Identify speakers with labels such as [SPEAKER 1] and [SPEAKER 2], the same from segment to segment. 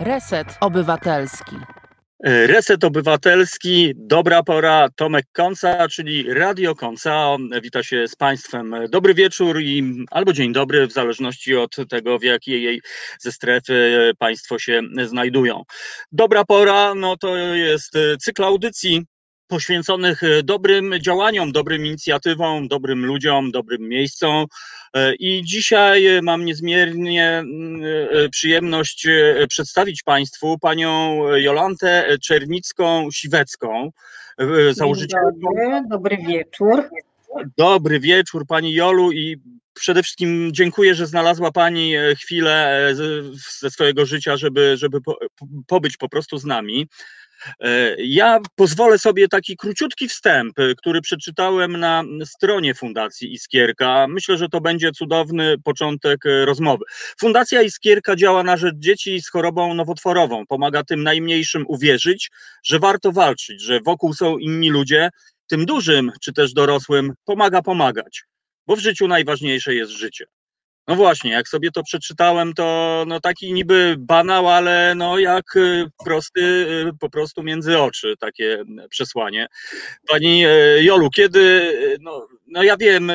[SPEAKER 1] Reset Obywatelski.
[SPEAKER 2] Reset Obywatelski, dobra pora, Tomek Konca, czyli Radio Konca. Wita się z Państwem. Dobry wieczór i albo dzień dobry, w zależności od tego, w jakiej jej ze strefy Państwo się znajdują. Dobra pora, no to jest cykl audycji poświęconych dobrym działaniom, dobrym inicjatywom, dobrym ludziom, dobrym miejscom. I dzisiaj mam niezmiernie przyjemność przedstawić Państwu panią Jolantę Czernicką-Siwecką,
[SPEAKER 3] założycielkę. Dobry, dobry wieczór.
[SPEAKER 2] Dobry wieczór Pani Jolu i przede wszystkim dziękuję, że znalazła Pani chwilę ze swojego życia, żeby, żeby pobyć po prostu z nami. E, ja pozwolę sobie taki króciutki wstęp, e, który przeczytałem na stronie Fundacji Iskierka. Myślę, że to będzie cudowny początek e, rozmowy. Fundacja Iskierka działa na rzecz dzieci z chorobą nowotworową. Pomaga tym najmniejszym uwierzyć, że warto walczyć, że wokół są inni ludzie. Tym dużym czy też dorosłym pomaga pomagać, bo w życiu najważniejsze jest życie. No właśnie, jak sobie to przeczytałem, to no taki niby banał, ale no jak y, prosty y, po prostu między oczy takie przesłanie. Pani y, Jolu, kiedy, no, no ja wiem,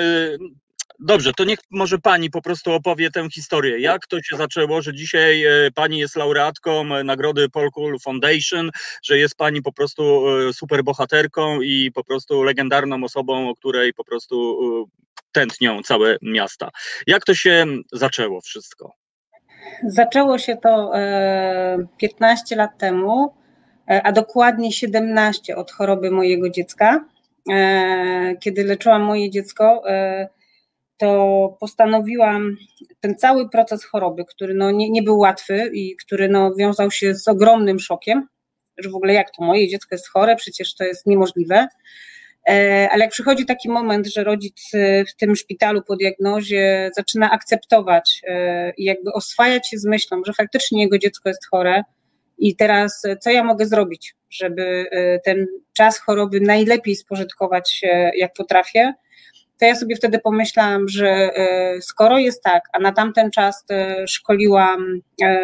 [SPEAKER 2] Dobrze, to niech może pani po prostu opowie tę historię. Jak to się zaczęło, że dzisiaj pani jest laureatką nagrody Polkul Foundation, że jest pani po prostu super bohaterką i po prostu legendarną osobą, o której po prostu tętnią całe miasta. Jak to się zaczęło wszystko?
[SPEAKER 3] Zaczęło się to 15 e, lat temu, e, a dokładnie 17 od choroby mojego dziecka. E, kiedy leczyłam moje dziecko, to postanowiłam ten cały proces choroby, który no nie, nie był łatwy i który no wiązał się z ogromnym szokiem, że w ogóle jak to moje dziecko jest chore, przecież to jest niemożliwe. E, ale jak przychodzi taki moment, że rodzic e, w tym szpitalu po diagnozie zaczyna akceptować e, i jakby oswajać się z myślą, że faktycznie jego dziecko jest chore i teraz co ja mogę zrobić, żeby ten czas choroby najlepiej spożytkować jak potrafię, to ja sobie wtedy pomyślałam, że e, skoro jest tak, a na tamten czas e, szkoliłam e,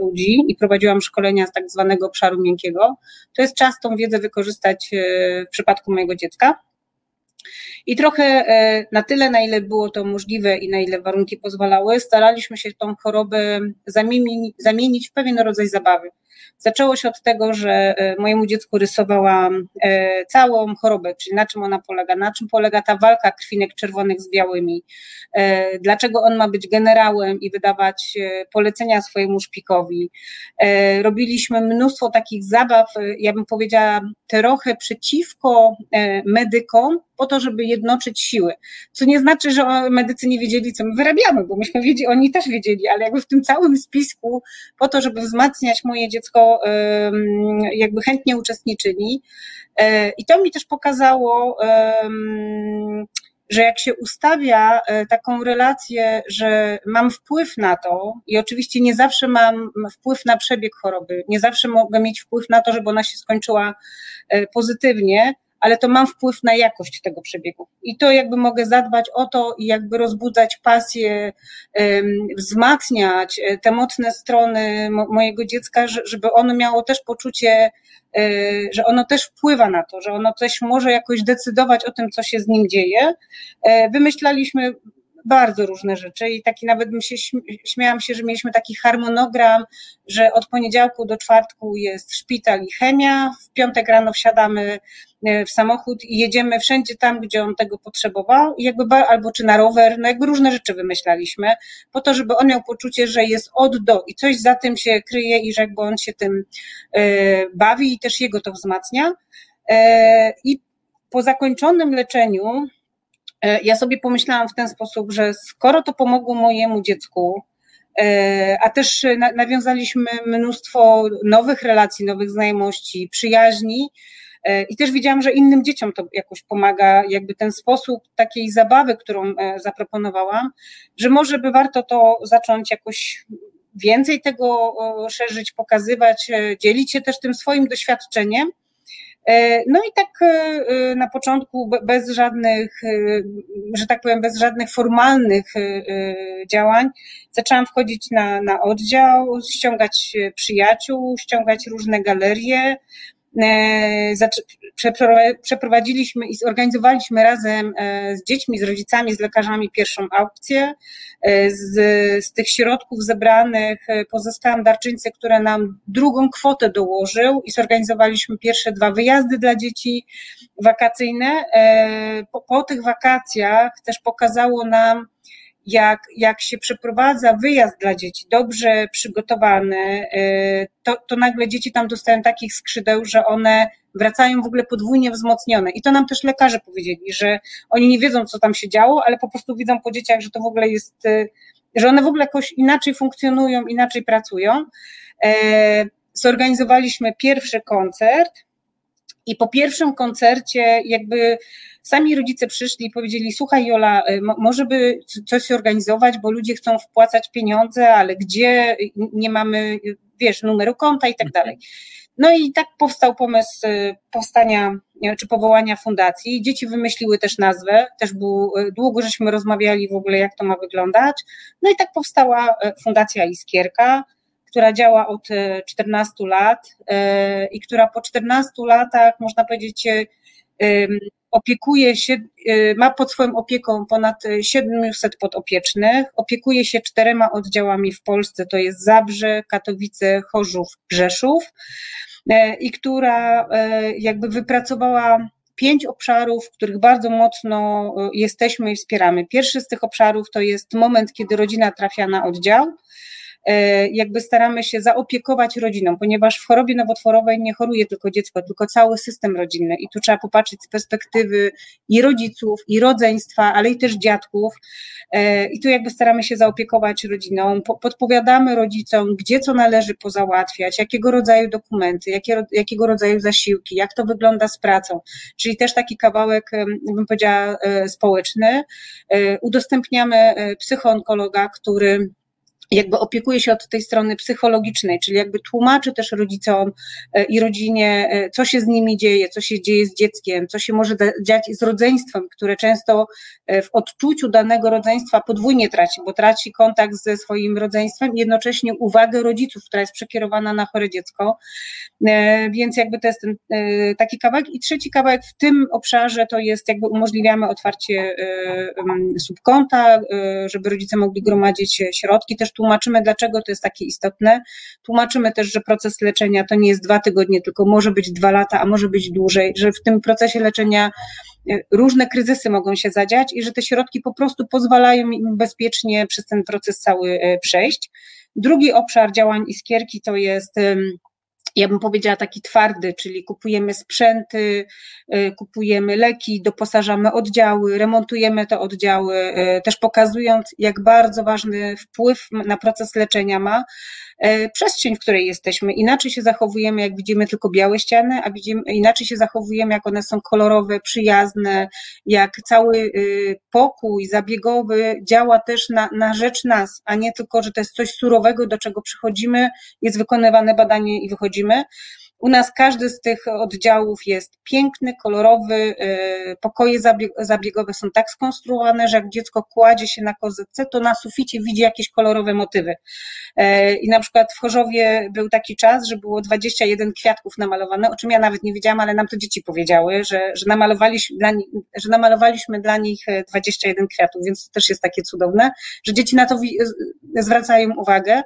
[SPEAKER 3] ludzi i prowadziłam szkolenia z tak zwanego obszaru miękkiego, to jest czas tą wiedzę wykorzystać w przypadku mojego dziecka. I trochę na tyle, na ile było to możliwe i na ile warunki pozwalały, staraliśmy się tą chorobę zamienić w pewien rodzaj zabawy. Zaczęło się od tego, że e, mojemu dziecku rysowałam e, całą chorobę, czyli na czym ona polega, na czym polega ta walka krwinek czerwonych z białymi, e, dlaczego on ma być generałem i wydawać polecenia swojemu szpikowi. Robiliśmy mnóstwo takich zabaw, ja bym powiedziała, trochę przeciwko medykom, po to, żeby jednoczyć siły. Co nie znaczy, że medycy nie wiedzieli, co my wyrabiamy, bo myśmy wiedzieli, oni też wiedzieli, ale jakby w tym całym spisku, po to, żeby wzmacniać moje dziecko, jakby chętnie uczestniczyli. E, I to mi też pokazało, że jak się ustawia e, taką relację, że mam wpływ na to i oczywiście nie zawsze mam wpływ na przebieg choroby, nie zawsze mogę mieć wpływ na to, żeby ona się skończyła e, pozytywnie, ale to mam wpływ na jakość tego przebiegu. I to jakby mogę zadbać o to i jakby rozbudzać pasję, wzmacniać e, te mocne strony mojego dziecka, żeby ono miało też poczucie, e, że ono też wpływa na to, że ono też może jakoś decydować o tym, co się z nim dzieje. E, wymyślaliśmy bardzo różne rzeczy i taki nawet bym się śmiałam się, że mieliśmy taki harmonogram, że od poniedziałku do czwartku jest szpital i chemia, w piątek rano wsiadamy w samochód i jedziemy wszędzie tam, gdzie on tego potrzebował, jakby, albo czy na rower, no jakby różne rzeczy wymyślaliśmy, po to, żeby on miał poczucie, że jest od do i coś za tym się kryje i że jakby on się tym e, bawi i też jego to wzmacnia. E, I po zakończonym leczeniu, E, ja sobie pomyślałam w ten sposób, że skoro to pomogło mojemu dziecku, e, a też nawiązaliśmy mnóstwo nowych relacji, nowych znajomości, przyjaźni, e, i też widziałam, że innym dzieciom to jakoś pomaga, jakby ten sposób takiej zabawy, którą zaproponowałam, że może by warto to zacząć jakoś więcej tego szerzyć, pokazywać, dzielić się też tym swoim doświadczeniem. No i tak na początku bez żadnych, że tak powiem, bez żadnych formalnych działań zaczęłam wchodzić na, na oddział, ściągać przyjaciół, ściągać różne galerie, E, przeprowadziliśmy i zorganizowaliśmy razem e, z dziećmi, z rodzicami, z lekarzami pierwszą aukcję. E, z, z tych środków zebranych pozyskałam darczyńcę, która nam drugą kwotę dołożył i zorganizowaliśmy pierwsze dwa wyjazdy dla dzieci wakacyjne. Po, po tych wakacjach też pokazało nam, jak, jak się przeprowadza wyjazd dla dzieci, dobrze przygotowany, y, to, to nagle dzieci tam dostają takich skrzydeł, że one wracają w ogóle podwójnie wzmocnione. I to nam też lekarze powiedzieli, że oni nie wiedzą, co tam się działo, ale po prostu widzą po dzieciach, że to w ogóle jest, y, że one w ogóle jakoś inaczej funkcjonują, inaczej pracują. E, zorganizowaliśmy pierwszy koncert i po pierwszym koncercie jakby sami rodzice przyszli i powiedzieli, słuchaj Jola, y, może by coś organizować, bo ludzie chcą wpłacać pieniądze, ale gdzie, nie mamy, wiesz, numeru konta i tak mhm. dalej. No i tak powstał pomysł y, powstania czy powołania fundacji. Dzieci wymyśliły też nazwę, też był, y, długo żeśmy rozmawiali w ogóle, jak to ma wyglądać. No i tak powstała Fundacja Iskierka, która działa od 14 lat i która po 14 latach, można powiedzieć, opiekuje się, ma pod swoją opieką ponad 700 podopiecznych, opiekuje się czterema oddziałami w Polsce, to jest Zabrze, Katowice, Chorzów, Rzeszów e, i która e, jakby wypracowała pięć obszarów, w których bardzo mocno e, jesteśmy i wspieramy. Pierwszy z tych obszarów to jest moment, kiedy rodzina trafia na oddział. E, jakby staramy się zaopiekować rodziną, ponieważ w chorobie nowotworowej nie choruje tylko dziecko, tylko cały system rodzinny. I tu trzeba popatrzeć z perspektywy i rodziców, i rodzeństwa, ale i też dziadków. E, i tu jakby staramy się zaopiekować rodziną, podpowiadamy rodzicom, gdzie co należy pozałatwiać, jakiego rodzaju dokumenty, jakie, jakiego rodzaju zasiłki, jak to wygląda z pracą, czyli też taki kawałek, bym powiedziała, e, społeczny. Udostępniamy psychoonkologa, który jakby opiekuje się od tej strony psychologicznej, czyli jakby tłumaczy też rodzicom e, i rodzinie, e, co się z nimi dzieje, co się dzieje z dzieckiem, co się może dziać z rodzeństwem, które często e, w odczuciu danego rodzeństwa podwójnie traci, bo traci kontakt ze swoim rodzeństwem i jednocześnie uwagę rodziców, która jest przekierowana na chore dziecko. Więc jakby to jest ten taki kawałek. I trzeci kawałek w tym obszarze to jest jakby umożliwiamy otwarcie subkonta, żeby rodzice mogli gromadzić środki, też tłumaczymy, dlaczego to jest takie istotne. Tłumaczymy też, że proces leczenia to nie jest dwa tygodnie, tylko może być dwa lata, a może być dłużej, że w tym procesie leczenia e, różne kryzysy mogą się zadziać i że te środki po prostu pozwalają im bezpiecznie przez ten proces cały e, przejść. Drugi obszar działań Iskierki to jest ja bym powiedziała taki twardy, czyli kupujemy sprzęty, y, kupujemy leki, doposażamy oddziały, remontujemy te oddziały, y, też pokazując, jak bardzo ważny wpływ na proces leczenia ma przestrzeń, w której jesteśmy. Inaczej się zachowujemy, jak widzimy tylko białe ściany, a widzimy, inaczej się zachowujemy, jak one są kolorowe, przyjazne, jak cały y, pokój zabiegowy działa też na, na rzecz nas, a nie tylko, że to jest coś surowego, do czego przychodzimy, jest wykonywane badanie i wychodzimy. U nas każdy z tych oddziałów jest piękny, kolorowy, y, pokoje zabiegowe są tak skonstruowane, że jak dziecko kładzie się na kozetce, to na suficie widzi jakieś kolorowe motywy. E, I na przykład w Chorzowie był taki czas, że było 21 kwiatków namalowane, o czym ja nawet nie wiedziałam, ale nam to dzieci powiedziały, że, że, namalowaliśmy, dla nich, że namalowaliśmy dla nich 21 kwiatów, więc to też jest takie cudowne, że dzieci na to zwracają uwagę.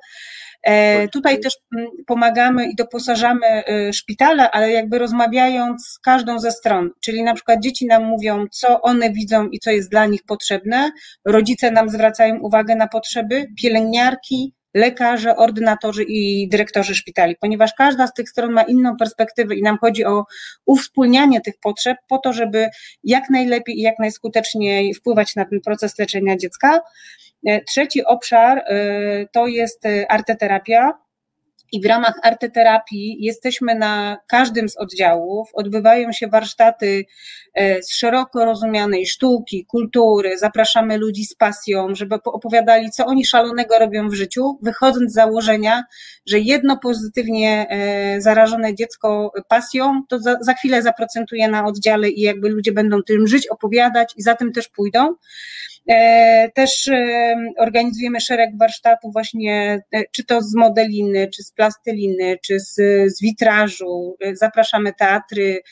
[SPEAKER 3] E, tutaj też mm, pomagamy i doposażamy e, szpitale, ale jakby rozmawiając z każdą ze stron, czyli na przykład dzieci nam mówią, co one widzą i co jest dla nich potrzebne, rodzice nam zwracają uwagę na potrzeby, pielęgniarki, lekarze, ordynatorzy i dyrektorzy szpitali, ponieważ każda z tych stron ma inną perspektywę i nam chodzi o uwspólnianie tych potrzeb po to, żeby jak najlepiej i jak najskuteczniej wpływać na ten proces leczenia dziecka. E, trzeci obszar e, to jest e, arteterapia, i w ramach arteterapii jesteśmy na każdym z oddziałów. Odbywają się warsztaty z szeroko rozumianej sztuki, kultury. Zapraszamy ludzi z pasją, żeby opowiadali, co oni szalonego robią w życiu, wychodząc z założenia, że jedno pozytywnie zarażone dziecko pasją, to za, za chwilę zaprocentuje na oddziale i jakby ludzie będą tym żyć, opowiadać i za tym też pójdą. E, też e, organizujemy szereg warsztatów właśnie, e, czy to z modeliny, czy z plasteliny, czy z, z witrażu. Zapraszamy teatry,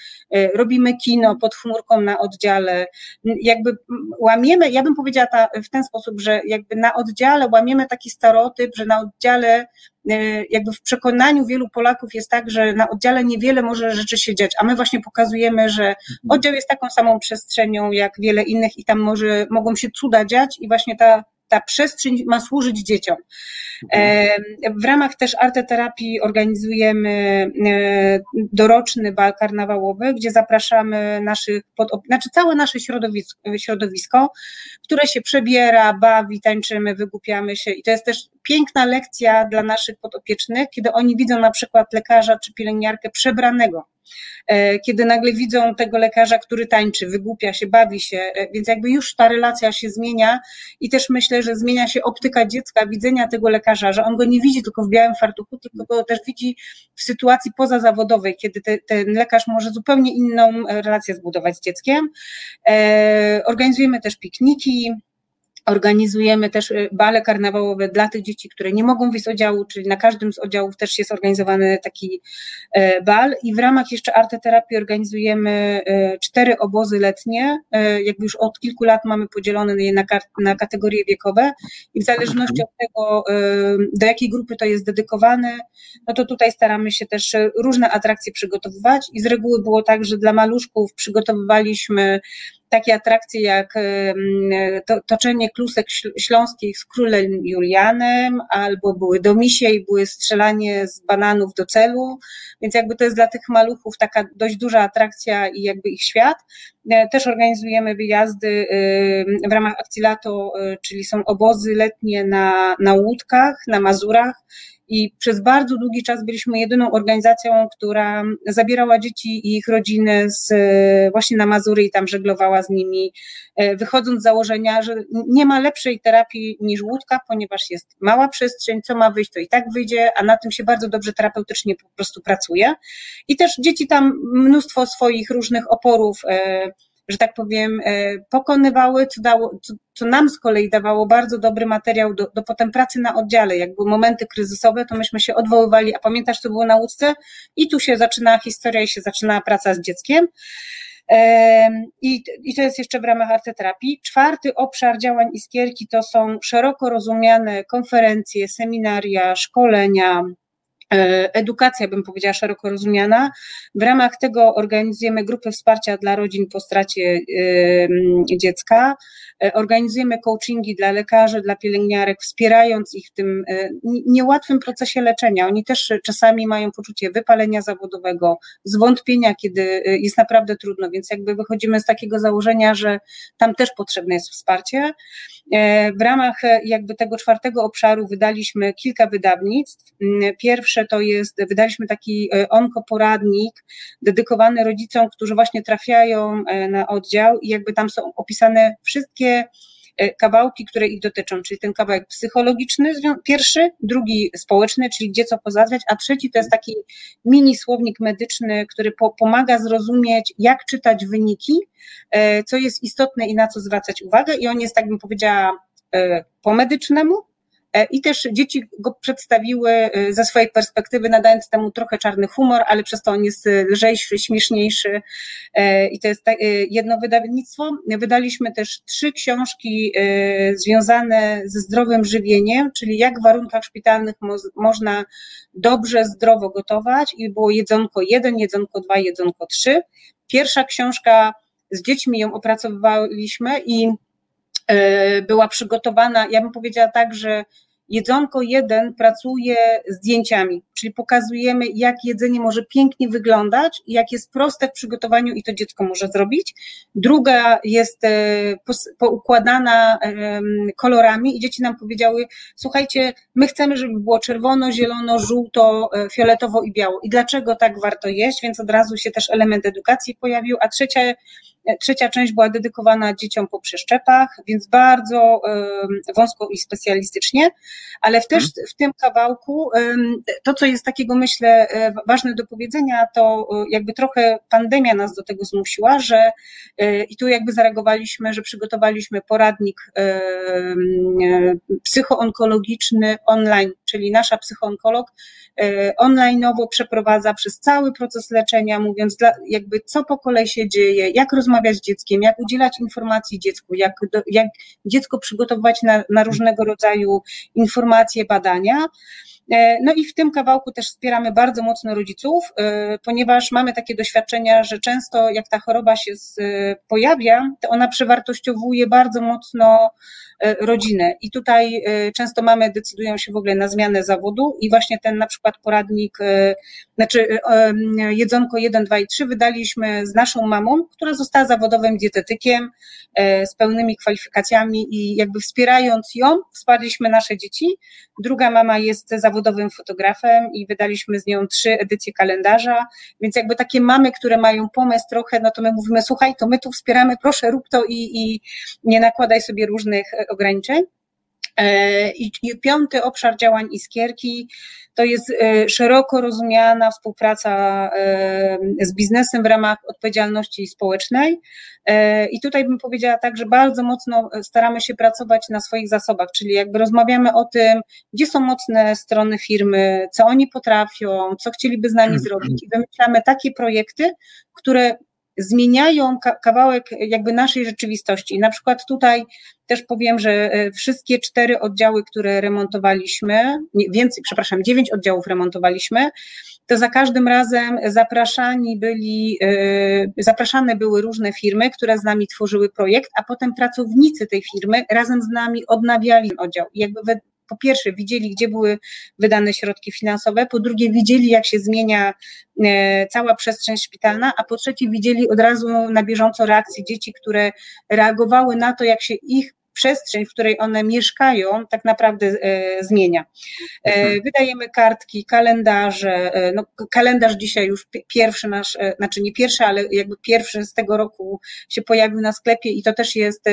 [SPEAKER 3] robimy kino pod chmurką na oddziale. Jakby łamiemy, ja bym powiedziała ta, w ten sposób, że jakby na oddziale łamiemy taki stereotyp, że na oddziale jakby w przekonaniu wielu Polaków jest tak, że na oddziale niewiele może rzeczy się dziać, a my właśnie pokazujemy, że mhm. oddział jest taką samą przestrzenią jak wiele innych i tam może, mogą się cuda dziać i właśnie ta ta przestrzeń ma służyć dzieciom. Mhm. W ramach też arteterapii organizujemy e, doroczny bal karnawałowy, gdzie zapraszamy naszych, znaczy całe nasze środowisko, środowisko, które się przebiera, bawi, tańczymy, wygłupiamy się i to jest też piękna lekcja dla naszych podopiecznych, kiedy oni widzą na przykład lekarza czy pielęgniarkę przebranego E, kiedy nagle widzą tego lekarza, który tańczy, wygłupia się, bawi się, e, więc jakby już ta relacja się zmienia i też myślę, że zmienia się optyka dziecka, widzenia tego lekarza, że on go nie widzi tylko w białym fartuchu, tylko go też widzi w sytuacji pozazawodowej, kiedy te, ten lekarz może zupełnie inną relację zbudować z dzieckiem. E, organizujemy też pikniki, Organizujemy też y, bale karnawałowe dla tych dzieci, które nie mogą wyjść z oddziału, czyli na każdym z oddziałów też jest organizowany taki e, bal i w ramach jeszcze arteterapii organizujemy e, cztery obozy letnie, e, jakby już od kilku lat mamy podzielone je na, na kategorie wiekowe i w zależności od tego, do jakiej grupy to jest dedykowane, no to tutaj staramy się też różne atrakcje przygotowywać i z reguły było tak, że dla maluszków przygotowywaliśmy takie atrakcje jak to, toczenie klusek śląskich z królem Julianem, albo były domisie i były strzelanie z bananów do celu, więc jakby to jest dla tych maluchów taka dość duża atrakcja i jakby ich świat. E, też organizujemy wyjazdy w ramach akcji Lato, czyli są obozy letnie na, na łódkach, na Mazurach, i przez bardzo długi czas byliśmy jedyną organizacją, która zabierała dzieci i ich rodziny z, właśnie na Mazury i tam żeglowała z nimi, e, wychodząc z założenia, że nie ma lepszej terapii niż łódka, ponieważ jest mała przestrzeń, co ma wyjść, to i tak wyjdzie, a na tym się bardzo dobrze terapeutycznie po prostu pracuje. I też dzieci tam mnóstwo swoich różnych oporów, e, że tak powiem, e, pokonywały, co, dało, co, co nam z kolei dawało bardzo dobry materiał do, do potem pracy na oddziale. Jak były momenty kryzysowe, to myśmy się odwoływali, a pamiętasz, co było na łódce? I tu się zaczynała historia i się zaczynała praca z dzieckiem. I, I to jest jeszcze w ramach arteterapii. Czwarty obszar działań Iskierki to są szeroko rozumiane konferencje, seminaria, szkolenia, E, edukacja, bym powiedziała, szeroko rozumiana. W ramach tego organizujemy grupy wsparcia dla rodzin po stracie dziecka. E, organizujemy coachingi dla lekarzy, dla pielęgniarek, wspierając ich w tym e, niełatwym procesie leczenia. Oni też czasami mają poczucie wypalenia zawodowego, zwątpienia, kiedy jest naprawdę trudno, więc jakby wychodzimy z takiego założenia, że tam też potrzebne jest wsparcie. W ramach jakby tego czwartego obszaru wydaliśmy kilka wydawnictw. Pierwsze to jest, wydaliśmy taki e, onkoporadnik dedykowany rodzicom, którzy właśnie trafiają e, na oddział i jakby tam są opisane wszystkie e, kawałki, które ich dotyczą, czyli ten kawałek psychologiczny, pierwszy, drugi społeczny, czyli gdzie co pozadwiać, a trzeci to jest taki mini słownik medyczny, który po, pomaga zrozumieć, jak czytać wyniki, co jest istotne i na co zwracać uwagę. I on jest, tak bym powiedziała, po medycznemu, I też dzieci go przedstawiły e, ze swojej perspektywy, nadając temu trochę czarny humor, ale przez to on jest e, lżejszy, śmieszniejszy. I to jest jedno wydawnictwo. Wydaliśmy też trzy książki związane ze zdrowym żywieniem, czyli jak w warunkach szpitalnych mo można dobrze, zdrowo gotować. I było jedzonko jeden, jedzonko dwa, jedzonko trzy. Pierwsza książka z dziećmi ją opracowywaliśmy i była przygotowana, ja bym powiedziała tak, że Jedzonko 1 pracuje zdjęciami, czyli pokazujemy, jak jedzenie może pięknie wyglądać, jak jest proste w przygotowaniu i to dziecko może zrobić. Druga jest e, poukładana kolorami i dzieci nam powiedziały, słuchajcie, my chcemy, żeby było czerwono, zielono, żółto, e, fioletowo i biało. I dlaczego tak warto jeść? Więc od razu się też element edukacji pojawił. A trzecia Trzecia część była dedykowana dzieciom po przeszczepach, więc bardzo wąsko i specjalistycznie, ale też mhm. w tym kawałku to, co jest takiego, myślę, e, ważne do powiedzenia, to e, jakby trochę pandemia nas do tego zmusiła, że e, i tu jakby zareagowaliśmy, że przygotowaliśmy poradnik psychoonkologiczny online, czyli nasza psychoonkolog onlineowo przeprowadza przez cały proces leczenia, mówiąc jakby co po kolei się dzieje, jak rozmawiać z dzieckiem, jak udzielać informacji dziecku, jak, do, jak dziecko przygotowywać na, na różnego rodzaju informacje, badania. E, no i w tym kawałku też wspieramy bardzo mocno rodziców, e, ponieważ mamy takie doświadczenia, że często jak ta choroba się pojawia, to ona przewartościowuje bardzo mocno e, rodzinę. I tutaj często mamy decydują się w ogóle na zmianę zawodu i właśnie ten na przykład poradnik, znaczy jedzonko 1, 2 i 3 wydaliśmy z naszą mamą, która została zawodowym dietetykiem z pełnymi kwalifikacjami i jakby wspierając ją, wsparliśmy nasze dzieci. Druga mama jest zawodowym fotografem i wydaliśmy z nią trzy edycje kalendarza, więc jakby takie mamy, które mają pomysł trochę, no to my mówimy, słuchaj, to my tu wspieramy, proszę rób to i, i nie nakładaj sobie różnych e, ograniczeń. E, I, piąty obszar działań Iskierki to jest e, szeroko rozumiana współpraca e, z biznesem w ramach odpowiedzialności społecznej. I tutaj bym powiedziała tak, że bardzo mocno staramy się pracować na swoich zasobach, czyli jakby rozmawiamy o tym, gdzie są mocne strony firmy, co oni potrafią, co chcieliby z nami zrobić i wymyślamy takie projekty, które zmieniają kawałek jakby naszej rzeczywistości. Na przykład tutaj też powiem, że e, wszystkie cztery oddziały, które remontowaliśmy, więcej, przepraszam, dziewięć oddziałów remontowaliśmy, to za każdym razem zapraszani byli, e, zapraszane były różne firmy, które z nami tworzyły projekt, a potem pracownicy tej firmy razem z nami odnawiali oddział. Jakby po pierwsze widzieli, gdzie były wydane środki finansowe, po drugie widzieli, jak się zmienia e, cała przestrzeń szpitalna, a po trzecie widzieli od razu na bieżąco reakcje dzieci, które reagowały na to, jak się ich przestrzeń, w której one mieszkają, tak naprawdę e, zmienia. E, mhm. Wydajemy kartki, kalendarze. E, no, kalendarz dzisiaj już pierwszy nasz, znaczy nie pierwszy, ale jakby pierwszy z tego roku się pojawił na sklepie i to też jest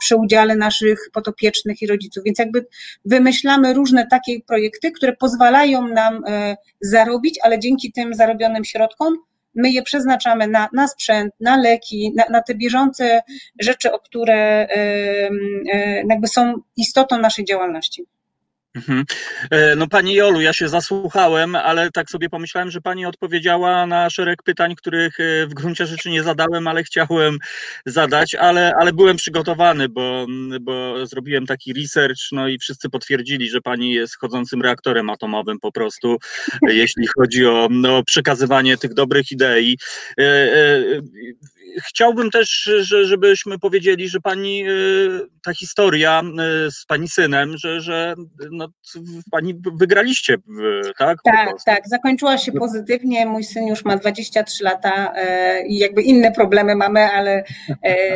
[SPEAKER 3] przy udziale naszych potopiecznych i rodziców. Więc jakby wymyślamy różne takie projekty, które pozwalają nam zarobić, ale dzięki tym zarobionym środkom my je przeznaczamy na, na sprzęt, na leki, na, na te bieżące rzeczy, o które jakby są istotą naszej działalności.
[SPEAKER 2] Mhm. E, no Pani Jolu, ja się zasłuchałem, ale tak sobie pomyślałem, że Pani odpowiedziała na szereg pytań, których e, w gruncie rzeczy nie zadałem, ale chciałem zadać, ale, ale byłem przygotowany, bo, bo zrobiłem taki research, no i wszyscy potwierdzili, że Pani jest chodzącym reaktorem atomowym po prostu, jeśli chodzi o no, przekazywanie tych dobrych idei. E, chciałbym też, żebyśmy powiedzieli, że pani, ta historia z pani synem, że, że no, pani wygraliście, tak?
[SPEAKER 3] Tak, tak. Zakończyła się pozytywnie. Mój syn już ma 23 lata e, i jakby inne problemy mamy, ale e,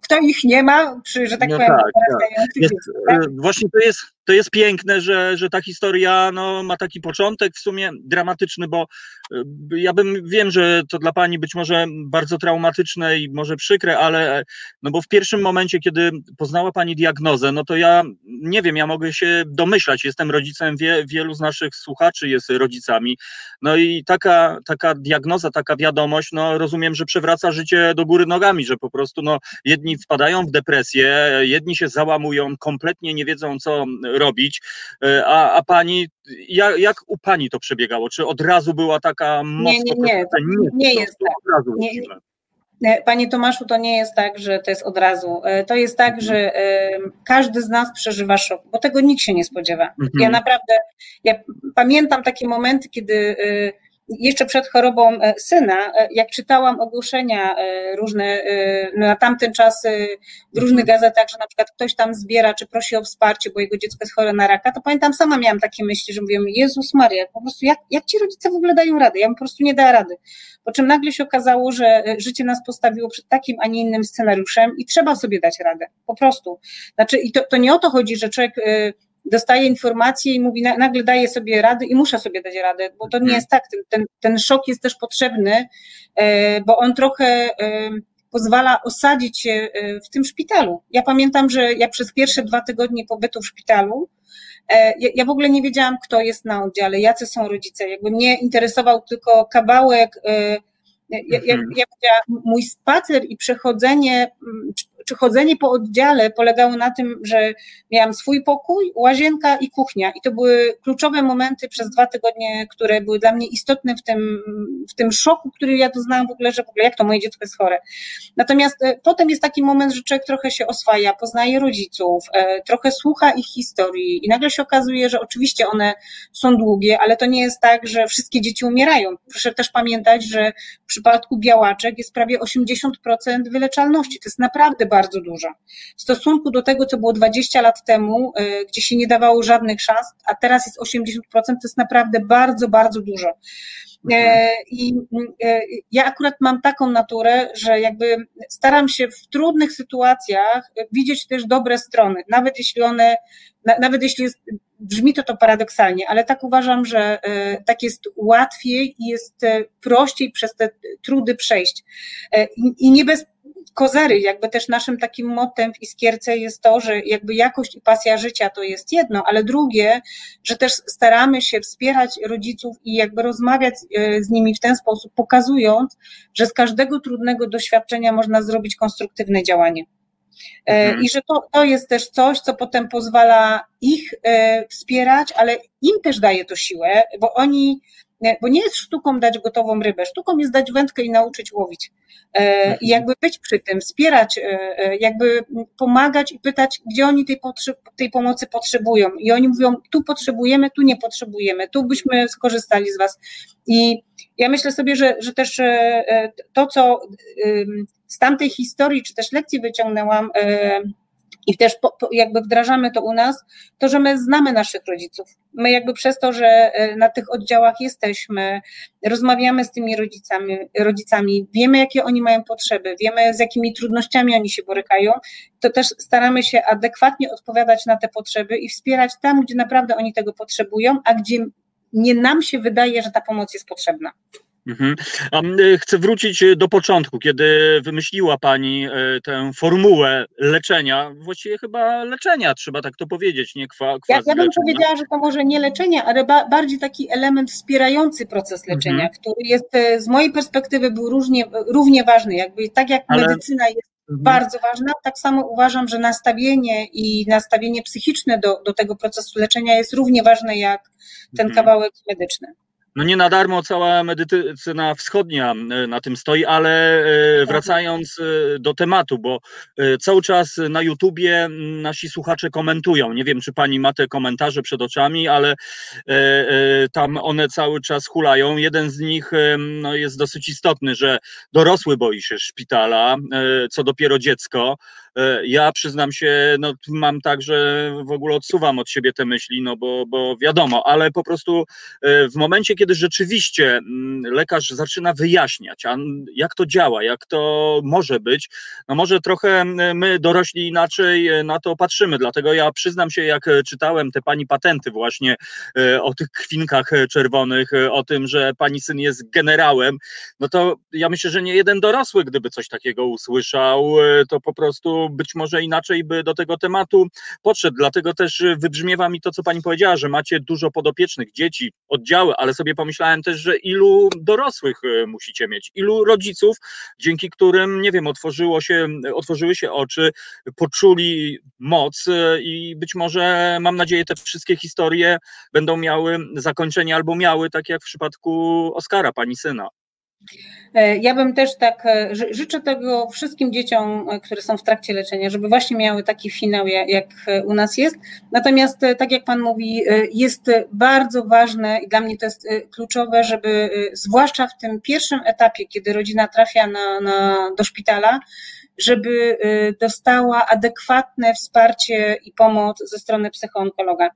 [SPEAKER 3] kto ich nie ma, przy, że tak no powiem, tak, tak.
[SPEAKER 2] Jest, tak? Właśnie to jest to jest piękne, że, że ta historia no, ma taki początek w sumie dramatyczny, bo y, ja bym wiem, że to dla pani być może bardzo traumatyczne i może przykre, ale no bo w pierwszym momencie, kiedy poznała pani diagnozę, no to ja nie wiem, ja mogę się domyślać, jestem rodzicem, wie, wielu z naszych słuchaczy jest rodzicami. No i taka, taka diagnoza, taka wiadomość, no rozumiem, że przewraca życie do góry nogami, że po prostu no, jedni wpadają w depresję, jedni się załamują, kompletnie nie wiedzą, co robić. E, a, a pani, jak, jak u pani to przebiegało? Czy od razu była taka mocno...
[SPEAKER 3] Nie, nie, nie, nie, nie jest tak. Nie, nie. Panie Tomaszu, to nie jest tak, że to jest od razu. E, to jest tak, że każdy z nas przeżywa szok, bo tego nikt się nie spodziewa. Mhm. Ja naprawdę, ja pamiętam takie momenty, kiedy jeszcze przed chorobą syna, jak czytałam ogłoszenia różne no na tamten czas w różnych gazetach, że na przykład ktoś tam zbiera, czy prosi o wsparcie, bo jego dziecko jest chore na raka, to pamiętam, sama miałam takie myśli, że mówię, Jezus Maria, po prostu jak, jak ci rodzice w ogóle dają radę? Ja bym po prostu nie dała rady. Po czym nagle się okazało, że życie nas postawiło przed takim, a nie innym scenariuszem i trzeba sobie dać radę, po prostu. Znaczy, i to, to nie o to chodzi, że człowiek dostaje informacje i mówi, nagle daje sobie radę i muszę sobie dać radę, bo to nie mhm. jest tak. Ten, ten, ten szok jest też potrzebny, e, bo on trochę e, pozwala osadzić się e, w tym szpitalu. Ja pamiętam, że ja przez pierwsze dwa tygodnie pobytu w szpitalu, ja w ogóle nie wiedziałam, kto jest na oddziale, jacy są rodzice. Jakby mnie interesował tylko kawałek ja, ja, mhm. ja, mój spacer i przechodzenie, czy chodzenie po oddziale polegało na tym, że miałam swój pokój, łazienka i kuchnia. I to były kluczowe momenty przez dwa tygodnie, które były dla mnie istotne w tym, w tym szoku, który ja doznałam w ogóle, że w ogóle jak to moje dziecko jest chore. Natomiast e, potem jest taki moment, że człowiek trochę się oswaja, poznaje rodziców, e, trochę słucha ich historii i nagle się okazuje, że oczywiście one są długie, ale to nie jest tak, że wszystkie dzieci umierają. Proszę też pamiętać, że w przypadku białaczek jest prawie 80% wyleczalności. To jest naprawdę bardzo bardzo duża. W stosunku do tego, co było 20 lat temu, e, gdzie się nie dawało żadnych szans, a teraz jest 80%, to jest naprawdę bardzo, bardzo dużo. E, mhm. I e, ja akurat mam taką naturę, że jakby staram się w trudnych sytuacjach widzieć też dobre strony, nawet jeśli one, nawet jeśli jest, brzmi to to paradoksalnie, ale tak uważam, że tak jest łatwiej i jest prościej przez te trudy przejść. I nie bez kozery, jakby też naszym takim motem w Iskierce jest to, że jakby jakość i pasja życia to jest jedno, ale drugie, że też staramy się wspierać rodziców i jakby rozmawiać e, z nimi w ten sposób, pokazując, że z każdego trudnego doświadczenia można zrobić konstruktywne działanie. E, mhm. I że to, to jest też coś, co potem pozwala ich e, wspierać, ale im też daje to siłę, bo oni bo nie jest sztuką dać gotową rybę, sztuką jest dać wędkę i nauczyć łowić. E, I mhm. jakby być przy tym, wspierać, e, e, jakby pomagać i pytać, gdzie oni tej, tej pomocy potrzebują. I oni mówią, tu potrzebujemy, tu nie potrzebujemy, tu byśmy skorzystali z Was. I ja myślę sobie, że, że też to, co z tamtej historii, czy też lekcji wyciągnęłam, i też po, po jakby wdrażamy to u nas, to że my znamy naszych rodziców. My jakby przez to, że e, na tych oddziałach jesteśmy, rozmawiamy z tymi rodzicami, rodzicami, wiemy jakie oni mają potrzeby, wiemy z jakimi trudnościami oni się borykają, to też staramy się adekwatnie odpowiadać na te potrzeby i wspierać tam, gdzie naprawdę oni tego potrzebują, a gdzie nie nam się wydaje, że ta pomoc jest potrzebna.
[SPEAKER 2] Mhm. Y, chcę wrócić y, do początku, kiedy wymyśliła Pani y, tę formułę leczenia, właściwie chyba leczenia, trzeba tak to powiedzieć, nie kwa,
[SPEAKER 3] ja, ja bym powiedziała, że to może nie leczenie, ale ba, bardziej taki element wspierający proces leczenia, mhm. który jest z mojej perspektywy był różnie, równie ważny, jakby tak jak ale... medycyna jest mhm. bardzo ważna, tak samo uważam, że nastawienie i nastawienie psychiczne do, do tego procesu leczenia jest równie ważne jak ten mhm. kawałek medyczny.
[SPEAKER 2] No nie na darmo cała medycyna wschodnia e, na tym stoi, ale e, wracając e, do tematu, bo cały czas na YouTubie nasi słuchacze komentują. Nie wiem, czy pani ma te komentarze przed oczami, ale tam one cały czas hulają. Jeden z nich no, jest dosyć istotny, że dorosły boi się szpitala, co dopiero dziecko. Ja przyznam się, no, mam tak, że w ogóle odsuwam od siebie te myśli, no bo, bo wiadomo, ale po prostu w momencie, kiedy rzeczywiście mm, lekarz zaczyna wyjaśniać, jak to działa, jak to może być, no może trochę my dorośli inaczej e, na to patrzymy, dlatego ja przyznam się, jak czytałem te pani patenty właśnie e, o tych kwinkach czerwonych, e, o tym, że pani syn jest generałem, no to ja myślę, że nie jeden dorosły, gdyby coś takiego usłyszał, to po prostu być może inaczej by do tego tematu podszedł, dlatego też wybrzmiewa mi to, co pani powiedziała, że macie dużo podopiecznych, dzieci, oddziały, ale sobie pomyślałem też, że ilu dorosłych e, musicie mieć, ilu rodziców, dzięki którym, nie wiem, otworzyło się, otworzyły się oczy, poczuli moc e, i być może, mam nadzieję, te wszystkie historie będą miały zakończenie albo miały, tak jak w przypadku Oskara, pani syna.
[SPEAKER 3] E, ja bym też tak e, życzę tego wszystkim dzieciom, e, które są w trakcie leczenia, żeby właśnie miały taki finał, jak u nas jest. Natomiast, tak jak Pan mówi, jest bardzo ważne i dla mnie to jest kluczowe, żeby zwłaszcza w tym pierwszym etapie, kiedy rodzina trafia na, na, do szpitala, żeby dostała adekwatne wsparcie i pomoc ze strony psychoonkologa.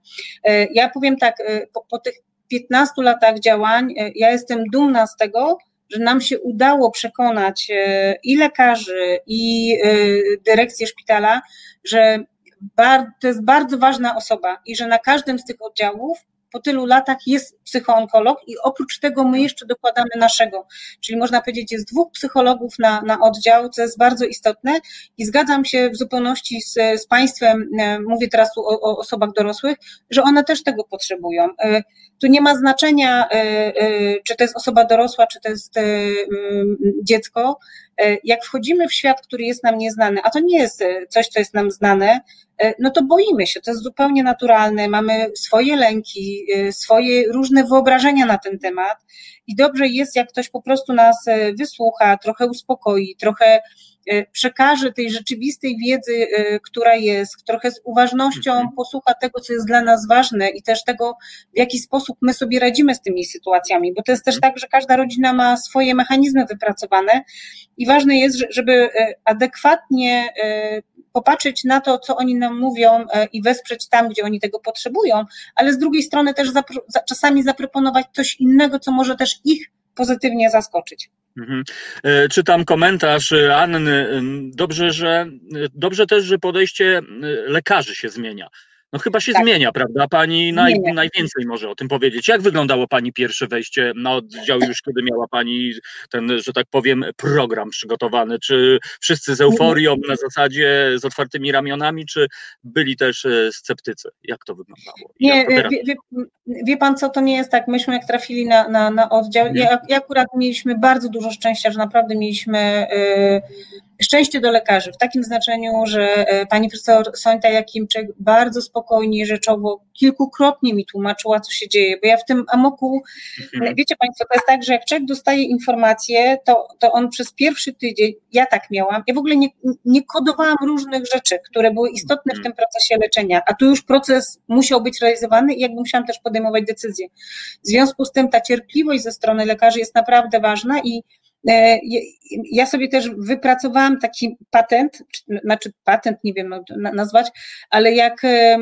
[SPEAKER 3] Ja powiem tak, po, po tych 15 latach działań, ja jestem dumna z tego, że nam się udało przekonać e, i lekarzy, i e, dyrekcję szpitala, że to jest bardzo ważna osoba i że na każdym z tych oddziałów po tylu latach jest psychoonkolog i oprócz tego my jeszcze dokładamy naszego. Czyli można powiedzieć, jest dwóch psychologów na, na oddział, co jest bardzo istotne i zgadzam się w zupełności z, z Państwem, e, mówię teraz o, o osobach dorosłych, że one też tego potrzebują. E, tu nie ma znaczenia, e, czy to jest osoba dorosła, czy to jest dziecko. Jak wchodzimy w świat, który jest nam nieznany, a to nie jest coś, co jest nam znane, no to boimy się, to jest zupełnie naturalne, mamy swoje lęki, swoje różne wyobrażenia na ten temat i dobrze jest, jak ktoś po prostu nas e, wysłucha, trochę uspokoi, trochę e, przekaże tej rzeczywistej wiedzy, e, która jest, trochę z uważnością mhm. posłucha tego, co jest dla nas ważne i też tego, w jaki sposób my sobie radzimy z tymi sytuacjami, bo to jest też mhm. tak, że każda rodzina ma swoje mechanizmy wypracowane i ważne jest, żeby adekwatnie popatrzeć na to, co oni nam mówią i wesprzeć tam, gdzie oni tego potrzebują, ale z drugiej strony też zapro czasami zaproponować coś innego, co może też ich pozytywnie zaskoczyć. Mhm.
[SPEAKER 2] E, czytam komentarz e, Anny. Dobrze, że dobrze też, że podejście lekarzy się zmienia. No chyba się tak. zmienia, prawda? Pani naj, najwięcej może o tym powiedzieć. Jak wyglądało Pani pierwsze wejście na oddział już, kiedy miała Pani ten, że tak powiem, program przygotowany? Czy wszyscy z euforią na zasadzie z otwartymi ramionami, czy byli też e, sceptycy? Jak to wyglądało?
[SPEAKER 3] Nie, wie, wie, wie, Pan co, to nie jest tak. Myśmy jak trafili na, na, na oddział, ja, ja akurat mieliśmy bardzo dużo szczęścia, że naprawdę mieliśmy... Yy, Szczęście do lekarzy w takim znaczeniu, że e, pani profesor Sońta Jakimczyk bardzo spokojnie, rzeczowo, kilkukrotnie mi tłumaczyła, co się dzieje, bo ja w tym amoku, mhm. wiecie Państwo, to jest tak, że jak człowiek dostaje informacje, to, to on przez pierwszy tydzień, ja tak miałam, ja w ogóle nie, nie kodowałam różnych rzeczy, które były istotne w mhm. tym procesie leczenia, a tu już proces musiał być realizowany i jakby musiałam też podejmować decyzje. W związku z tym ta cierpliwość ze strony lekarzy jest naprawdę ważna i ja sobie też wypracowałam taki patent, znaczy patent, nie wiem nazwać, ale jak e,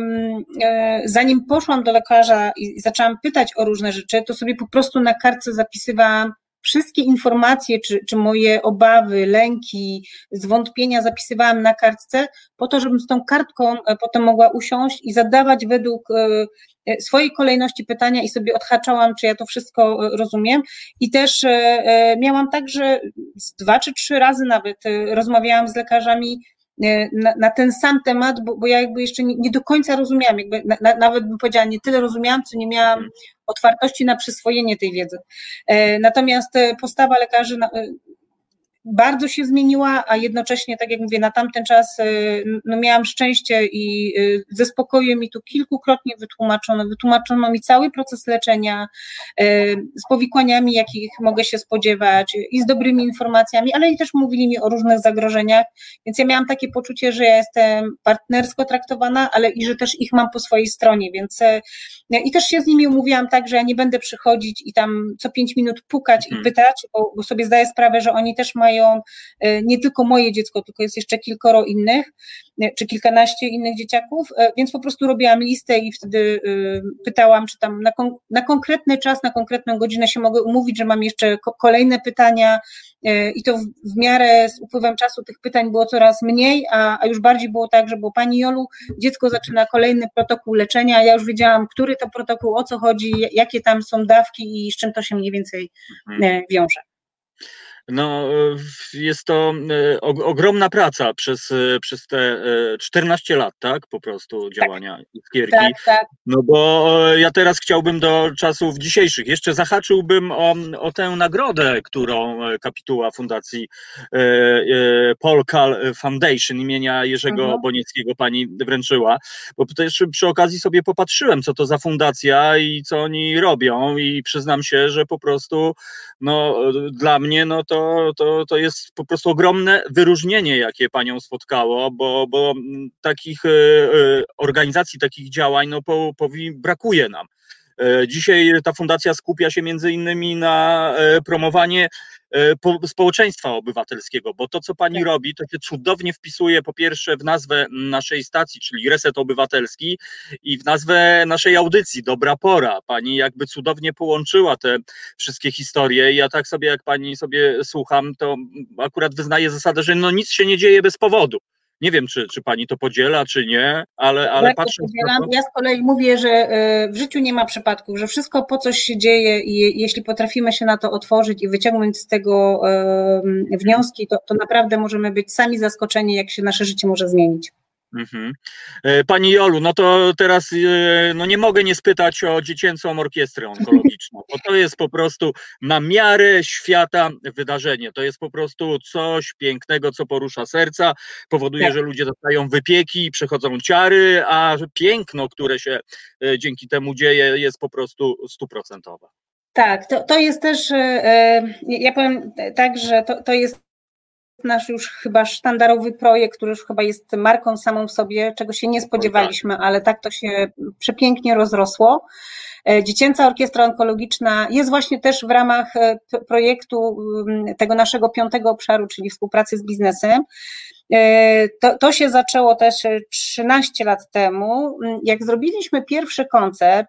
[SPEAKER 3] zanim poszłam do lekarza i zaczęłam pytać o różne rzeczy, to sobie po prostu na kartce zapisywałam wszystkie informacje, czy, czy moje obawy, lęki, zwątpienia zapisywałam na kartce, po to, żebym z tą kartką e, potem mogła usiąść i zadawać według E, swojej kolejności pytania i sobie odhaczałam, czy ja to wszystko e, rozumiem. I też e, miałam tak, że dwa czy trzy razy nawet rozmawiałam z lekarzami na, na, ten sam temat, bo, bo, ja jakby jeszcze nie, nie do końca rozumiałam, jakby na, nawet bym powiedziała, nie tyle rozumiałam, co nie miałam otwartości na przyswojenie tej wiedzy. Natomiast postawa lekarzy bardzo się zmieniła, a jednocześnie, tak jak mówię, na tamten czas y, no miałam szczęście i y, ze spokojem mi tu kilkukrotnie wytłumaczono. Wytłumaczono mi cały proces leczenia y, z powikłaniami, jakich mogę się spodziewać i z dobrymi informacjami, ale i też mówili mi o różnych zagrożeniach, więc ja miałam takie poczucie, że ja jestem partnersko traktowana, ale i że też ich mam po swojej stronie, więc i też się z nimi umówiłam tak, że ja nie będę przychodzić i tam co pięć minut pukać hmm. i pytać, bo, bo sobie zdaję sprawę, że oni też mają mają e, nie tylko moje dziecko, tylko jest jeszcze kilkoro innych, e, czy kilkanaście innych dzieciaków, e, więc po prostu robiłam listę i wtedy pytałam, czy tam na, kon na konkretny czas, na konkretną godzinę się mogę umówić, że mam jeszcze kolejne pytania i to w, w miarę z upływem czasu tych pytań było coraz mniej, a, a już bardziej było tak, że było Pani Jolu, dziecko zaczyna kolejny protokół leczenia, ja już wiedziałam, który to protokół, o co chodzi, jakie tam są dawki i z czym to się mniej więcej mhm. wiąże.
[SPEAKER 2] No, jest to ogromna praca przez, przez te 14 lat, tak? Po prostu tak. działania tak. Iskierki.
[SPEAKER 3] Tak, tak.
[SPEAKER 2] No bo ja teraz chciałbym do czasów dzisiejszych. Jeszcze zahaczyłbym o, o tę nagrodę, którą kapituła Fundacji Polkal Foundation imienia Jerzego mhm. Bonieckiego pani wręczyła, bo też przy okazji sobie popatrzyłem, co to za fundacja i co oni robią i przyznam się, że po prostu no, dla mnie no to, to, to jest po prostu ogromne wyróżnienie, jakie panią spotkało, bo, bo takich e, e, organizacji, takich działań no, po, po, brakuje nam. E, dzisiaj ta fundacja skupia się między innymi na promowanie E, społeczeństwa obywatelskiego, bo to, co pani tak. robi, to się cudownie wpisuje po pierwsze w nazwę naszej stacji, czyli Reset Obywatelski i w nazwę naszej audycji, Dobra Pora. Pani jakby cudownie połączyła te wszystkie historie. Ja tak sobie, jak pani sobie słucham, to akurat wyznaję zasadę, że no nic się nie dzieje bez powodu. Nie wiem, czy, czy pani to podziela, czy nie, ale, ale patrzę.
[SPEAKER 3] Ja z kolei mówię, że e, w życiu nie ma przypadków, że wszystko po coś się dzieje i jeśli potrafimy się na to otworzyć i wyciągnąć z tego wnioski, to, to naprawdę możemy być sami zaskoczeni, jak się nasze życie może zmienić. Mhm.
[SPEAKER 2] E, pani Jolu, no to teraz e, no nie mogę nie spytać o dziecięcą orkiestrę onkologiczną, bo to jest po prostu na miarę świata wydarzenie. To jest po prostu coś pięknego, co porusza serca, powoduje, tak. że ludzie dostają wypieki, przechodzą ciary, a piękno, które się e, dzięki temu dzieje, jest po prostu stuprocentowe.
[SPEAKER 3] Tak, to, to jest też, ja powiem tak, że to, to jest nasz już chyba sztandarowy projekt, który już chyba jest marką samą w sobie, czego się nie spodziewaliśmy, ale tak to się przepięknie rozrosło. E, Dziecięca Orkiestra Onkologiczna jest właśnie też w ramach e, projektu mm, tego naszego piątego obszaru, czyli współpracy z biznesem. E, to, to się zaczęło też 13 lat temu. Mm, jak zrobiliśmy pierwszy koncert,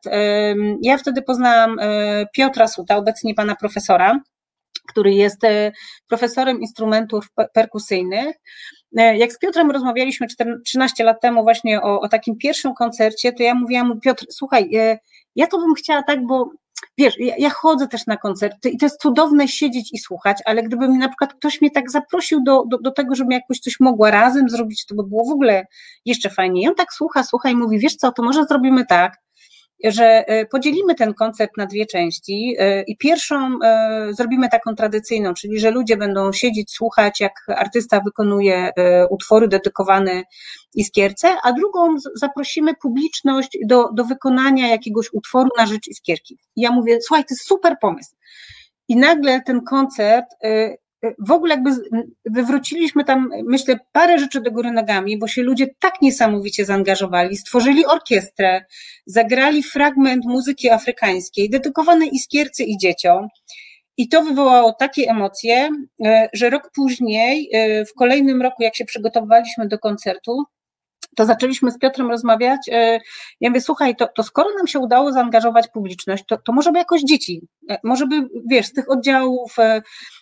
[SPEAKER 3] ja wtedy poznałam Piotra Suta, obecnie pana profesora, który jest e, profesorem instrumentów perkusyjnych. E, jak z Piotrem rozmawialiśmy 13 lat temu właśnie o, o takim pierwszym koncercie, to ja mówiłam mu, Piotr, słuchaj, e, ja to bym chciała tak, bo wiesz, ja, ja, chodzę też na koncerty i to jest cudowne siedzieć i słuchać, ale gdyby mi na przykład ktoś mnie tak zaprosił do, do, do tego, żebym jakoś coś mogła razem zrobić, to by było w ogóle jeszcze fajniej. I on tak słucha, słucha i mówi, wiesz co, to może zrobimy tak, że e, podzielimy ten koncept na dwie części e, i pierwszą e, zrobimy taką tradycyjną, czyli że ludzie będą siedzieć, słuchać, jak artysta wykonuje utwory dedykowane iskierce, a drugą zaprosimy publiczność do, do wykonania jakiegoś utworu na rzecz iskierki. I ja mówię, słuchaj, to jest super pomysł. I nagle ten koncept w ogóle jakby wywróciliśmy tam, myślę, parę rzeczy do góry nogami, bo się ludzie tak niesamowicie zaangażowali, stworzyli orkiestrę, zagrali fragment muzyki afrykańskiej, dedykowany iskierce i dzieciom. I to wywołało takie emocje, e, że rok później, e, w kolejnym roku, jak się przygotowywaliśmy do koncertu, to zaczęliśmy z Piotrem rozmawiać. E, ja mówię, słuchaj, to, to skoro nam się udało zaangażować publiczność, to, to może by jakoś dzieci, może by, wiesz, z tych oddziałów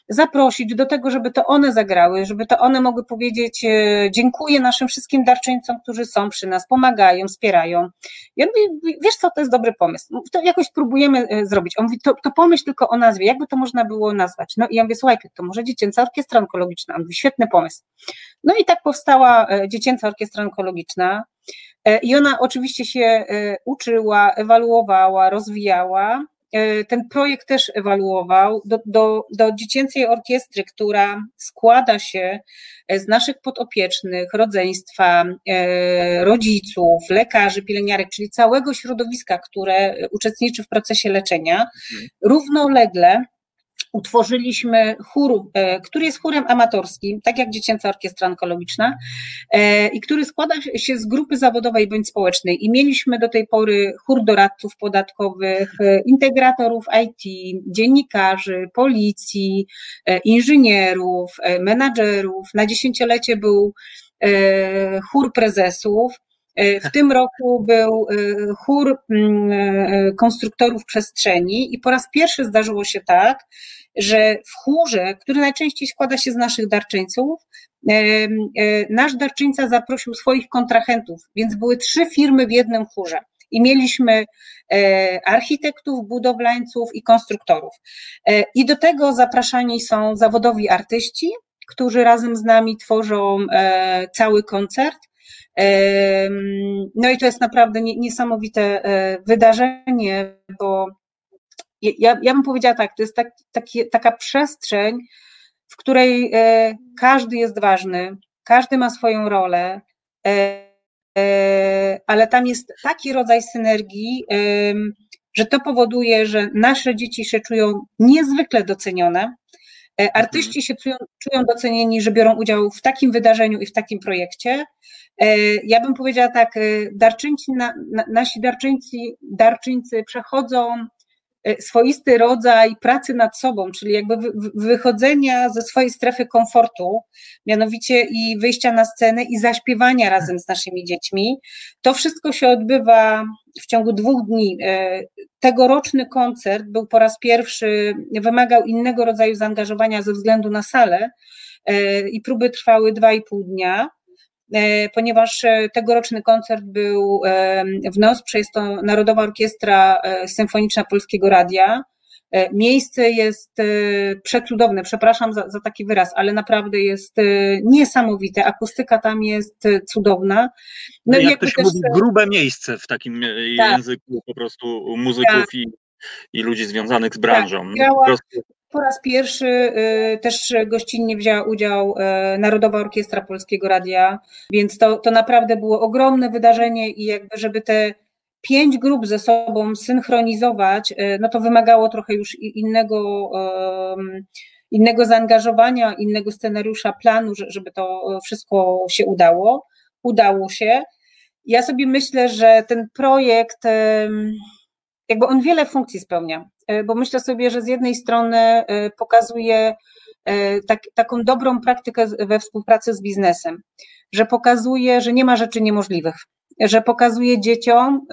[SPEAKER 3] zaprosić do tego, żeby to one zagrały, żeby to one mogły powiedzieć e, dziękuję naszym wszystkim darczyńcom, którzy są przy nas, pomagają, wspierają. Ja mówię, wiesz co, to jest dobry pomysł, to jakoś spróbujemy e, zrobić. On mówi, to, to pomyśl tylko o nazwie, jakby to można było nazwać. No i ja mówię, słuchaj, to może Dziecięca Orkiestra Onkologiczna. On mówi, świetny pomysł. No i tak powstała e, Dziecięca Orkiestra Onkologiczna. I ona oczywiście się uczyła, ewaluowała, rozwijała. E, ten projekt też ewaluował do, do, do dziecięcej orkiestry, która składa się z naszych podopiecznych, rodzeństwa, e, rodziców, lekarzy, pielęgniarek, czyli całego środowiska, które uczestniczy w procesie leczenia, mhm. równolegle utworzyliśmy chór, e, który jest chórem amatorskim, tak jak Dziecięca Orkiestra Onkologiczna, e, i który składa się z grupy zawodowej bądź społecznej. I mieliśmy do tej pory chór doradców podatkowych, e, integratorów IT, dziennikarzy, policji, inżynierów, menadżerów. Na dziesięciolecie był chór prezesów. W tym roku był chór mm, konstruktorów przestrzeni i po raz pierwszy zdarzyło się tak, że w chórze, który najczęściej składa się z naszych darczyńców, e, nasz darczyńca zaprosił swoich kontrahentów, więc były trzy firmy w jednym chórze. I mieliśmy architektów, budowlańców i konstruktorów. I do tego zapraszani są zawodowi artyści, którzy razem z nami tworzą cały koncert. No i to jest naprawdę niesamowite wydarzenie, bo ja, ja bym powiedziała tak, to jest tak, taki, taka przestrzeń, w której e, każdy jest ważny, każdy ma swoją rolę, e, e, ale tam jest taki rodzaj synergii, że to powoduje, że nasze dzieci się czują niezwykle docenione. Artyści się czują, czują docenieni, że biorą udział w takim wydarzeniu i w takim projekcie. Ja bym powiedziała tak, darczyńcy, nasi darczyńcy, darczyńcy przechodzą swoisty rodzaj pracy nad sobą, czyli jakby wychodzenia ze swojej strefy komfortu, mianowicie i wyjścia na scenę i zaśpiewania razem z naszymi dziećmi. To wszystko się odbywa w ciągu dwóch dni. E, tegoroczny koncert był po raz pierwszy, wymagał innego rodzaju zaangażowania ze względu na salę e, i próby trwały dwa i pół dnia. E, ponieważ e, tegoroczny koncert był e, w NOSPRZE, jest to Narodowa Orkiestra Symfoniczna Polskiego Radia. Miejsce jest przecudowne, przepraszam za, za, taki wyraz, ale naprawdę jest niesamowite. Akustyka tam jest cudowna.
[SPEAKER 2] No, no jak to się też... mówi, grube miejsce w takim tak. języku po prostu muzyków tak. i, i ludzi związanych z branżą. Tak,
[SPEAKER 3] grała, po raz pierwszy y, też gościnnie wzięła udział y, Narodowa Orkiestra Polskiego Radia, więc to, to naprawdę było ogromne wydarzenie i jakby, żeby te pięć grup ze sobą synchronizować, y, no to wymagało trochę już innego, innego zaangażowania, innego scenariusza, planu, żeby to wszystko się udało. Udało się. Ja sobie myślę, że ten projekt jakby on wiele funkcji spełnia, e, bo myślę sobie, że z jednej strony e, pokazuje e, tak, taką dobrą praktykę we współpracy z biznesem, że pokazuje, że nie ma rzeczy niemożliwych, że pokazuje dzieciom,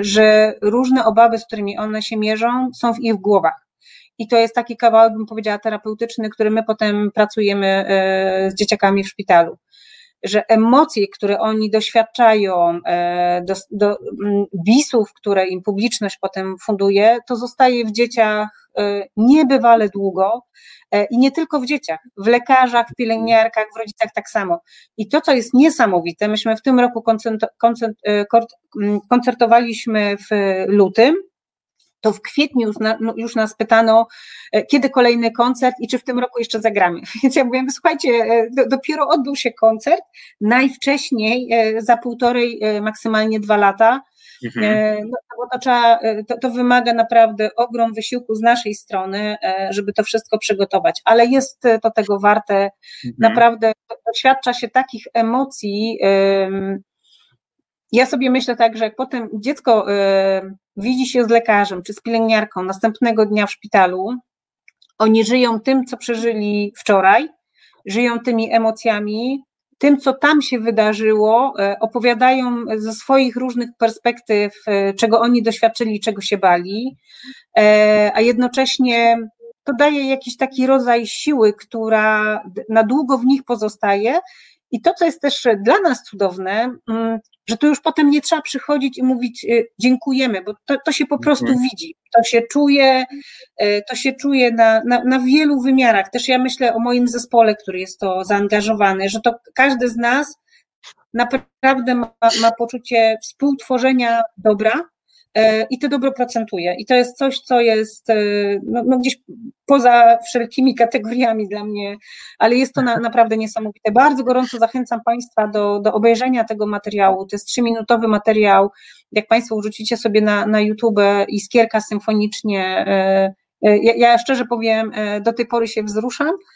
[SPEAKER 3] że różne obawy, z którymi one się mierzą, są w ich głowach. I to jest taki kawałek, bym powiedziała, terapeutyczny, który my potem pracujemy z dzieciakami w szpitalu że emocje, które oni doświadczają, e, do, do bisów, które im publiczność potem funduje, to zostaje w dzieciach e, niebywale długo e, i nie tylko w dzieciach, w lekarzach, w pielęgniarkach, w rodzicach tak samo. I to, co jest niesamowite, myśmy w tym roku koncertowaliśmy w lutym, to w kwietniu już, na, no, już nas pytano, e, kiedy kolejny koncert i czy w tym roku jeszcze zagramy. Więc ja mówię, słuchajcie, e, do, dopiero odbył się koncert, najwcześniej e, za półtorej, maksymalnie dwa lata. Mhm. No, bo to, trzeba, to, to wymaga naprawdę ogrom wysiłku z naszej strony, żeby to wszystko przygotować, ale jest to tego warte. Mhm. Naprawdę doświadcza się takich emocji. Ja sobie myślę tak, że jak potem dziecko widzi się z lekarzem czy z pielęgniarką następnego dnia w szpitalu, oni żyją tym, co przeżyli wczoraj, żyją tymi emocjami, tym, co tam się wydarzyło, e, opowiadają ze swoich różnych perspektyw, e, czego oni doświadczyli, czego się bali, a jednocześnie to daje jakiś taki rodzaj siły, która na długo w nich pozostaje. I to, co jest też dla nas cudowne, mm, że tu już potem nie trzeba przychodzić i mówić y, dziękujemy, bo to, to się po prostu mhm. widzi, to się czuje, y, to się czuje na, na, na wielu wymiarach. Też ja myślę o moim zespole, który jest to zaangażowany, że to każdy z nas naprawdę ma, ma poczucie współtworzenia dobra, i to dobro procentuje. I to jest coś, co jest e, no, no gdzieś poza wszelkimi kategoriami dla mnie, ale jest to na, naprawdę niesamowite. Bardzo gorąco zachęcam Państwa do, do obejrzenia tego materiału. To jest trzyminutowy materiał. Jak Państwo wrzucicie sobie na, na YouTube Iskierka symfonicznie, e, ja, ja szczerze powiem, do tej pory się wzruszam E, e,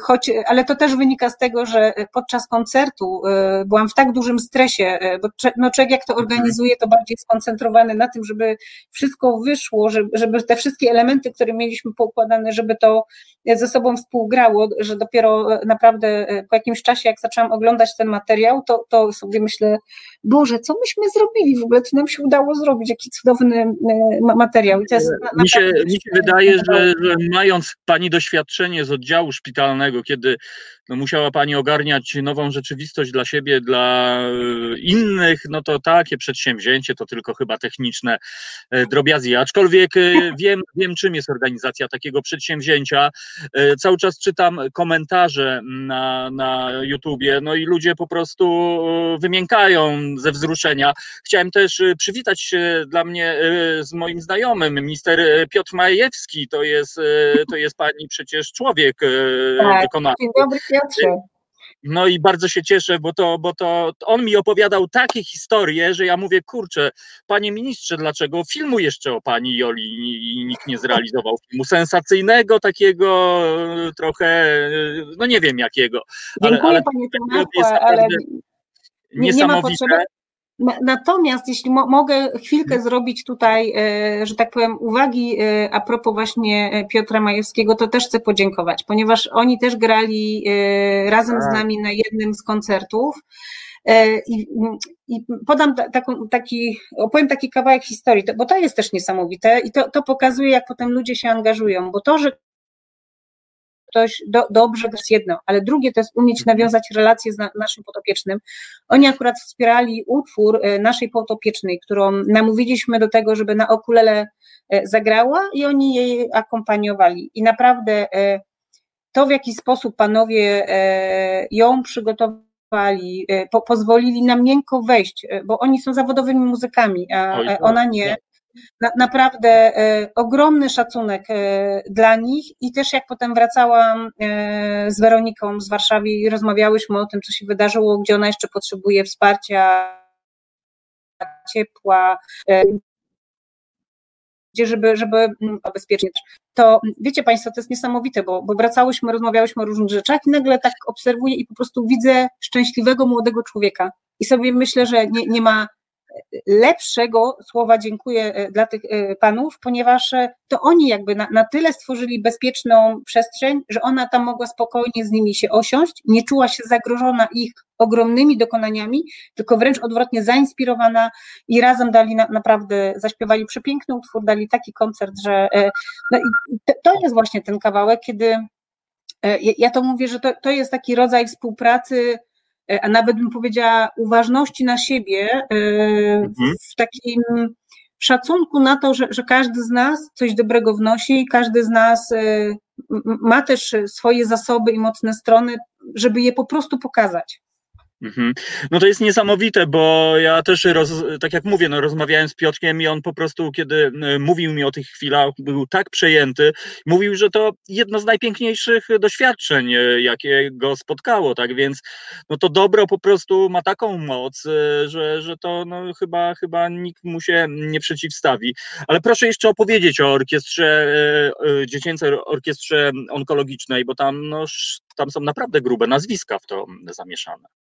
[SPEAKER 3] choć, ale to też wynika z tego, że podczas koncertu e, byłam w tak dużym stresie, bo no, człowiek jak to organizuje, to bardziej skoncentrowany na tym, żeby wszystko wyszło, żeby, żeby te wszystkie elementy, które mieliśmy poukładane, żeby to ze sobą współgrało, że dopiero naprawdę po jakimś czasie, jak zaczęłam oglądać ten materiał, to, to sobie myślę, Boże, co myśmy zrobili w ogóle, co nam się udało zrobić, jaki cudowny materiał. I
[SPEAKER 2] to jest mi, się, mi się wydaje, że, że mając Pani doświadczenie, doświadczenie z oddziału szpitalnego, kiedy no musiała pani ogarniać nową rzeczywistość dla siebie, dla e, innych, no to takie przedsięwzięcie to tylko chyba techniczne e, drobiazgi. Aczkolwiek wiem, wiem, czym jest organizacja takiego przedsięwzięcia. Cały czas czytam komentarze na, na YouTubie, no i ludzie po prostu wymiękają ze wzruszenia. Chciałem też przywitać się dla mnie z moim znajomym, minister Piotr Majewski, to jest, to jest pani przecież człowiek tak, wykonawczy.
[SPEAKER 3] Dzień dobry Piotrze.
[SPEAKER 2] No i bardzo się cieszę, bo to, bo to on mi opowiadał takie historie, że ja mówię, kurczę, panie ministrze, dlaczego filmu jeszcze o pani Joli i nikt nie zrealizował filmu sensacyjnego, takiego trochę, no nie wiem jakiego.
[SPEAKER 3] Dziękuję ale, ale panie Tomaszu, ale nie, nie ma potrzeby. Natomiast jeśli mo mogę chwilkę mhm. zrobić tutaj, e, że tak powiem, uwagi e, a propos właśnie e, Piotra Majewskiego, to też chcę podziękować, ponieważ oni też grali razem z tak. nami na jednym z koncertów. I, i podam taką, taki, opowiem taki kawałek historii, bo to jest też niesamowite i to, to pokazuje, jak potem ludzie się angażują, bo to, że ktoś do, dobrze, to jest jedno, ale drugie to jest umieć mhm. nawiązać relacje z na, naszym potopiecznym. Oni akurat wspierali utwór e, naszej potopiecznej, którą namówiliśmy do tego, żeby na okulele e, zagrała i oni jej akompaniowali. I naprawdę e, to, w jaki sposób panowie ją przygotowali, po, pozwolili nam miękko wejść, bo oni są zawodowymi muzykami, a ona nie na, naprawdę e, ogromny szacunek e, dla nich i też jak potem wracałam e, z Weroniką z Warszawy i rozmawiałyśmy o tym, co się wydarzyło, gdzie ona jeszcze potrzebuje wsparcia, ciepła, gdzie żeby, żeby mm, bezpiecznie. To wiecie Państwo, to jest niesamowite, bo, bo wracałyśmy, rozmawiałyśmy o różnych rzeczach i nagle tak obserwuję i po prostu widzę szczęśliwego młodego człowieka. I sobie myślę, że nie, nie ma lepszego słowa dziękuję e, dla tych e, panów, ponieważ e, to oni jakby na, na, tyle stworzyli bezpieczną przestrzeń, że ona tam mogła spokojnie z nimi się osiąść, nie czuła się zagrożona ich ogromnymi dokonaniami, tylko wręcz odwrotnie zainspirowana i razem dali na, naprawdę, zaśpiewali przepiękny utwór, dali taki koncert, że no i to jest właśnie ten kawałek, kiedy ja to mówię, że to, to jest taki rodzaj współpracy a nawet bym powiedziała uważności na siebie, e, mhm. w takim szacunku na to, że, że każdy z nas coś dobrego wnosi i każdy z nas e, ma też swoje zasoby i mocne strony, żeby je po prostu pokazać.
[SPEAKER 2] Mhm. No to jest niesamowite, bo ja też, roz, tak jak mówię, no rozmawiałem z Piotrkiem i on po prostu, kiedy e, mówił mi o tych chwilach, był tak przejęty, mówił, że to jedno z najpiękniejszych doświadczeń, e, jakie go spotkało, tak więc no to dobro po prostu ma taką moc, e, że, że to no chyba, chyba nikt mu się nie przeciwstawi. Ale proszę jeszcze opowiedzieć o orkiestrze, dziecięcej orkiestrze onkologicznej, bo tam, no, tam są naprawdę grube nazwiska w to zamieszane.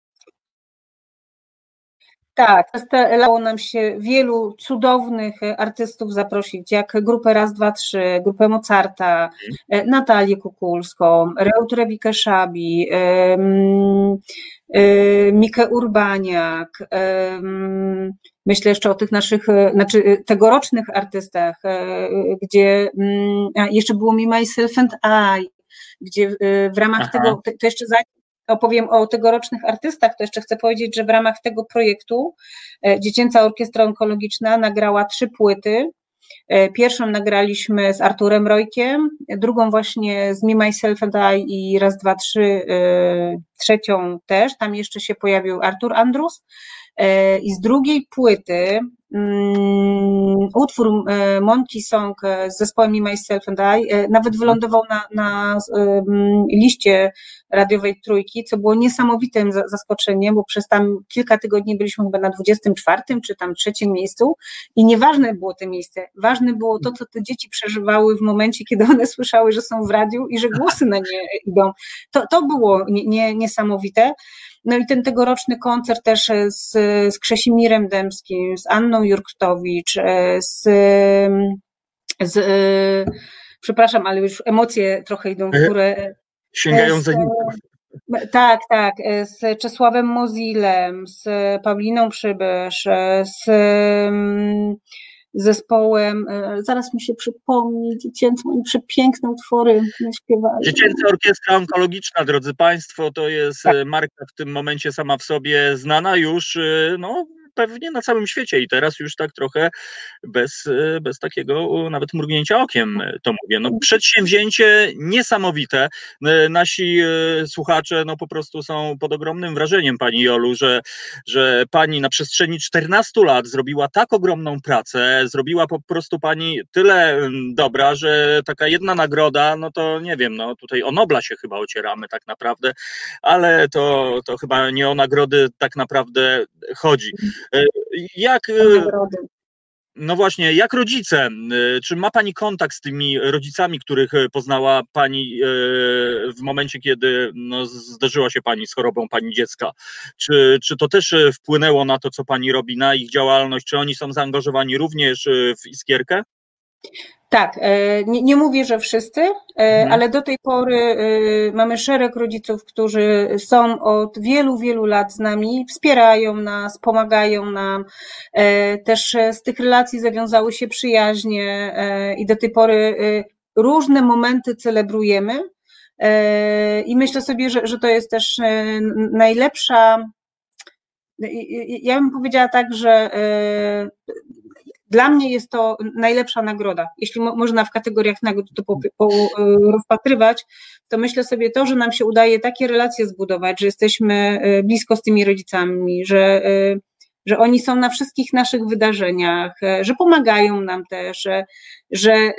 [SPEAKER 3] Tak, udało nam się wielu cudownych e, artystów zaprosić, jak grupę Raz, Dwa, Trzy, grupę Mozarta, mhm. Natalię Kukulską, Reutrewikę Szabi, e, Mikę Urbaniak, myślę jeszcze o tych naszych, znaczy tegorocznych artystach, gdzie jeszcze było Me, Myself and I, gdzie w ramach Aha. tego, to jeszcze zanim opowiem o tegorocznych artystach, to jeszcze chcę powiedzieć, że w ramach tego projektu e, Dziecięca Orkiestra Onkologiczna nagrała trzy płyty. E, pierwszą nagraliśmy z Arturem Rojkiem, drugą właśnie z Me, Myself and I i raz, dwa, trzy, e, trzecią też, tam jeszcze się pojawił Artur Andrus i z drugiej płyty Mm, utwór e, Monkey Song e, z zespołem Me, Myself and I e, nawet wylądował na, na liście radiowej trójki, co było niesamowitym zaskoczeniem, bo przez tam kilka tygodni byliśmy chyba na 24 czy tam trzecim miejscu i nieważne było to miejsce, ważne było to, co te dzieci przeżywały w momencie, kiedy one słyszały, że są w radiu i że głosy na nie idą. To, to było nie, nie, niesamowite. No i ten tegoroczny koncert też z, z Krzesimirem Dębskim, z Anną Jurktowicz, z, z przepraszam, ale już emocje trochę idą w górę.
[SPEAKER 2] Sięgają za nim.
[SPEAKER 3] Tak, tak, z Czesławem Mozilem, z Pauliną Przybysz, z zespołem, zaraz mi się przypomni, dziecięcym, oni przepiękne utwory śpiewali.
[SPEAKER 2] Dziecięca Orkiestra Onkologiczna, drodzy Państwo, to jest tak. marka w tym momencie sama w sobie znana już, no pewnie na całym świecie i teraz już tak trochę bez, e, bez takiego nawet mrugnięcia okiem e, to mówię. No, przedsięwzięcie niesamowite. E, nasi słuchacze no, po prostu są pod ogromnym wrażeniem Pani Jolu, że, że Pani na przestrzeni 14 lat zrobiła tak ogromną pracę, zrobiła po prostu Pani tyle dobra, że taka jedna nagroda, no to nie wiem, no tutaj o Nobla się chyba ocieramy tak naprawdę, ale to, to chyba nie o nagrody tak naprawdę chodzi. E, jak. E, no właśnie, jak rodzice, e, czy ma Pani kontakt z tymi rodzicami, których poznała Pani w momencie, kiedy no, zdarzyła się Pani z chorobą Pani dziecka? Czy, czy to też wpłynęło na to, co Pani robi, na ich działalność? Czy oni są zaangażowani również w Iskierkę?
[SPEAKER 3] Tak, e, nie, nie, mówię, że wszyscy, e, mhm. ale do tej pory e, mamy szereg rodziców, którzy są od wielu, wielu lat z nami, wspierają nas, pomagają nam. Też z tych relacji zawiązały się przyjaźnie i do tej pory różne momenty celebrujemy. I myślę sobie, że, że to jest też najlepsza. Ja bym powiedziała tak, że dla mnie jest to najlepsza nagroda. Jeśli mo można w kategoriach nagród to po, po, e, rozpatrywać, to myślę sobie to, że nam się udaje takie relacje zbudować, że jesteśmy e, blisko z tymi rodzicami, że, e, że oni są na wszystkich naszych wydarzeniach, że pomagają nam też, że, że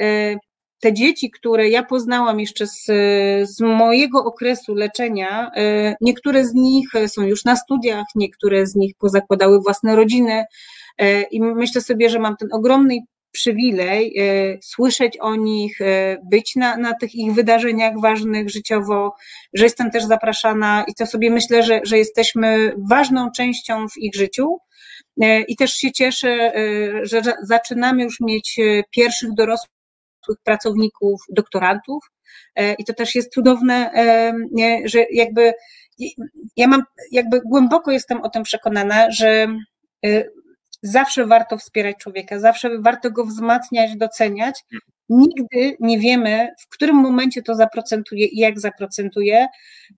[SPEAKER 3] te dzieci, które ja poznałam jeszcze z, z mojego okresu leczenia, niektóre z nich są już na studiach, niektóre z nich pozakładały własne rodziny, I myślę sobie, że mam ten ogromny przywilej e, słyszeć o nich, e, być na, na tych ich wydarzeniach ważnych życiowo, że jestem też zapraszana i to sobie myślę, że, że jesteśmy ważną częścią w ich życiu. I też się cieszę, że zaczynamy już mieć pierwszych dorosłych pracowników, doktorantów. I to też jest cudowne, że jakby ja mam, jakby głęboko jestem o tym przekonana, że zawsze warto wspierać człowieka, zawsze warto go wzmacniać, doceniać. Nigdy nie wiemy, w którym momencie to zaprocentuje i jak zaprocentuje,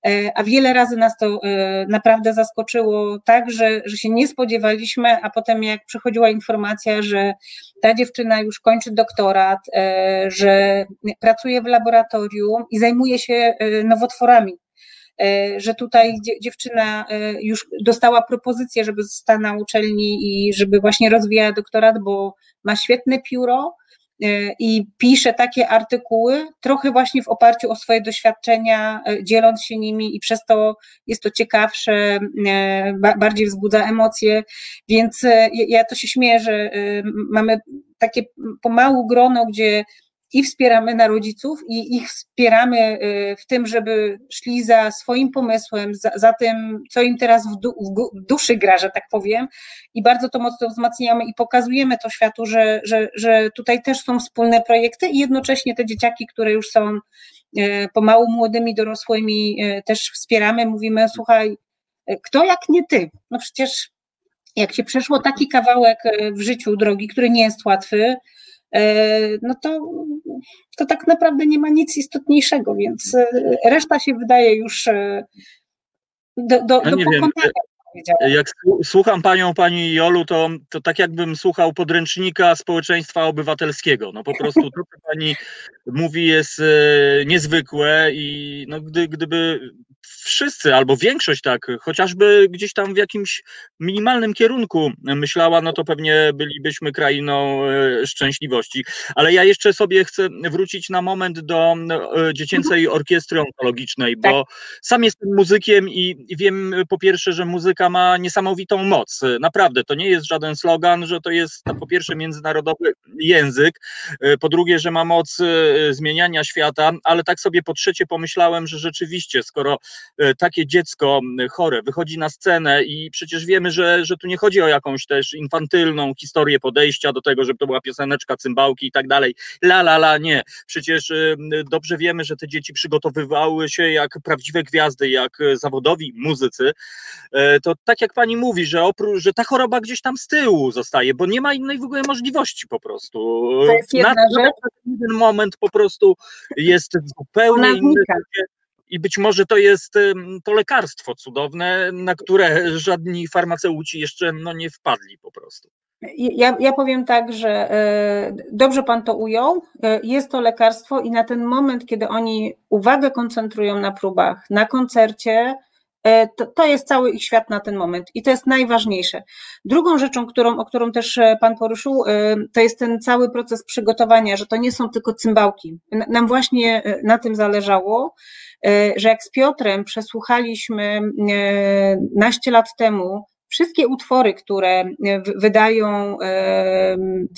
[SPEAKER 3] e, a wiele razy nas to e, naprawdę zaskoczyło tak, że, że się nie spodziewaliśmy, a potem jak przychodziła informacja, że ta dziewczyna już kończy doktorat, e, że pracuje w laboratorium i zajmuje się nowotworami, że tutaj dziewczyna e, już dostała propozycję, żeby została na uczelni i żeby właśnie rozwijała doktorat, bo ma świetne pióro e, i pisze takie artykuły, trochę właśnie w oparciu o swoje doświadczenia, dzieląc się nimi i przez to jest to ciekawsze, bardziej wzbudza emocje, więc ja to się śmieję, że mamy takie pomału grono, gdzie i wspieramy na rodziców i ich wspieramy y, w tym, żeby szli za swoim pomysłem, za, za tym, co im teraz w, du, w, duszy gra, że tak powiem, i bardzo to mocno wzmacniamy i pokazujemy to światu, że, że, że tutaj też są wspólne projekty i jednocześnie te dzieciaki, które już są y, pomału młodymi, dorosłymi, y, też wspieramy, mówimy, słuchaj, kto jak nie ty? No przecież jak się przeszło taki kawałek w życiu drogi, który nie jest łatwy, no to, to tak naprawdę nie ma nic istotniejszego, więc e, reszta się wydaje już e, do, do, no do pokonania.
[SPEAKER 2] Jak słucham panią, pani Jolu, to, to tak jakbym słuchał podręcznika społeczeństwa obywatelskiego. No po prostu to, co pani mówi, jest niezwykłe i no, gdy, gdyby wszyscy albo większość tak, chociażby gdzieś tam w jakimś minimalnym kierunku myślała, no to pewnie bylibyśmy krainą e, szczęśliwości. Ale ja jeszcze sobie chcę wrócić na moment do e, dziecięcej orkiestry onkologicznej, bo tak. sam jestem muzykiem i wiem po pierwsze, że muzyka ma niesamowitą moc. Naprawdę, to nie jest żaden slogan, że to jest po pierwsze międzynarodowy język, e, po drugie, że ma moc zmieniania świata, ale tak sobie po trzecie pomyślałem, że rzeczywiście, skoro takie dziecko chore wychodzi na scenę i przecież wiemy, że, że tu nie chodzi o jakąś też infantylną historię podejścia do tego, żeby to była pioseneczka, cymbałki i tak dalej. La, la, la, nie. Przecież dobrze wiemy, że te dzieci przygotowywały się jak prawdziwe gwiazdy, jak zawodowi muzycy. To tak jak pani mówi, że, oprócz, że ta choroba gdzieś tam z tyłu zostaje, bo nie ma innej w ogóle możliwości po prostu.
[SPEAKER 3] To jest jedna na, rzecz.
[SPEAKER 2] Ten moment po prostu jest zupełnie inny. I być może to jest to lekarstwo cudowne, na które żadni farmaceuci jeszcze no, nie wpadli po prostu.
[SPEAKER 3] Ja, ja powiem tak, że e, dobrze Pan to ujął. E, jest to lekarstwo i na ten moment, kiedy oni uwagę koncentrują na próbach, na koncercie, to, to jest cały ich świat na ten moment i to jest najważniejsze. Drugą rzeczą, którą, o którą też e, Pan poruszył, e, to jest ten cały proces przygotowania, że to nie są tylko cymbałki. Nam właśnie na tym zależało, że jak z Piotrem przesłuchaliśmy naście lat temu wszystkie utwory, które wydają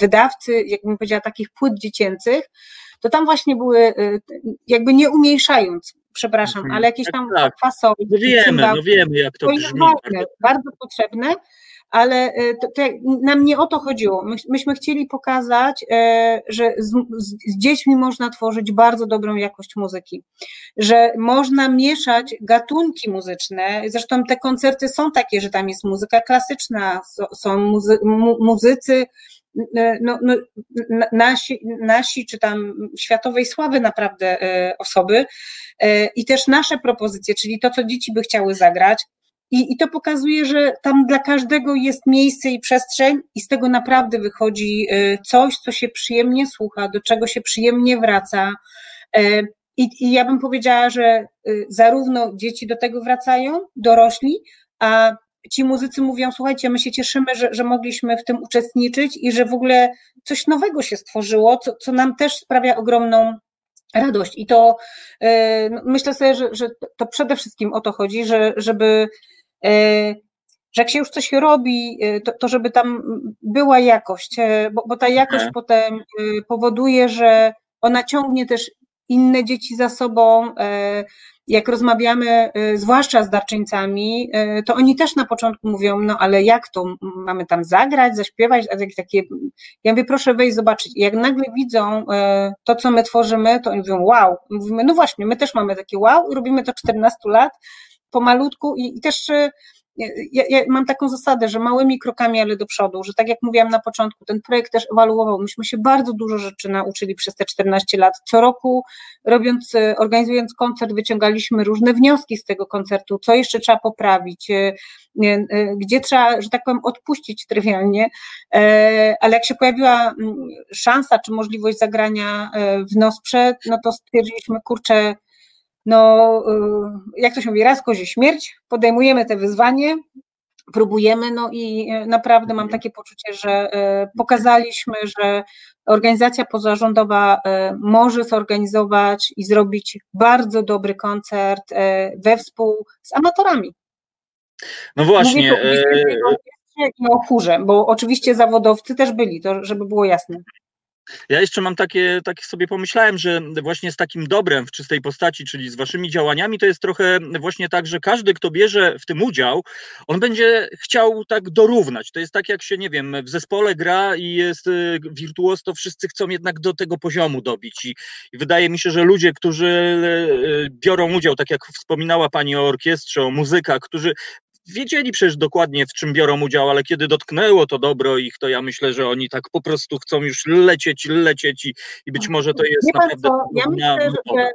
[SPEAKER 3] wydawcy, jakbym powiedziała, takich płyt dziecięcych, to tam właśnie były, jakby nie umniejszając, przepraszam, mhm. ale jakieś tam tak, fasoły.
[SPEAKER 2] No wiemy, no wiemy jak to, to brzmi.
[SPEAKER 3] Ważne, bardzo potrzebne, ale e, to, to, nam nie o to chodziło. My, myśmy chcieli pokazać, e, że z, z, z, dziećmi można tworzyć bardzo dobrą jakość muzyki, że można mieszać gatunki muzyczne. Zresztą te koncerty są takie, że tam jest muzyka klasyczna, są muzy, mu, muzycy no, no, nasi, nasi, czy tam światowej sławy naprawdę e, osoby e, i też nasze propozycje, czyli to, co dzieci by chciały zagrać. I, I to pokazuje, że tam dla każdego jest miejsce i przestrzeń, i z tego naprawdę wychodzi e, coś, co się przyjemnie słucha, do czego się przyjemnie wraca. I, I ja bym powiedziała, że zarówno dzieci do tego wracają, dorośli, a ci muzycy mówią, słuchajcie, my się cieszymy, że, że mogliśmy w tym uczestniczyć i że w ogóle coś nowego się stworzyło, co, co nam też sprawia ogromną radość. I to yy, myślę sobie, że, że to przede wszystkim o to chodzi, że, żeby yy, że jak się już coś robi, e, to, to żeby tam była jakość, bo, bo ta jakość mhm. potem powoduje, że ona ciągnie też inne dzieci za sobą, jak rozmawiamy, y, zwłaszcza z darczyńcami, y, to oni też na początku mówią, no ale jak to, mamy tam zagrać, zaśpiewać, takie, ja mówię, proszę wejść zobaczyć. I jak nagle widzą y, to, co my tworzymy, to oni mówią, wow. Mówimy, no właśnie, my też mamy takie wow i robimy to 14 lat, pomalutku i, i też ja, ja, mam taką zasadę, że małymi krokami, ale do przodu, że tak jak mówiłam na początku, ten projekt też ewoluował. Myśmy się bardzo dużo rzeczy nauczyli przez te 14 lat. Co roku, robiąc, e, organizując koncert, wyciągaliśmy różne wnioski z tego koncertu, co jeszcze trzeba poprawić, e, e, gdzie trzeba, że tak powiem, odpuścić trywialnie, ale jak się pojawiła szansa czy możliwość zagrania w Nosprze, no to stwierdziliśmy, kurczę, no, y, jak to się mówi, raz kozie śmierć, podejmujemy te wyzwanie, próbujemy, no i y, naprawdę mam takie poczucie, że y, pokazaliśmy, że organizacja pozarządowa może zorganizować i zrobić bardzo dobry koncert we współ z amatorami.
[SPEAKER 2] No właśnie.
[SPEAKER 3] Mówię o chórze, bo oczywiście zawodowcy też byli, to żeby było jasne.
[SPEAKER 2] Ja jeszcze mam takie, tak sobie pomyślałem, że właśnie z takim dobrem w czystej postaci, czyli z waszymi działaniami, to jest trochę właśnie tak, że każdy, kto bierze w tym udział, on będzie chciał tak dorównać. To jest tak, jak się, nie wiem, w zespole gra i jest y, wirtuoz, to wszyscy chcą jednak do tego poziomu dobić. I, i wydaje mi się, że ludzie, którzy y, biorą udział, tak jak wspominała pani o orkiestrze, o muzykach, którzy wiedzieli przecież dokładnie, w czym biorą udział, ale kiedy dotknęło to dobro ich, to ja myślę, że oni tak po prostu chcą już lecieć, lecieć i, i być może to jest Wie naprawdę... Co,
[SPEAKER 3] ja myślę, że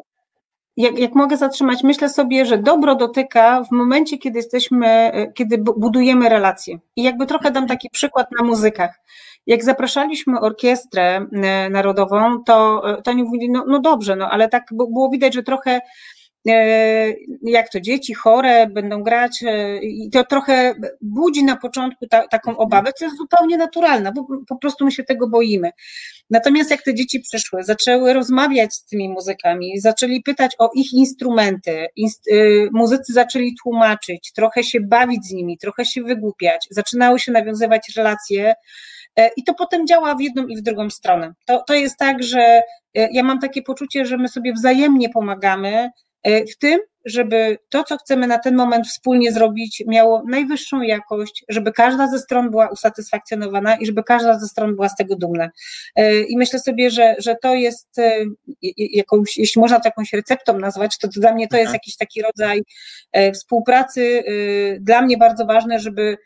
[SPEAKER 3] jak, jak mogę zatrzymać, myślę sobie, że dobro dotyka w momencie, kiedy jesteśmy, kiedy budujemy relacje. I jakby trochę dam taki przykład na muzykach. Jak zapraszaliśmy orkiestrę e, narodową, to, to oni mówili, no, no dobrze, no ale tak było widać, że trochę E, jak to dzieci chore będą grać e, i to trochę budzi na początku ta, taką mhm. obawę, co jest zupełnie naturalne, bo po prostu my się tego boimy. Natomiast jak te dzieci przyszły, zaczęły rozmawiać z tymi muzykami, zaczęli pytać o ich instrumenty, inst, y, muzycy zaczęli tłumaczyć, trochę się bawić z nimi, trochę się wygłupiać, zaczynały się nawiązywać relacje, e, i to potem działa w jedną i w drugą stronę. To, to jest tak, że ja mam takie poczucie, że my sobie wzajemnie pomagamy, w tym, żeby to, co chcemy na ten moment wspólnie zrobić, miało najwyższą jakość, żeby każda ze stron była usatysfakcjonowana i żeby każda ze stron była z tego dumna. I myślę sobie, że, że to jest jakąś, jeśli można to jakąś receptą nazwać, to, to dla mnie to jest mhm. jakiś taki rodzaj współpracy. Dla mnie bardzo ważne, żeby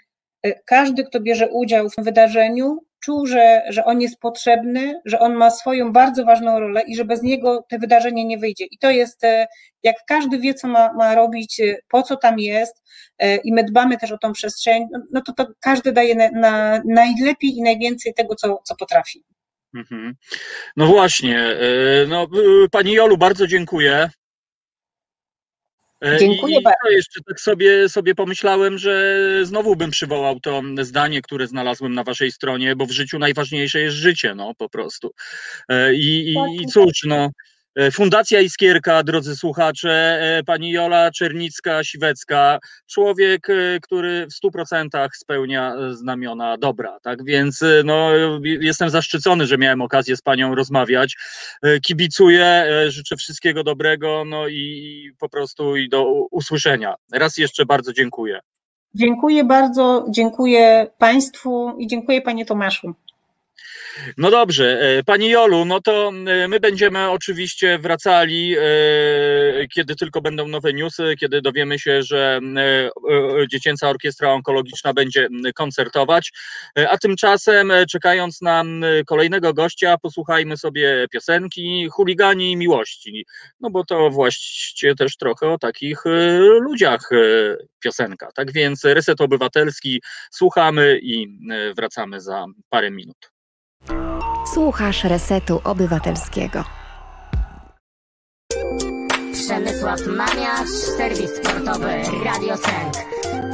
[SPEAKER 3] każdy, kto bierze udział w tym wydarzeniu, czuł, że, że on jest potrzebny, że on ma swoją bardzo ważną rolę i że bez niego to wydarzenie nie wyjdzie. I to jest, e, jak każdy wie, co ma, ma robić, e, po co tam jest e, i my dbamy też o tą przestrzeń, no, no to, to każdy daje na, na najlepiej i najwięcej tego, co, co potrafi. Mhm.
[SPEAKER 2] No właśnie, no, Pani Jolu, bardzo dziękuję.
[SPEAKER 3] E, Dziękuję
[SPEAKER 2] I bardzo. jeszcze tak sobie, sobie pomyślałem, że znowu bym przywołał to zdanie, które znalazłem na waszej stronie, bo w życiu najważniejsze jest życie, no po prostu. E, I, i, i cóż, no. E, Fundacja Iskierka, drodzy słuchacze, e, pani Jola Czernicka-Siwecka, człowiek, e, który w stu procentach spełnia znamiona dobra, tak więc no, jestem zaszczycony, że miałem okazję z panią rozmawiać. Kibicuję, życzę wszystkiego dobrego, no i po prostu i do usłyszenia. Raz jeszcze bardzo dziękuję.
[SPEAKER 3] Dziękuję bardzo, dziękuję państwu i dziękuję panie Tomaszu.
[SPEAKER 2] No dobrze, e, Pani Jolu, no to e, my będziemy oczywiście wracali, e, kiedy tylko będą nowe newsy, kiedy dowiemy się, że Dziecięca Orkiestra Onkologiczna będzie koncertować, a tymczasem czekając na kolejnego gościa, posłuchajmy sobie piosenki Chuligani Miłości, no bo to właściwie też trochę o takich ludziach piosenka, tak więc Reset Obywatelski słuchamy i wracamy za parę minut.
[SPEAKER 4] Słuchasz Resetu Obywatelskiego.
[SPEAKER 5] Przemysław Maniasz, serwis sportowy Radio Sęk.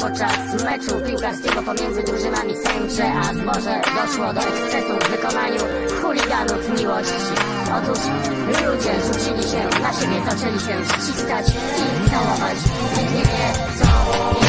[SPEAKER 5] Podczas meczu piłkarskiego pomiędzy drużynami Sęcze a Zboże doszło do ekscesu w wykonaniu chuliganów miłości. Otóż ludzie rzucili się na siebie, zaczęli się ściskać i całować. Nikt nie wie, co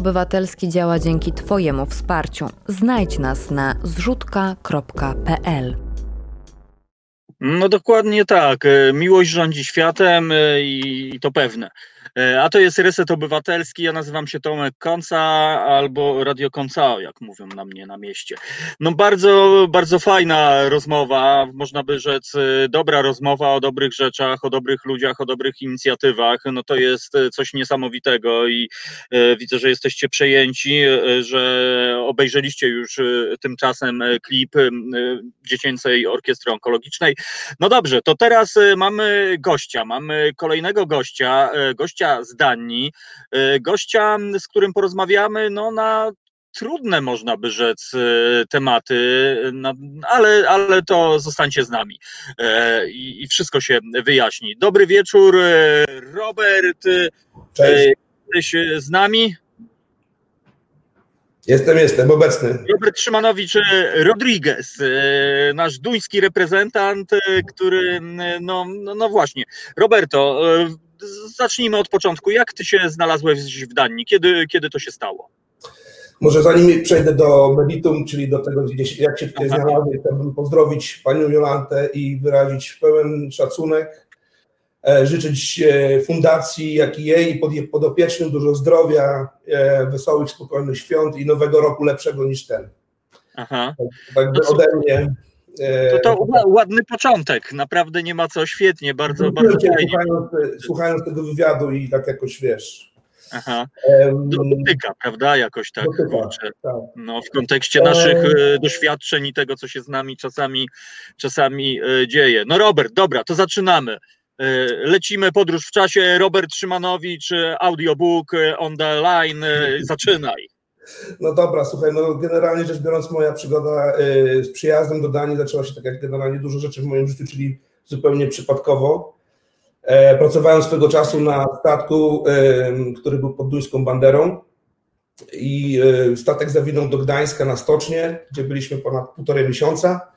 [SPEAKER 4] Obywatelski działa dzięki Twojemu wsparciu. Znajdź nas na zrzutka.pl.
[SPEAKER 2] No dokładnie tak. E, Miłość rządzi światem e, i to pewne. E, a to jest Reset Obywatelski. Ja nazywam się Tomek Konca albo Radio Koncao, jak mówią na mnie na mieście. No bardzo, bardzo fajna rozmowa, można by rzec dobra rozmowa o dobrych rzeczach, o dobrych ludziach, o dobrych inicjatywach. No to jest coś niesamowitego i widzę, że jesteście przejęci, że obejrzeliście już tymczasem klip Dziecięcej Orkiestry Onkologicznej. No dobrze, to teraz mamy gościa, mamy kolejnego gościa, gościa gościa z Danii, e, gościa, z którym porozmawiamy no, na trudne, można by rzec, e, tematy, ale, ale to zostańcie z nami e, i, i wszystko się wyjaśni. Dobry wieczór, Robert. Cześć. Jesteś z nami?
[SPEAKER 6] Jestem, jestem obecny.
[SPEAKER 2] Robert Szymanowicz Rodriguez, nasz duński reprezentant, który, no, no, no właśnie. Roberto, zacznijmy od początku. Jak ty się znalazłeś w Danii? Kiedy, kiedy to się stało?
[SPEAKER 6] Może zanim przejdę do meritum, czyli do tego, jak się tutaj znalazłem, chciałbym pozdrowić panią Jolantę i wyrazić pełen szacunek, e, życzyć e, fundacji, jak i jej i podopiecznym dużo zdrowia, e, wesołych, spokojnych świąt i nowego roku lepszego niż ten. Aha. Tak, tak ode mnie
[SPEAKER 2] to, to ładny początek, naprawdę nie ma co, świetnie, bardzo, bardzo fajnie.
[SPEAKER 6] Słuchając, słuchając, tego wywiadu i tak jakoś, wiesz...
[SPEAKER 2] Aha, dotyka, prawda, jakoś tak, dotyka. Tak. No, w kontekście naszych e, doświadczeń i tego, co się z nami czasami, czasami e, dzieje. No Robert, dobra, to zaczynamy. E, lecimy podróż w czasie. Robert Szymanowicz, audiobook on the line, zaczynaj.
[SPEAKER 6] No dobra, słuchaj, no generalnie rzecz biorąc, moja przygoda y, z przyjazdem do Danii zaczęła się tak jak generalnie dużo rzeczy w moim życiu, czyli zupełnie przypadkowo. E, pracowałem swego czasu na statku, który był pod duńską banderą i y, statek zawinął do Gdańska na stocznie, gdzie byliśmy ponad półtorej miesiąca.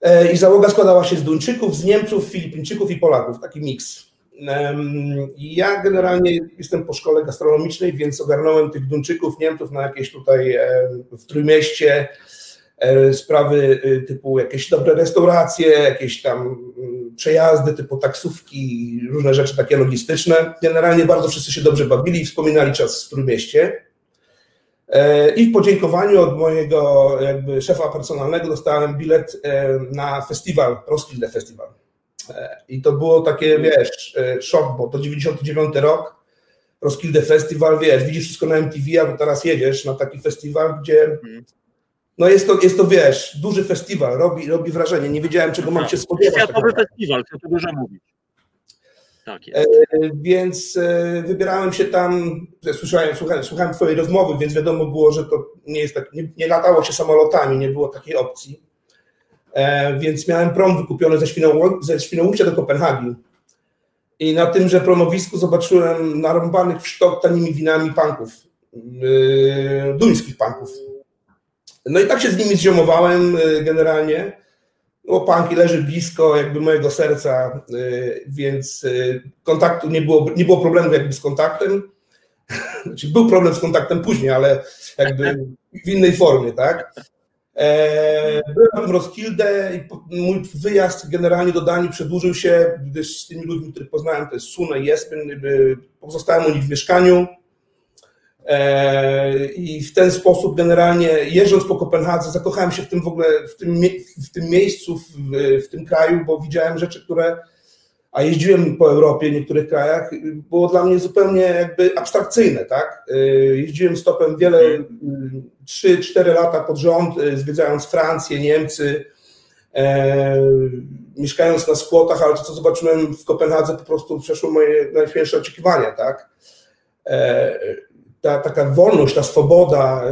[SPEAKER 6] E, I załoga składała się z Duńczyków, z Niemców, Filipińczyków i Polaków, taki miks. Ja generalnie jestem po szkole gastronomicznej, więc ogarnąłem tych Duńczyków, Niemców na jakieś tutaj w Trójmieście e, sprawy y, typu jakieś dobre restauracje, jakieś tam mm, przejazdy typu taksówki, różne rzeczy takie logistyczne. Generalnie bardzo wszyscy się dobrze bawili i wspominali czas w Trójmieście. E, I w podziękowaniu od mojego jakby szefa personalnego dostałem bilet na festiwal, Roskilde Festival. I to było takie, wiesz, e, szok, bo to 99 rok, Roskilde Festival, wiesz, widzisz wszystko na MTV, a teraz jedziesz na taki festiwal, gdzie mhm. no jest to, jest to wiesz, duży festiwal, robi, robi wrażenie, nie wiedziałem czego mam się spodziewać.
[SPEAKER 2] Światowy festiwal, co tu dużo mówić.
[SPEAKER 6] Tak jest. E, więc e, wybierałem się tam, słyszałem, słuchałem, słuchałem twojej rozmowy, więc wiadomo było, że to nie jest tak, nie, nie latało się samolotami, nie było takiej opcji. E, więc miałem prom wykupiony ze, Świnoujścia, ze Świnoujścia do Kopenhagi. I na tymże promowisku zobaczyłem narąbanych w sztok tanimi winami punków, yy, duńskich punków. No i tak się z nimi zziomowałem yy, generalnie. No, punki leży blisko jakby mojego serca, yy, więc kontaktu nie było, nie było problemu jakby z kontaktem. Znaczy był problem z kontaktem później, ale jakby w innej formie, tak? E, byłem w Roskilde i mój wyjazd generalnie do Danii przedłużył się, gdyż z tymi ludźmi, których poznałem, to jest Sune i Jespen, pozostałem u nich w mieszkaniu e, i w ten sposób generalnie jeżdżąc po Kopenhadze zakochałem się w tym w ogóle, w tym, w tym miejscu, w, w tym kraju, bo widziałem rzeczy, które a jeździłem po Europie, w niektórych krajach, było dla mnie zupełnie jakby abstrakcyjne, tak? Y, jeździłem stopem wiele, 3-4 y, lata pod rząd, y, zwiedzając Francję, Niemcy, e, mieszkając na skłotach, ale to, co zobaczyłem w Kopenhadze, po prostu przeszło moje najśmielsze oczekiwania, tak? E, ta taka wolność, ta swoboda,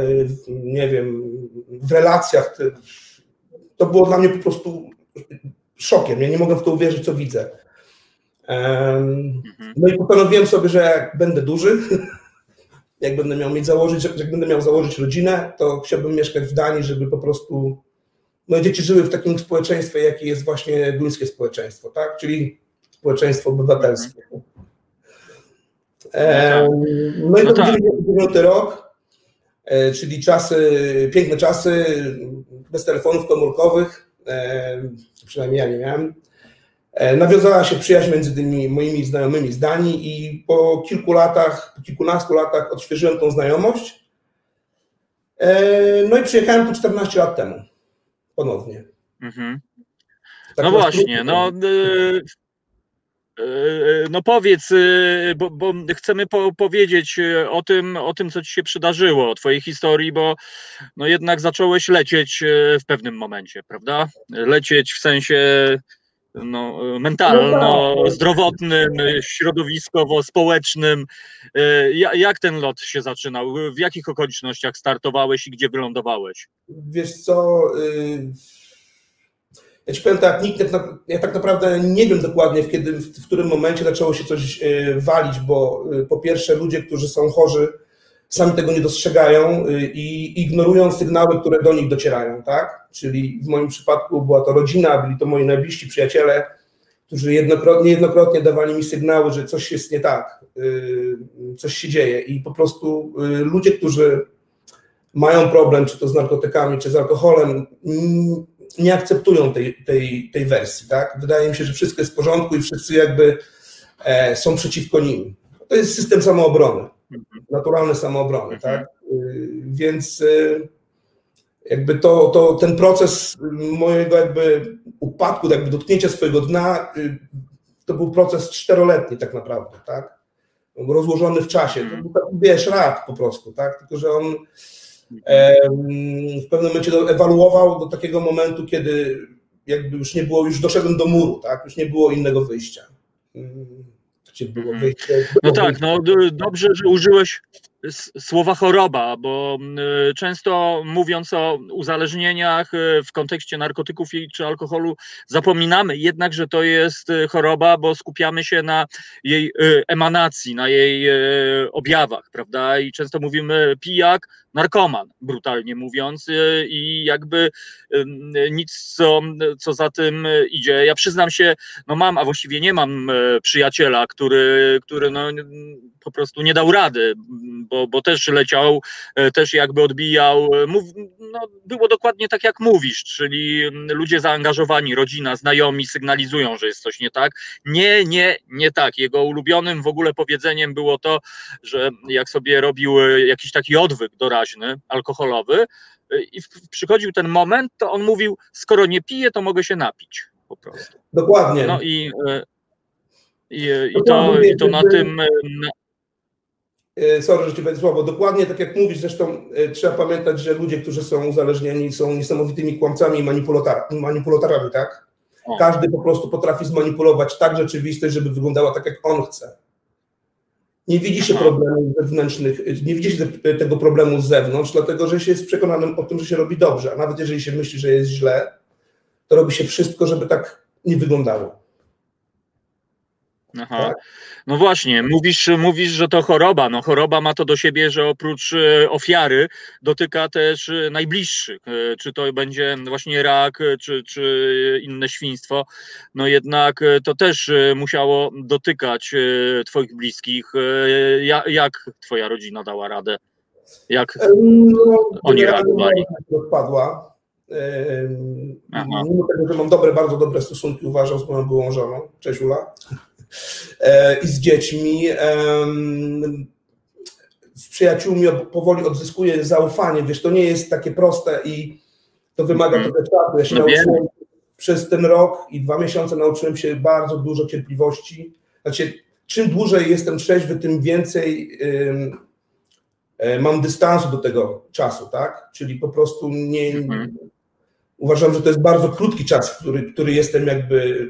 [SPEAKER 6] nie wiem, w relacjach, to było dla mnie po prostu szokiem. Ja nie mogę w to uwierzyć, co widzę. Mhm. No i postanowiłem sobie, że jak będę duży, jak będę miał mieć założyć, jak będę miał założyć rodzinę, to chciałbym mieszkać w Danii, żeby po prostu moje dzieci żyły w takim społeczeństwie, jakie jest właśnie duńskie społeczeństwo, tak? Czyli społeczeństwo obywatelskie. E, no i
[SPEAKER 2] No
[SPEAKER 6] to
[SPEAKER 2] tak.
[SPEAKER 6] 99 rok, e, czyli czasy, piękne czasy, bez telefonów komórkowych, e, przynajmniej ja nie miałem. E, Nawiązała się przyjaźń między tymi moimi znajomymi z Danii i po kilku latach, po kilkunastu latach odświeżyłem tą znajomość. E, No i przyjechałem tu 14 lat temu ponownie.
[SPEAKER 2] Mhm.
[SPEAKER 6] Tak
[SPEAKER 2] No właśnie, no, y, y, no powiedz, y, bo, bo chcemy po, powiedzieć y, o tym, o tym, co ci się przydarzyło, o twojej historii, bo no jednak zacząłeś lecieć y, w pewnym momencie, prawda? Lecieć w sensie no, mentalno,
[SPEAKER 6] No tak.
[SPEAKER 2] zdrowotnym, y, środowiskowo, społecznym. Y, ja- Jak ten lot się zaczynał? W jakich okolicznościach startowałeś i gdzie wylądowałeś?
[SPEAKER 6] Wiesz co, y, ja ci powiem tak, nikt, ja tak naprawdę nie wiem dokładnie, w, kiedy, w którym momencie zaczęło się coś y, walić, bo y, po pierwsze ludzie, którzy są chorzy, sami tego nie dostrzegają y, i ignorują sygnały, które do nich docierają, tak? Czyli w moim przypadku była to rodzina, byli to moi najbliżsi przyjaciele, którzy jednokrotnie, niejednokrotnie dawali mi sygnały, że coś jest nie tak, y, coś się dzieje i po prostu y, ludzie, którzy mają problem, czy to z narkotykami, czy z alkoholem, nie akceptują tej, tej, tej wersji. Tak? Wydaje mi się, że wszystko jest w porządku i wszyscy jakby e, są przeciwko nim. To jest system samoobrony, naturalny samoobrony.
[SPEAKER 2] Mhm.
[SPEAKER 6] Tak? Y, Więc y, jakby to, to, ten proces mojego jakby upadku, jakby dotknięcia swojego dna, y, to był proces czteroletni tak naprawdę, tak? Rozłożony w czasie. To był, taki, wiesz, rad po prostu, tak? Tylko, że on w pewnym momencie ewaluował do takiego momentu, kiedy jakby już nie było, już doszedłem do muru, tak? Już nie było innego wyjścia. Gdzie było
[SPEAKER 2] Mhm.
[SPEAKER 6] wyjście?
[SPEAKER 2] No tak, no dobrze, że użyłeś słowa choroba, bo y, często mówiąc o uzależnieniach y, w kontekście narkotyków czy alkoholu, zapominamy jednak, że to jest y, choroba, bo skupiamy się na jej emanacji, na jej objawach, prawda? I często mówimy pijak, narkoman, brutalnie mówiąc, y, i jakby nic, co, co za tym idzie. Ja przyznam się, no mam, a właściwie nie mam e, przyjaciela, który, który no, po prostu nie dał rady, bo, bo też leciał, e, też jakby odbijał. e, Mów, no, było dokładnie tak, jak mówisz, czyli ludzie zaangażowani, rodzina, znajomi sygnalizują, że jest coś nie tak. Nie, nie, nie tak. Jego ulubionym w ogóle powiedzeniem było to, że jak sobie robił jakiś taki odwyk doraźny, alkoholowy, e, i przychodził ten moment, to on mówił, skoro nie piję, to mogę się napić po prostu.
[SPEAKER 6] Dokładnie.
[SPEAKER 2] No i, e, i, i,
[SPEAKER 6] No
[SPEAKER 2] to, i to na tym. na-
[SPEAKER 6] Sorry, że ci słowo. Dokładnie tak jak mówisz, zresztą trzeba pamiętać, że ludzie, którzy są uzależnieni, są niesamowitymi kłamcami i manipulator- manipulatorami, tak?
[SPEAKER 2] O.
[SPEAKER 6] Każdy po prostu potrafi zmanipulować tak rzeczywistość, żeby wyglądała tak, jak on chce. Nie widzi się problemów zewnętrznych, nie widzi się te- tego problemu z zewnątrz, dlatego że się jest przekonanym o tym, że się robi dobrze. A nawet jeżeli się myśli, że jest źle, to robi się wszystko, żeby tak nie wyglądało.
[SPEAKER 2] Aha.
[SPEAKER 6] Tak.
[SPEAKER 2] No właśnie, mówisz, mówisz, że to choroba. No choroba ma to do siebie, że oprócz e, ofiary dotyka też e, najbliższych. E, Czy to będzie właśnie rak, czy, czy inne świństwo. No jednak to też musiało dotykać Twoich bliskich. Ja- Jak Twoja rodzina dała radę? Jak
[SPEAKER 6] No,
[SPEAKER 2] Oni reagowali.
[SPEAKER 6] żona odpadła. Mimo tego, że mam dobre, bardzo dobre stosunki, uważam z moją byłą żoną, cześć Ula, i z dziećmi. Z przyjaciółmi powoli odzyskuję zaufanie. Wiesz, to nie jest takie proste i to wymaga
[SPEAKER 2] Mhm.
[SPEAKER 6] trochę czasu. Ja się
[SPEAKER 2] No
[SPEAKER 6] nauczyłem przez ten rok i dwa miesiące nauczyłem się bardzo dużo cierpliwości. Znaczy, czym dłużej jestem trzeźwy, tym więcej e, mam dystansu do tego czasu, tak? Czyli po prostu nie.
[SPEAKER 2] Mhm.
[SPEAKER 6] Uważam, że to jest bardzo krótki czas, który, który jestem jakby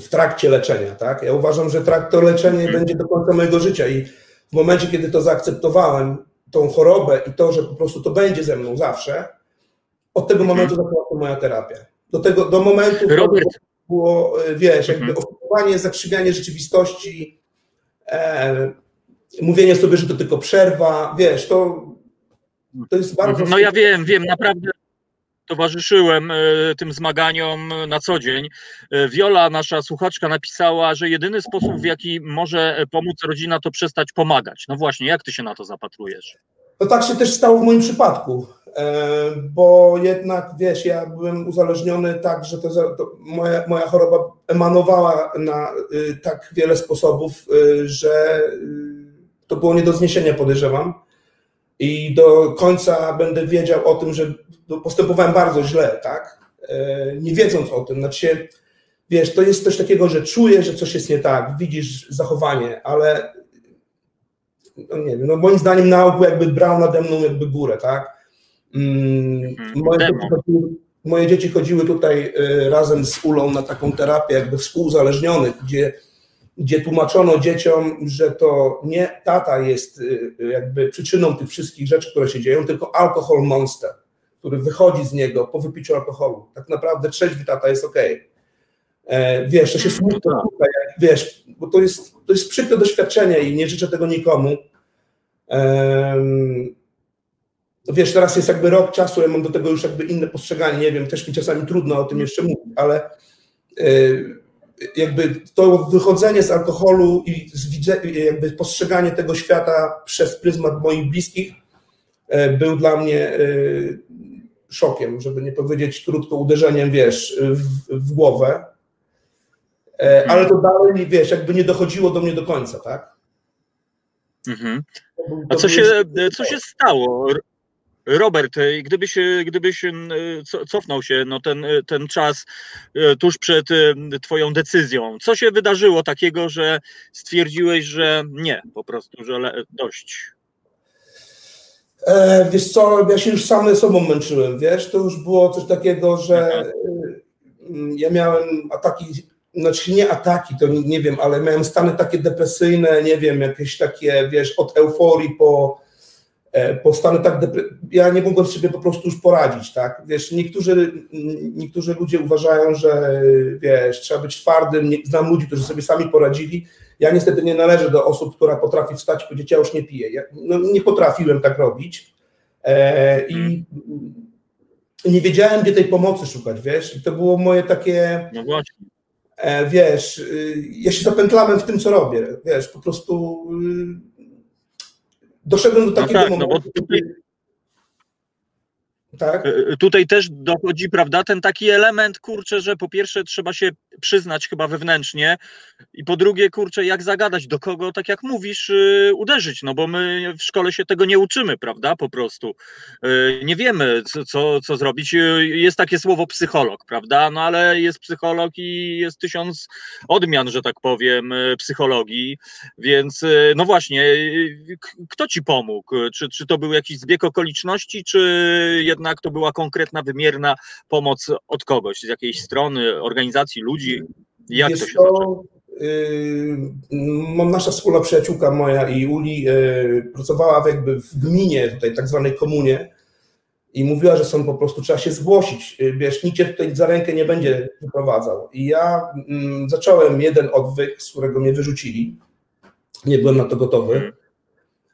[SPEAKER 6] w trakcie leczenia, tak? Ja uważam, że trakt, to leczenie
[SPEAKER 2] Mhm.
[SPEAKER 6] będzie do końca mojego życia i w momencie, kiedy to zaakceptowałem, tą chorobę i to, że po prostu to będzie ze mną zawsze, od tego
[SPEAKER 2] Mhm.
[SPEAKER 6] momentu zaczęła się moja terapia. Do tego, do momentu,
[SPEAKER 2] Robert,
[SPEAKER 6] było, e, wiesz, jakby
[SPEAKER 2] Mhm.
[SPEAKER 6] okupowanie, zakrzywianie rzeczywistości, e, mówienie sobie, że to tylko przerwa, wiesz, to, to jest bardzo...
[SPEAKER 2] no ja wiem, wiem, naprawdę towarzyszyłem e, tym zmaganiom na co dzień. E, Wiola, nasza słuchaczka, napisała, że jedyny sposób, w jaki może pomóc rodzina, to przestać pomagać. No właśnie, jak ty się na to zapatrujesz?
[SPEAKER 6] No tak się też stało w moim przypadku, e, bo jednak wiesz, ja byłem uzależniony tak, że to, to moja, moja choroba emanowała na tak wiele sposobów, że to było nie do zniesienia, podejrzewam. I do końca będę wiedział o tym, że postępowałem bardzo źle, tak? E, nie wiedząc o tym, znaczy, wiesz, to jest coś takiego, że czujesz, że coś jest nie tak, widzisz zachowanie, ale no nie wiem, no moim zdaniem na ogół jakby brał nade mną jakby górę, tak? Mm,
[SPEAKER 2] Mhm,
[SPEAKER 6] moje, dzieci chodziły, moje dzieci chodziły tutaj y, razem z Ulą na taką terapię jakby współzależnionych, gdzie, gdzie tłumaczono dzieciom, że to nie tata jest y, y, jakby przyczyną tych wszystkich rzeczy, które się dzieją, tylko alkohol monster, który wychodzi z niego po wypiciu alkoholu. Tak naprawdę trzeźwy tata jest okej. E, Wiesz, to się
[SPEAKER 2] No
[SPEAKER 6] smutno jak, wiesz, bo to jest, to jest przykre doświadczenie i nie życzę tego nikomu. Wiesz, teraz jest jakby rok czasu, ja mam do tego już jakby inne postrzeganie, nie wiem, też mi czasami trudno o tym jeszcze mówić, ale y, jakby to wychodzenie z alkoholu i jakby postrzeganie tego świata przez pryzmat moich bliskich y, był dla mnie y, szokiem, żeby nie powiedzieć krótko uderzeniem, wiesz, w, w głowę. E, Ale to dalej, wiesz, jakby nie dochodziło do mnie do końca, tak?
[SPEAKER 2] Mhm. A co się, co się stało? Robert, gdybyś, e, gdybyś e, co- cofnął się no ten, e, ten czas tuż przed twoją decyzją, co się wydarzyło takiego, że stwierdziłeś, że nie, po prostu, że dość?
[SPEAKER 6] E, wiesz co, ja się już sam ze sobą męczyłem, wiesz, to już było coś takiego, że y, ja miałem ataki, znaczy nie ataki, to nie, nie wiem, ale miałem stany takie depresyjne, nie wiem, jakieś takie, wiesz, od euforii po, e, po stany tak ja nie mogłem sobie po prostu już poradzić, tak, wiesz, niektórzy, niektórzy ludzie uważają, że wiesz, trzeba być twardym, nie, znam ludzi, którzy sobie sami poradzili, ja niestety nie należę do osób, która potrafi wstać i powiedzieć, ja już nie piję. Ja, no, nie potrafiłem tak robić e, i nie wiedziałem, gdzie tej pomocy szukać, wiesz. I to było moje takie,
[SPEAKER 2] No właśnie.
[SPEAKER 6] e, wiesz, y, ja się zapętlałem w tym, co robię, wiesz, po prostu y, doszedłem do
[SPEAKER 2] No
[SPEAKER 6] takiego
[SPEAKER 2] tak, no bo
[SPEAKER 6] momentu,
[SPEAKER 2] tutaj,
[SPEAKER 6] kiedy- tak?
[SPEAKER 2] e, tutaj też dochodzi, prawda, ten taki element, kurczę, że po pierwsze trzeba się przyznać chyba wewnętrznie i po drugie, kurczę, jak zagadać, do kogo, tak jak mówisz, y, uderzyć, no bo my w szkole się tego nie uczymy, prawda, po prostu. Y, Nie wiemy, co, co, co zrobić. Y, Jest takie słowo psycholog, prawda, no ale jest psycholog i jest tysiąc odmian, że tak powiem, psychologii, więc no właśnie, kto ci pomógł? Czy, czy to był jakiś zbieg okoliczności, czy jednak to była konkretna, wymierna pomoc od kogoś, z jakiejś strony, organizacji, ludzi? Jak
[SPEAKER 6] Wiesz
[SPEAKER 2] to się zaczęło?
[SPEAKER 6] y, Mam nasza wspólna przyjaciółka moja i Uli y, pracowała w jakby w gminie, tutaj tak zwanej komunie i mówiła, że są po prostu, trzeba się zgłosić, Y, wiesz, nikt cię tutaj za rękę nie będzie wyprowadzał. I ja mm, zacząłem jeden odwyk, z którego mnie wyrzucili, nie byłem na to gotowy.
[SPEAKER 2] Mhm.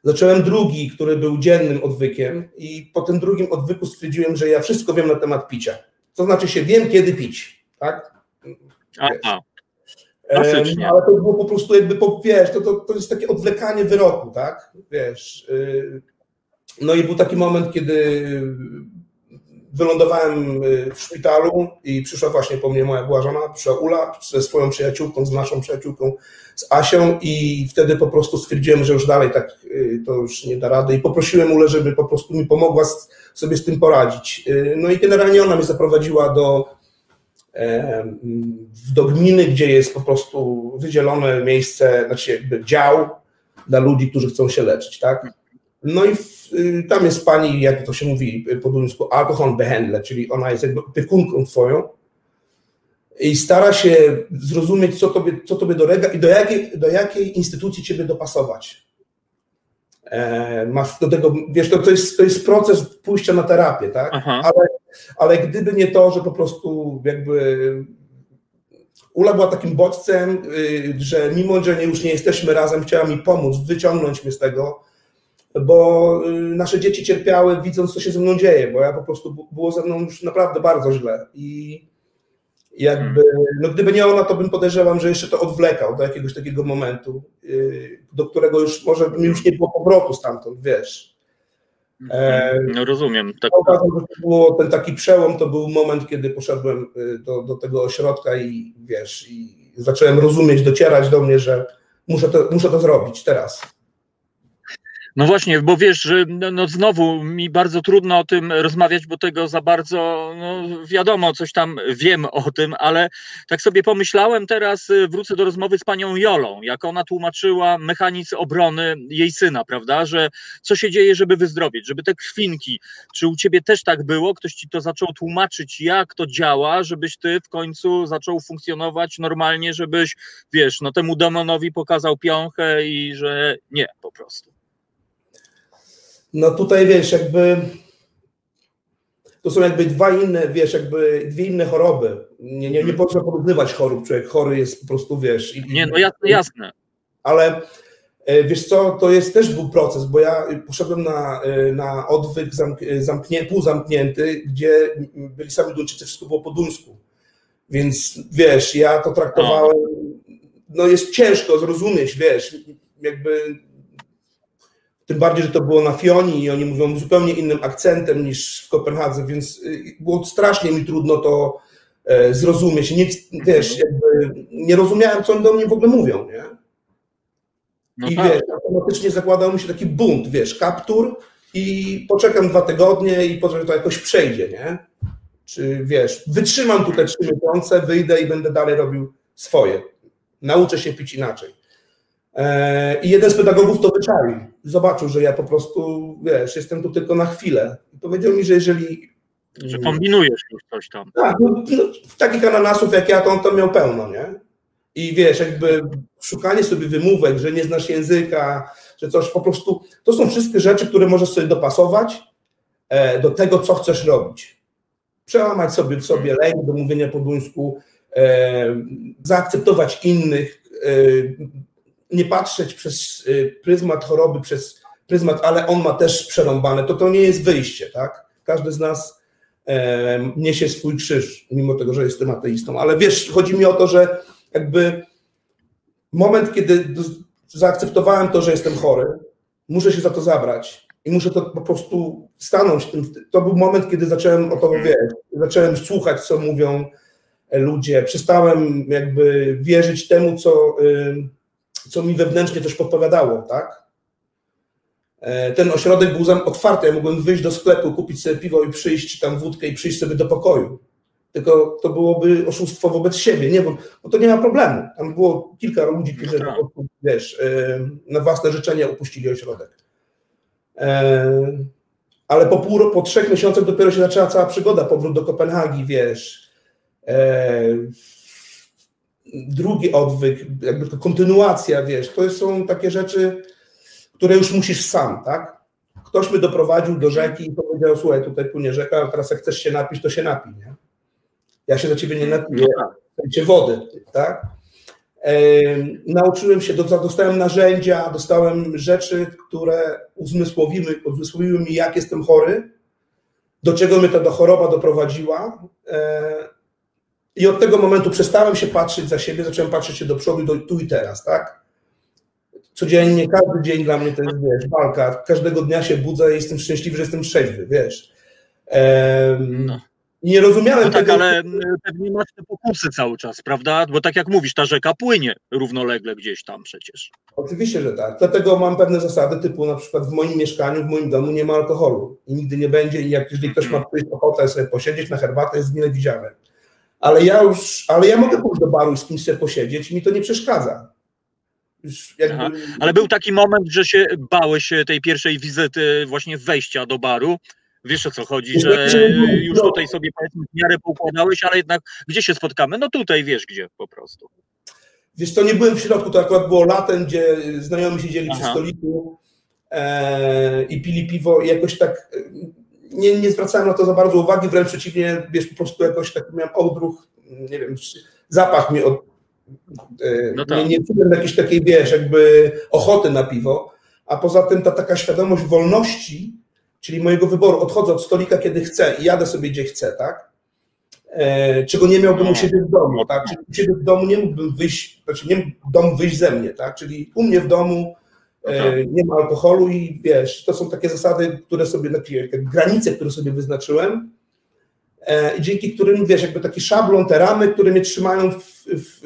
[SPEAKER 6] Zacząłem drugi, który był dziennym odwykiem i po tym drugim odwyku stwierdziłem, że ja wszystko wiem na temat picia. To znaczy się wiem, kiedy pić, tak?
[SPEAKER 2] Aha, Klasycznie.
[SPEAKER 6] Ale to było po prostu jakby, po- wiesz, to, to, to jest takie odwlekanie wyroku, tak? Wiesz. y, No i był taki moment, kiedy wylądowałem y, w szpitalu i przyszła właśnie po mnie moja była żona, przyszła Ula ze swoją przyjaciółką, z naszą przyjaciółką, z Asią i wtedy po prostu stwierdziłem, że już dalej tak y, to już nie da rady i poprosiłem Ulę, żeby po prostu mi pomogła sobie z tym poradzić. No i generalnie ona mnie zaprowadziła do do gminy, gdzie jest po prostu wydzielone miejsce, znaczy jakby dział dla ludzi, którzy chcą się leczyć, tak? No i w, y, tam jest pani, jak to się mówi po duńsku, alkohol behandler, czyli ona jest jakby opiekunką twoją i stara się zrozumieć, co tobie, co tobie dorega i do jakiej, do jakiej instytucji ciebie dopasować. E, masz do tego, wiesz, to, to, jest, to jest proces pójścia na terapię, tak?
[SPEAKER 2] aha.
[SPEAKER 6] ale, ale gdyby nie to, że po prostu jakby Ula była takim bodźcem, y, że mimo, że nie- już nie jesteśmy razem, chciała mi pomóc, wyciągnąć mnie z tego, bo y, nasze dzieci cierpiały widząc, co się ze mną dzieje, bo ja po prostu było ze mną już naprawdę bardzo źle i jakby, no gdyby nie ona, to bym podejrzewam, że jeszcze to odwlekał do jakiegoś takiego momentu, y, do którego już może mi już nie było powrotu stamtąd, wiesz.
[SPEAKER 2] E, no rozumiem.
[SPEAKER 6] Tak. Uważam, że to było ten taki przełom, to był moment, kiedy poszedłem y, do, do tego ośrodka i wiesz, i zacząłem rozumieć, docierać do mnie, że muszę to, muszę to zrobić teraz.
[SPEAKER 2] No właśnie, bo wiesz, że no, no, znowu mi bardzo trudno o tym rozmawiać, bo tego za bardzo, no wiadomo, coś tam wiem o tym, ale tak sobie pomyślałem teraz, y, wrócę do rozmowy z panią Jolą, jak ona tłumaczyła mechanizm obrony jej syna, prawda, że co się dzieje, żeby wyzdrowieć, żeby te krwinki, czy u ciebie też tak było, ktoś ci to zaczął tłumaczyć, jak to działa, żebyś ty w końcu zaczął funkcjonować normalnie, żebyś, wiesz, no temu demonowi pokazał piąchę i że nie, po prostu.
[SPEAKER 6] No tutaj wiesz, jakby to są jakby dwa inne, wiesz, jakby dwie inne choroby. Nie, nie, nie można porównywać chorób, człowiek chory jest po prostu, wiesz.
[SPEAKER 2] I, nie, no jasne, jasne.
[SPEAKER 6] Ale e, wiesz co, to jest też był proces, bo ja poszedłem na, e, na odwyk zamk, zamknię, półzamknięty, gdzie byli sami Duńczycy, wszystko było po duńsku. Więc wiesz, ja to traktowałem, no jest ciężko zrozumieć, wiesz, jakby tym bardziej, że to było na Fioni i oni mówią zupełnie innym akcentem niż w Kopenhadze, więc y, było strasznie mi trudno to e, zrozumieć. Nie, wiesz, jakby nie rozumiałem, co oni do mnie w ogóle mówią, nie? No I tak. wiesz, automatycznie zakładał mi się taki bunt, wiesz, kaptur i poczekam dwa tygodnie i potem to jakoś przejdzie, nie? Czy wiesz, wytrzymam tutaj trzy miesiące, wyjdę i będę dalej robił swoje. Nauczę się pić inaczej. E, I jeden z pedagogów to wyczaił. Zobaczył, że ja po prostu, wiesz, jestem tu tylko na chwilę. I powiedział mi, że jeżeli.
[SPEAKER 2] Że kombinujesz już coś tam.
[SPEAKER 6] Tak, no, no, takich ananasów jak ja, to on tam miał pełno, nie? I wiesz, jakby szukanie sobie wymówek, że nie znasz języka, że coś po prostu. To są wszystkie rzeczy, które możesz sobie dopasować e, do tego, co chcesz robić. Przełamać sobie sobie lęk do mówienia po duńsku, e, zaakceptować innych, nie patrzeć przez y, pryzmat choroby, przez pryzmat, ale on ma też przerąbane, to to nie jest wyjście, tak? Każdy z nas e, niesie swój krzyż, mimo tego, że jestem ateistą. Ale wiesz, chodzi mi o to, że jakby moment, kiedy zaakceptowałem to, że jestem chory, muszę się za to zabrać i muszę to po prostu stanąć. Tym, to był moment, kiedy zacząłem o to wiesz, zacząłem słuchać, co mówią ludzie. Przestałem jakby wierzyć temu, co. Yy, co mi wewnętrznie też podpowiadało, tak? E, ten ośrodek był otwarty, ja mogłem wyjść do sklepu, kupić sobie piwo i przyjść, czy tam wódkę i przyjść sobie do pokoju. Tylko to byłoby oszustwo wobec siebie, nie, bo, bo to nie ma problemu. Tam było kilka ludzi, którzy tak. wiesz, e, na własne życzenie opuścili ośrodek. E, ale po pół, po trzech miesiącach dopiero się zaczęła cała przygoda, powrót do Kopenhagi, wiesz, drugi odwyk, jakby kontynuacja, wiesz, to są takie rzeczy, które już musisz sam, tak? Ktoś mnie doprowadził do rzeki i powiedział, słuchaj, tutaj płynie rzeka, a teraz jak chcesz się napić, to się napij, nie? Ja się za ciebie nie napiję, chcę wody, tak? Nauczyłem się, dostałem narzędzia, dostałem rzeczy, które uzmysłowiły, uzmysłowiły mi, jak jestem chory, do czego mnie ta choroba doprowadziła. E, i od tego momentu przestałem się patrzeć za siebie, zacząłem patrzeć się do przodu, do, tu i teraz, tak? Codziennie, każdy dzień dla mnie to jest, wiesz, walka. Każdego dnia się budzę i jestem szczęśliwy, że jestem trzeźwy, wiesz. Ehm, no. Nie rozumiałem
[SPEAKER 2] no tak,
[SPEAKER 6] tego.
[SPEAKER 2] ale pewnie masz te pokusy cały czas, prawda? Bo tak jak mówisz, ta rzeka płynie równolegle gdzieś tam przecież.
[SPEAKER 6] Oczywiście, że tak. Dlatego mam pewne zasady typu na przykład w moim mieszkaniu, w moim domu nie ma alkoholu i nigdy nie będzie i jak jeżeli ktoś ma ochotę sobie posiedzieć na herbatę, jest mile widziane ale ja już, ale ja mogę pójść do baru i z kimś sobie posiedzieć i mi to nie przeszkadza.
[SPEAKER 2] Jakby... Ale był taki moment, że się bałeś tej pierwszej wizyty, właśnie wejścia do baru. Wiesz o co chodzi, że już tutaj sobie powiedzmy w miarę poukładałeś, ale jednak gdzie się spotkamy? No tutaj wiesz gdzie po prostu.
[SPEAKER 6] Wiesz co, nie byłem w środku, to akurat było latem, gdzie znajomi siedzieli Aha. przy stoliku e, i pili piwo i jakoś tak nie, nie zwracałem na to za bardzo uwagi, wręcz przeciwnie, wiesz, po prostu jakoś tak miałem odruch, nie wiem, zapach mi od, e, no tak. nie, nie czułem jakiejś takiej, wiesz, jakby ochoty na piwo, a poza tym ta taka świadomość wolności, czyli mojego wyboru, odchodzę od stolika, kiedy chcę i jadę sobie gdzie chcę, tak? E, czego nie miałbym u siebie w domu, tak? Czyli u siebie w domu nie mógłbym wyjść, znaczy nie dom wyjść ze mnie, tak? Czyli u mnie w domu e, nie ma alkoholu i wiesz, to są takie zasady, które sobie, takie granice, które sobie wyznaczyłem e, i dzięki którym, wiesz, jakby taki szablon, te ramy, które mnie trzymają w, w,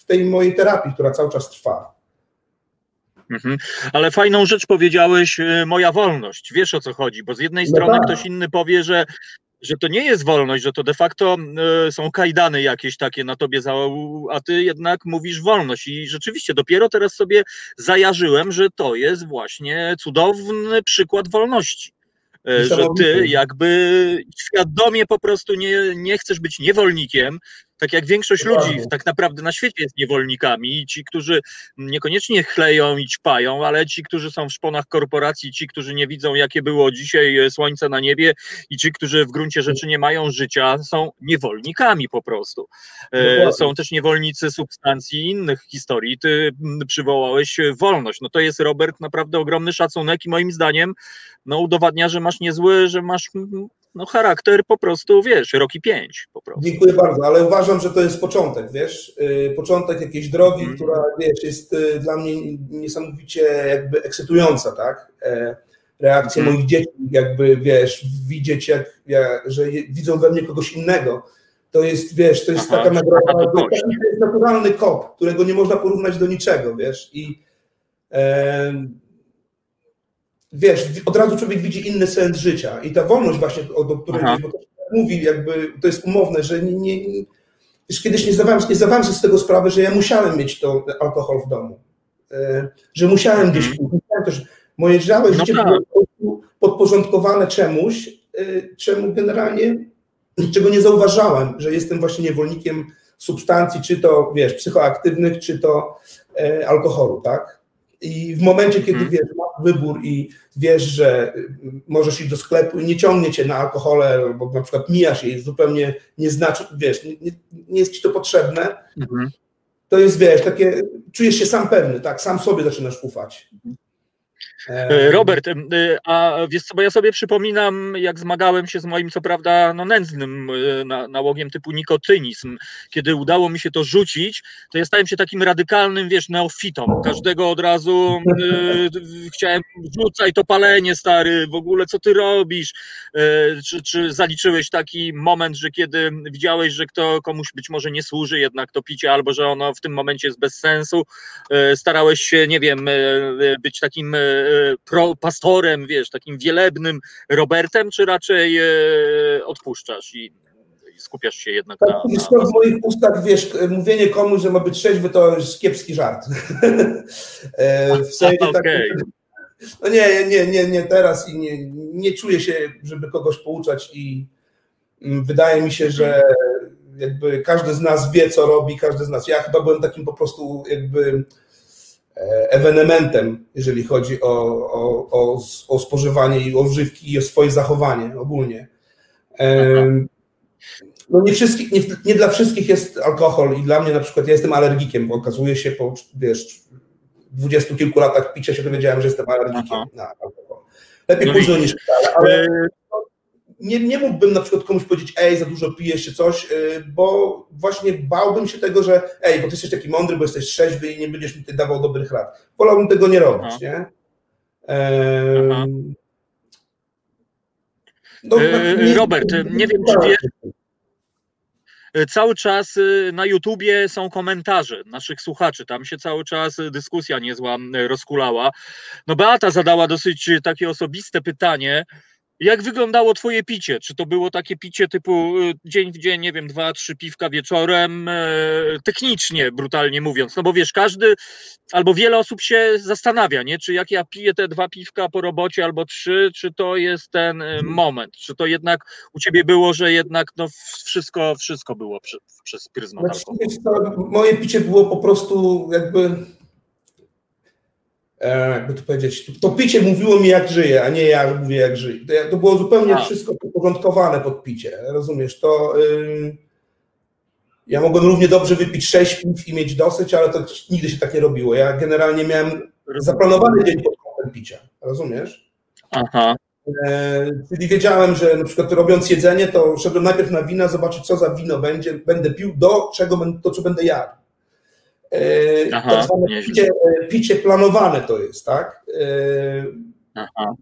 [SPEAKER 6] w tej mojej terapii, która cały czas trwa.
[SPEAKER 2] Mhm. Ale fajną rzecz powiedziałeś, y, moja wolność. Wiesz o co chodzi, bo z jednej
[SPEAKER 6] No
[SPEAKER 2] strony
[SPEAKER 6] tak.
[SPEAKER 2] ktoś inny powie, że, że to nie jest wolność, że to de facto y, są kajdany jakieś takie na tobie, za, a ty jednak mówisz wolność. I rzeczywiście dopiero teraz sobie zajarzyłem, że to jest właśnie cudowny przykład wolności. Y, Że ty jakby świadomie po prostu nie, nie chcesz być niewolnikiem, tak jak większość ludzi tak naprawdę na świecie jest niewolnikami i ci, którzy niekoniecznie chleją i ćpają, ale ci, którzy są w szponach korporacji, ci, którzy nie widzą, jakie było dzisiaj e, słońce na niebie i ci, którzy w gruncie rzeczy nie mają życia, są niewolnikami po prostu. E. Są też niewolnicy substancji i innych historii. Ty przywołałeś e, wolność. No to jest, Robert, naprawdę ogromny szacunek i moim zdaniem no udowadnia, że masz niezły, że masz no, charakter po prostu, wiesz, roki pięć po prostu.
[SPEAKER 6] Dziękuję bardzo, ale uważam, że to jest początek, wiesz, yy, początek jakiejś drogi,
[SPEAKER 2] Mhm.
[SPEAKER 6] która, wiesz, jest yy, dla mnie niesamowicie jakby ekscytująca, tak? E, Reakcje
[SPEAKER 2] Mhm.
[SPEAKER 6] moich dzieci, jakby, wiesz, widzieć, jak, ja, że widzą we mnie kogoś innego, to jest, wiesz, to jest
[SPEAKER 2] Aha,
[SPEAKER 6] taka nagroda,
[SPEAKER 2] to
[SPEAKER 6] jest naturalny kop, którego nie można porównać do niczego, wiesz, i wiesz, od razu człowiek widzi inny sens życia i ta wolność właśnie, o, której mówi, jakby to jest umowne, że nie, nie, wiesz, kiedyś nie zdawałem, nie zdawałem sobie z tego sprawy, że ja musiałem mieć to alkohol w domu, e, że musiałem gdzieś
[SPEAKER 2] Mhm.
[SPEAKER 6] pójść, musiałem też, moje całe
[SPEAKER 2] No
[SPEAKER 6] życie
[SPEAKER 2] tak.
[SPEAKER 6] było prostu podporządkowane czemuś, e, czemu generalnie, czego nie zauważałem, że jestem właśnie niewolnikiem substancji, czy to, wiesz, psychoaktywnych, czy to e, alkoholu, tak? I w momencie, kiedy
[SPEAKER 2] Mhm.
[SPEAKER 6] wiesz, wybór i wiesz, że y, możesz iść do sklepu i nie ciągnie cię na alkohole, albo na przykład mijasz je i zupełnie nie znaczy, wiesz, nie, nie, jest ci to potrzebne,
[SPEAKER 2] Mhm.
[SPEAKER 6] to jest, wiesz, takie, czujesz się sam pewny, tak, sam sobie zaczynasz ufać.
[SPEAKER 2] E, Robert, e, a wiesz co, bo ja sobie przypominam, jak zmagałem się z moim, co prawda, no nędznym e, na- nałogiem typu nikotynizm. Kiedy udało mi się to rzucić, to ja stałem się takim radykalnym, wiesz, neofitą. Każdego od razu e, chciałem, rzucaj to palenie, stary, w ogóle co ty robisz? E, czy, czy zaliczyłeś taki moment, że kiedy widziałeś, że kto komuś być może nie służy jednak to picie, albo że ono w tym momencie jest bez sensu, e, starałeś się, nie wiem, e, e, być takim e, pro, pastorem, wiesz, takim wielebnym Robertem, czy raczej e, odpuszczasz i, skupiasz się jednak na...
[SPEAKER 6] Tak,
[SPEAKER 2] na,
[SPEAKER 6] to w moich ustach, wiesz, mówienie komuś, że ma być trzeźwy, to jest kiepski żart. E, w sensie tak,
[SPEAKER 2] Okej.
[SPEAKER 6] no nie, nie, nie, nie teraz i nie, nie czuję się, żeby kogoś pouczać i mm, wydaje mi się, że jakby każdy z nas wie, co robi, każdy z nas. Ja chyba byłem takim po prostu jakby ewenementem, jeżeli chodzi o, o, o, o spożywanie i o używki i o swoje zachowanie ogólnie. Em, No nie, wszystkich, nie, nie dla wszystkich jest alkohol i dla mnie na przykład ja jestem alergikiem, bo okazuje się po wiesz, dwudziestu kilku latach picia się dowiedziałem, że jestem alergikiem
[SPEAKER 2] Aha.
[SPEAKER 6] na alkohol. Lepiej
[SPEAKER 2] No
[SPEAKER 6] późno niż wcale, ale
[SPEAKER 2] E,
[SPEAKER 6] nie, nie mógłbym na przykład komuś powiedzieć, ej, za dużo pijesz czy coś, yy, bo właśnie bałbym się tego, że ej, bo ty jesteś taki mądry, bo jesteś trzeźwy i nie będziesz mi tutaj dawał dobrych rad. Wolałbym tego nie robić,
[SPEAKER 2] Aha.
[SPEAKER 6] nie?
[SPEAKER 2] Aha.
[SPEAKER 6] no,
[SPEAKER 2] E,
[SPEAKER 6] nie-
[SPEAKER 2] Robert, nie wiem, czy wiesz, E, Cały czas y, na YouTubie są komentarze naszych słuchaczy. Tam się cały czas y, dyskusja niezła y, rozkulała. No Beata zadała dosyć y, takie osobiste pytanie. Jak wyglądało twoje picie? Czy to było takie picie typu y, dzień w dzień, nie wiem, dwa, trzy piwka wieczorem? e, Technicznie, brutalnie mówiąc. No bo wiesz, każdy albo wiele osób się zastanawia, nie? Czy jak ja piję te dwa piwka po robocie albo trzy, czy to jest ten y, moment? Czy to jednak u ciebie było, że jednak no wszystko, wszystko było przy, przez pryzmat
[SPEAKER 6] Znaczy, moje picie było po prostu jakby. E, jakby to powiedzieć, to picie mówiło mi jak żyję, a nie ja mówię jak żyję. To, było zupełnie
[SPEAKER 2] A.
[SPEAKER 6] wszystko uporządkowane pod picie, rozumiesz? To ja mogłem równie dobrze wypić sześć piw i mieć dosyć, ale to nigdy się tak nie robiło. Ja generalnie miałem zaplanowany dzień pod kątem picia, rozumiesz?
[SPEAKER 2] Aha.
[SPEAKER 6] E, czyli wiedziałem, że na przykład robiąc jedzenie, to szedłem najpierw na wina, zobaczyć co za wino będzie, będę pił, do czego to co będę jadł. E,
[SPEAKER 2] Aha,
[SPEAKER 6] tak zwane picie, e, picie planowane to jest, tak? E,
[SPEAKER 2] Aha.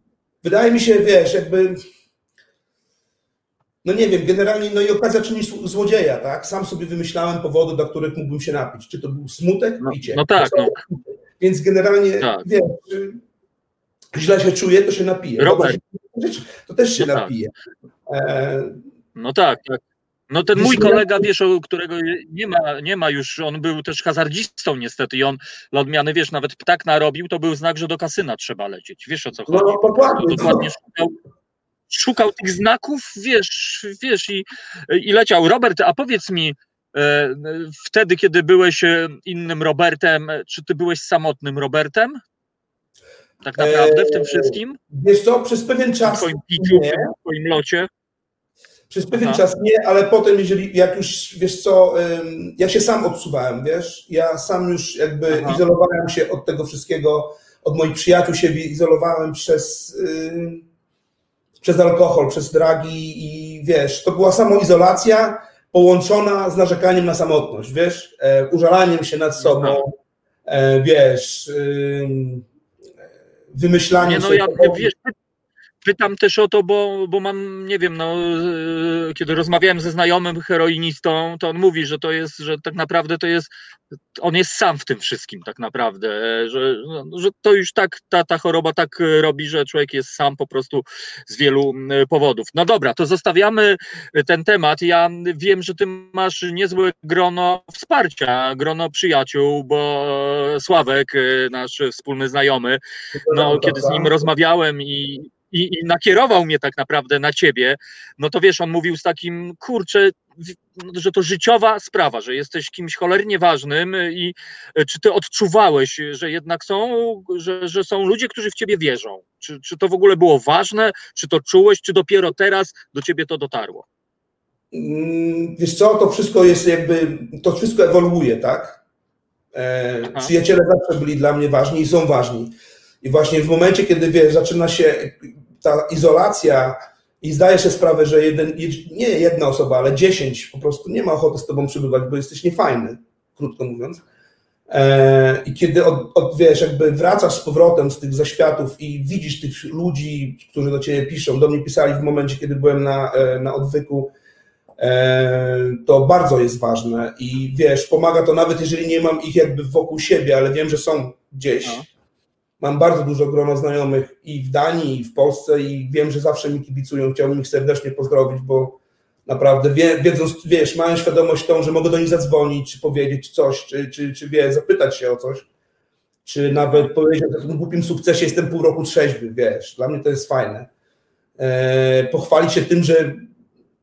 [SPEAKER 6] Wydaje mi się, wiesz, jakby. No nie wiem, generalnie, no i okazja czyni zł- złodzieja, tak? Sam sobie wymyślałem powody, dla których mógłbym się napić. Czy to był smutek?
[SPEAKER 2] No,
[SPEAKER 6] Picie.
[SPEAKER 2] no tak, no.
[SPEAKER 6] Więc generalnie,
[SPEAKER 2] Tak.
[SPEAKER 6] wiesz, y, źle się czuję, to się napiję.
[SPEAKER 2] Robert.
[SPEAKER 6] To też się
[SPEAKER 2] No tak.
[SPEAKER 6] napiję. E,
[SPEAKER 2] No tak, tak. No ten mój kolega, wiesz, którego nie ma, nie ma już, on był też hazardzistą niestety i on dla odmiany, wiesz, nawet ptak narobił, to był znak, że do kasyna trzeba lecieć. Wiesz o co
[SPEAKER 6] No,
[SPEAKER 2] chodzi?
[SPEAKER 6] dokładnie.
[SPEAKER 2] Dokładnie szukał, szukał tych znaków, wiesz, wiesz i, i leciał. Robert, a powiedz mi, e, wtedy, kiedy byłeś e, innym Robertem, e, czy ty byłeś samotnym Robertem? Tak naprawdę w tym wszystkim?
[SPEAKER 6] Wiesz co, przez pewien
[SPEAKER 2] W
[SPEAKER 6] czas
[SPEAKER 2] twoim piciu, w twoim locie?
[SPEAKER 6] Przez pewien
[SPEAKER 2] Aha.
[SPEAKER 6] czas nie, ale potem, jeżeli jak już wiesz co, ja się sam odsuwałem, wiesz, ja sam już jakby
[SPEAKER 2] Aha.
[SPEAKER 6] izolowałem się od tego wszystkiego, od moich przyjaciół się izolowałem przez, ym, przez alkohol, przez dragi i wiesz, to była samoizolacja połączona z narzekaniem na samotność, wiesz, e, użalaniem się nad sobą, e, wiesz, e, wymyślaniem
[SPEAKER 2] Nie, no
[SPEAKER 6] sobie
[SPEAKER 2] ja wiesz, py- pytam też o to, bo, bo mam, nie wiem, no, e, kiedy rozmawiałem ze znajomym heroinistą, to on mówi, że to jest, że tak naprawdę to jest, on jest sam w tym wszystkim tak naprawdę, e, że, no, że to już tak, ta, ta choroba tak e, robi, że człowiek jest sam po prostu z wielu powodów. No dobra, to zostawiamy ten temat. Ja wiem, że ty masz niezłe grono wsparcia, grono przyjaciół, bo Sławek, nasz wspólny znajomy, no, kiedy z nim rozmawiałem i, i, i nakierował mnie tak naprawdę na ciebie, no to wiesz, on mówił z takim, kurczę, że to życiowa sprawa, że jesteś kimś cholernie ważnym i e, czy ty odczuwałeś, że jednak są, że, że są ludzie, którzy w ciebie wierzą? Czy, czy to w ogóle było ważne? Czy to czułeś? Czy dopiero teraz do ciebie to dotarło?
[SPEAKER 6] Mm, Wiesz co, to wszystko jest jakby, to wszystko ewoluuje, tak? E, przyjaciele zawsze byli dla mnie ważni i są ważni. I właśnie w momencie, kiedy wiesz, zaczyna się ta izolacja i zdajesz sobie sprawę, że jeden, jed- nie jedna osoba, ale dziesięć po prostu nie ma ochoty z tobą przybywać, bo jesteś niefajny, krótko mówiąc. E, I kiedy od, od, wiesz, jakby wracasz z powrotem z tych zaświatów i widzisz tych ludzi, którzy do ciebie piszą, do mnie pisali w momencie, kiedy byłem na, e, na odwyku, E, to bardzo jest ważne i wiesz, pomaga to nawet jeżeli nie mam ich jakby wokół siebie, ale wiem, że są gdzieś. Mam bardzo dużo grono znajomych i w Danii, i w Polsce i wiem, że zawsze mi kibicują. Chciałbym ich serdecznie pozdrowić, bo naprawdę wie, wiedząc, wiesz, mają świadomość tą, że mogę do nich zadzwonić, czy powiedzieć coś, czy, czy, czy wie, zapytać się o coś, czy nawet powiedzieć o takim głupim sukcesie, jestem pół roku trzeźwy, wiesz, dla mnie to jest fajne. E, pochwalić się tym, że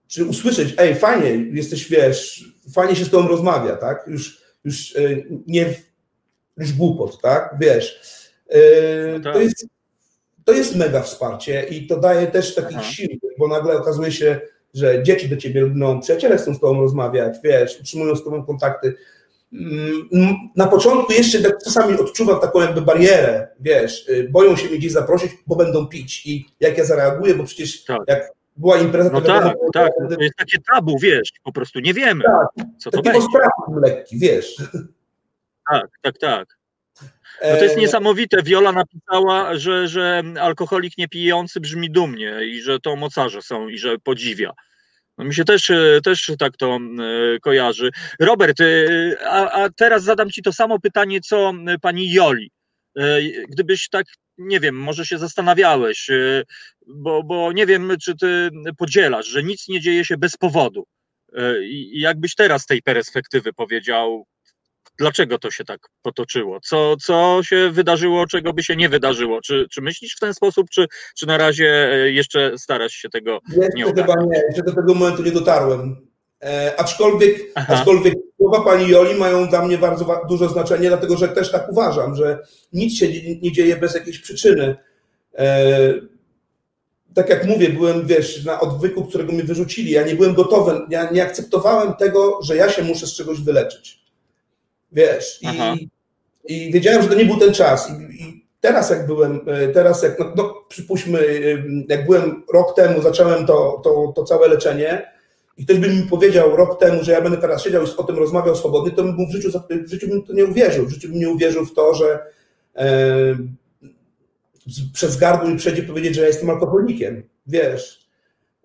[SPEAKER 6] czy usłyszeć, ej, fajnie, jesteś, wiesz, fajnie się z tobą rozmawia, tak? Już, już e, nie już głupot, tak? Wiesz. E,
[SPEAKER 2] No tak.
[SPEAKER 6] To, jest, to jest mega wsparcie i to daje też takich
[SPEAKER 2] Aha.
[SPEAKER 6] sił, bo nagle okazuje się, że dzieci do ciebie lgną, przyjaciele chcą z tobą rozmawiać, wiesz, utrzymują z tobą kontakty. Mm, Na początku jeszcze tak czasami odczuwam taką jakby barierę, wiesz, y, boją się mnie gdzieś zaprosić, bo będą pić i jak ja zareaguję, bo przecież
[SPEAKER 2] Tak.
[SPEAKER 6] jak była impreza,
[SPEAKER 2] No
[SPEAKER 6] to wiadomo,
[SPEAKER 2] tak, tak, to jest takie tabu, wiesz, po prostu nie wiemy, co to
[SPEAKER 6] taki
[SPEAKER 2] będzie.
[SPEAKER 6] ostracyzm lekki, wiesz.
[SPEAKER 2] Tak, tak, tak. No to jest niesamowite. Viola napisała, że, że alkoholik niepijący brzmi dumnie i że to mocarze są i że podziwia. No mi się też, też tak to kojarzy. Robert, e, a, a teraz zadam Ci to samo pytanie, co pani Joli. E, Gdybyś tak, nie wiem, może się zastanawiałeś, e, bo, bo nie wiem, czy Ty podzielasz, że nic nie dzieje się bez powodu. I jakbyś teraz z tej perspektywy powiedział, dlaczego to się tak potoczyło? Co, co się wydarzyło, czego by się nie wydarzyło? Czy, czy myślisz w ten sposób, czy, czy na razie e, jeszcze starasz się tego
[SPEAKER 6] Jeszcze
[SPEAKER 2] nie
[SPEAKER 6] chyba nie, jeszcze do tego momentu nie dotarłem. E, aczkolwiek,
[SPEAKER 2] Aha.
[SPEAKER 6] aczkolwiek słowa pani Joli mają dla mnie bardzo wa- duże znaczenie, dlatego że też tak uważam, że nic się nie, nie dzieje bez jakiejś przyczyny. E, tak jak mówię, byłem, wiesz, na odwyku, którego mi wyrzucili. Ja nie byłem gotowy, ja nie akceptowałem tego, że ja się muszę z czegoś wyleczyć. Wiesz,
[SPEAKER 2] Aha.
[SPEAKER 6] i, i wiedziałem, że to nie był ten czas. I, i teraz jak byłem, e, teraz jak, no, no przypuśćmy, e, jak byłem rok temu, zacząłem to, to, to całe leczenie i ktoś by mi powiedział rok temu, że ja będę teraz siedział i o tym rozmawiał swobodnie, to bym w życiu, w życiu bym to nie uwierzył. W życiu bym nie uwierzył w to, że e, przez gardło mi przejdzie powiedzieć, że ja jestem alkoholikiem. Wiesz.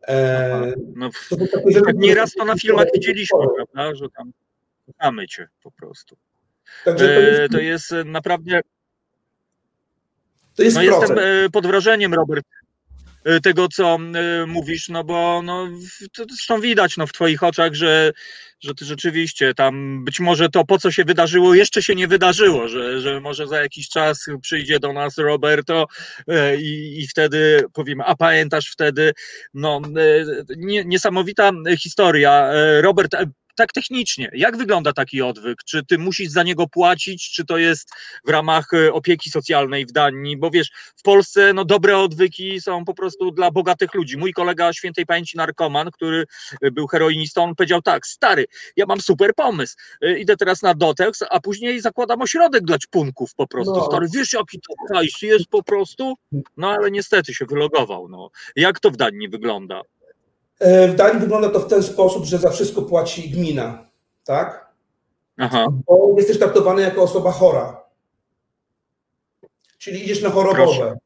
[SPEAKER 2] E, no, to tak nieraz to na filmach widzieliśmy, prawda, że tam kochamy cię po prostu. Także to, jest, to jest naprawdę to jest no jestem e, pod wrażeniem, Robert, e, tego, co e, mówisz, no bo no, to zresztą widać no, w Twoich oczach, że, że Ty rzeczywiście tam być może to, po co się wydarzyło, jeszcze się nie wydarzyło, że, że może za jakiś czas przyjdzie do nas Roberto i, i wtedy powiemy, a pamiętasz wtedy, no niesamowita historia. Robert tak technicznie, jak wygląda taki odwyk? Czy ty musisz za niego płacić, czy to jest w ramach e, opieki socjalnej w Danii? Bo wiesz, w Polsce no, dobre odwyki są po prostu dla bogatych ludzi. Mój kolega świętej pamięci narkoman, który e, był heroinistą, on powiedział tak, stary, ja mam super pomysł, e, idę teraz na detoks, a później zakładam ośrodek dla czpunków po prostu. No. Stary, wiesz jaki to hajs jest po prostu? No ale niestety się wylogował. No. Jak to w Danii wygląda?
[SPEAKER 6] E, w Danii wygląda to w ten sposób, że za wszystko płaci gmina, tak? Aha. Bo jesteś traktowany jako osoba chora. Czyli idziesz na chorobowe. Proszę.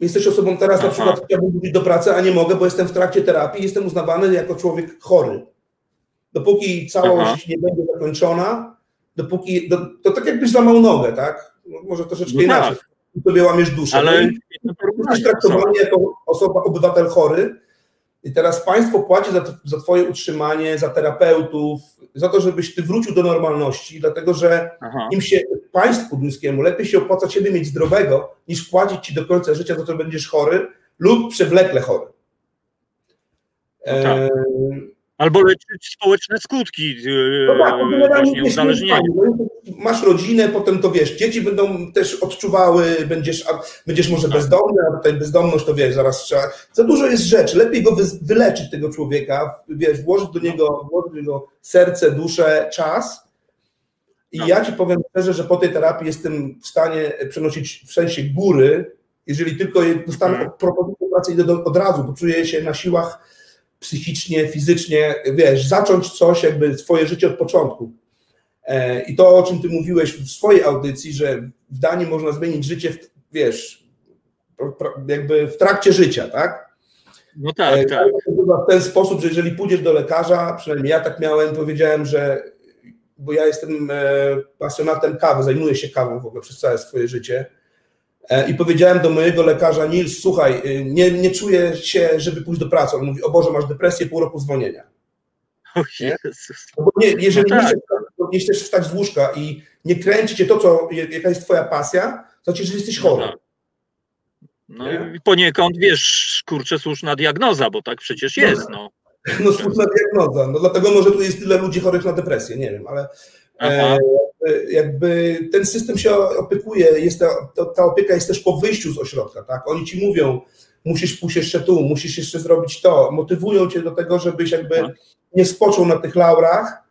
[SPEAKER 6] Jesteś osobą teraz Aha. na przykład chciałbym wrócić do pracy, a nie mogę, bo jestem w trakcie terapii, jestem uznawany jako człowiek chory. Dopóki całość Aha. nie będzie zakończona, dopóki, do, to tak jakbyś złamał nogę, tak? Może troszeczkę no inaczej. Tak. Sobie łamiesz duszę. Ale no jesteś traktowany jako osoba, obywatel chory, i teraz państwo płaci za, za Twoje utrzymanie, za terapeutów, za to, żebyś Ty wrócił do normalności, dlatego że Aha. im się, państwu duńskiemu, lepiej się opłaca Ciebie mieć zdrowego, niż płacić Ci do końca życia za to, że będziesz chory lub przewlekle chory.
[SPEAKER 2] No tak. e Albo leczyć społeczne skutki yy, no tak, właśnie uzależnienia. No
[SPEAKER 6] masz rodzinę, potem to wiesz, dzieci będą też odczuwały, będziesz, będziesz może tak. bezdomny, a tutaj bezdomność to wiesz, zaraz trzeba. Za dużo jest rzeczy, lepiej go wy, wyleczyć tego człowieka, wiesz, włożyć do niego, włożyć do niego serce, duszę, czas. I no. ja ci powiem szczerze, że po tej terapii jestem w stanie przenosić w sensie góry, jeżeli tylko dostanę hmm. propozycję pracy, idę do, od razu, bo czuję się na siłach psychicznie, fizycznie, wiesz, zacząć coś, jakby swoje życie od początku. E, I to, o czym ty mówiłeś w swojej audycji, że w Danii można zmienić życie, w, wiesz, jakby w trakcie życia, tak?
[SPEAKER 2] No tak, e, tak.
[SPEAKER 6] W ten sposób, że jeżeli pójdziesz do lekarza, przynajmniej ja tak miałem, powiedziałem, że bo ja jestem e, pasjonatem kawy, zajmuję się kawą w ogóle przez całe swoje życie I powiedziałem do mojego lekarza, Nils, słuchaj, y, nie, nie czuję się, żeby pójść do pracy. On mówi, o Boże, masz depresję, pół roku zwolnienia.
[SPEAKER 2] O Jezus.
[SPEAKER 6] No bo nie, jeżeli no tak. nie, chcesz, nie chcesz wstać z łóżka i nie kręci cię to, co, jaka jest twoja pasja, to znaczy, że jesteś chory. No, tak.
[SPEAKER 2] no i poniekąd, wiesz, kurczę, słuszna diagnoza, bo tak przecież no jest, no.
[SPEAKER 6] No słuszna diagnoza, no dlatego może tu jest tyle ludzi chorych na depresję, nie wiem, ale e, jakby ten system się opiekuje, jest ta, ta opieka jest też po wyjściu z ośrodka, tak? Oni ci mówią, musisz pójść jeszcze tu, musisz jeszcze zrobić to, motywują cię do tego, żebyś jakby tak. nie spoczął na tych laurach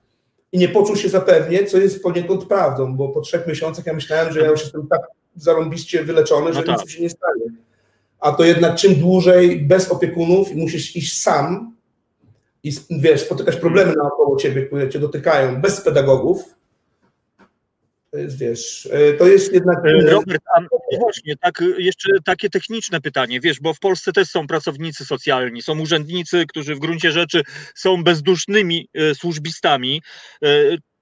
[SPEAKER 6] i nie poczuł się zapewnie, co jest poniekąd prawdą, bo po trzech miesiącach ja myślałem, że ja już jestem tak zarąbiście wyleczony, że no tak. nic się nie stanie. A to jednak czym dłużej bez opiekunów i musisz iść sam i wiesz, spotykać problemy naokoło ciebie, które cię dotykają, bez pedagogów, wiesz, e, to jest jednak.
[SPEAKER 2] E, Robert, a właśnie, tak, jeszcze takie techniczne pytanie, wiesz, bo w Polsce też są pracownicy socjalni, są urzędnicy, którzy w gruncie rzeczy są bezdusznymi e, służbistami.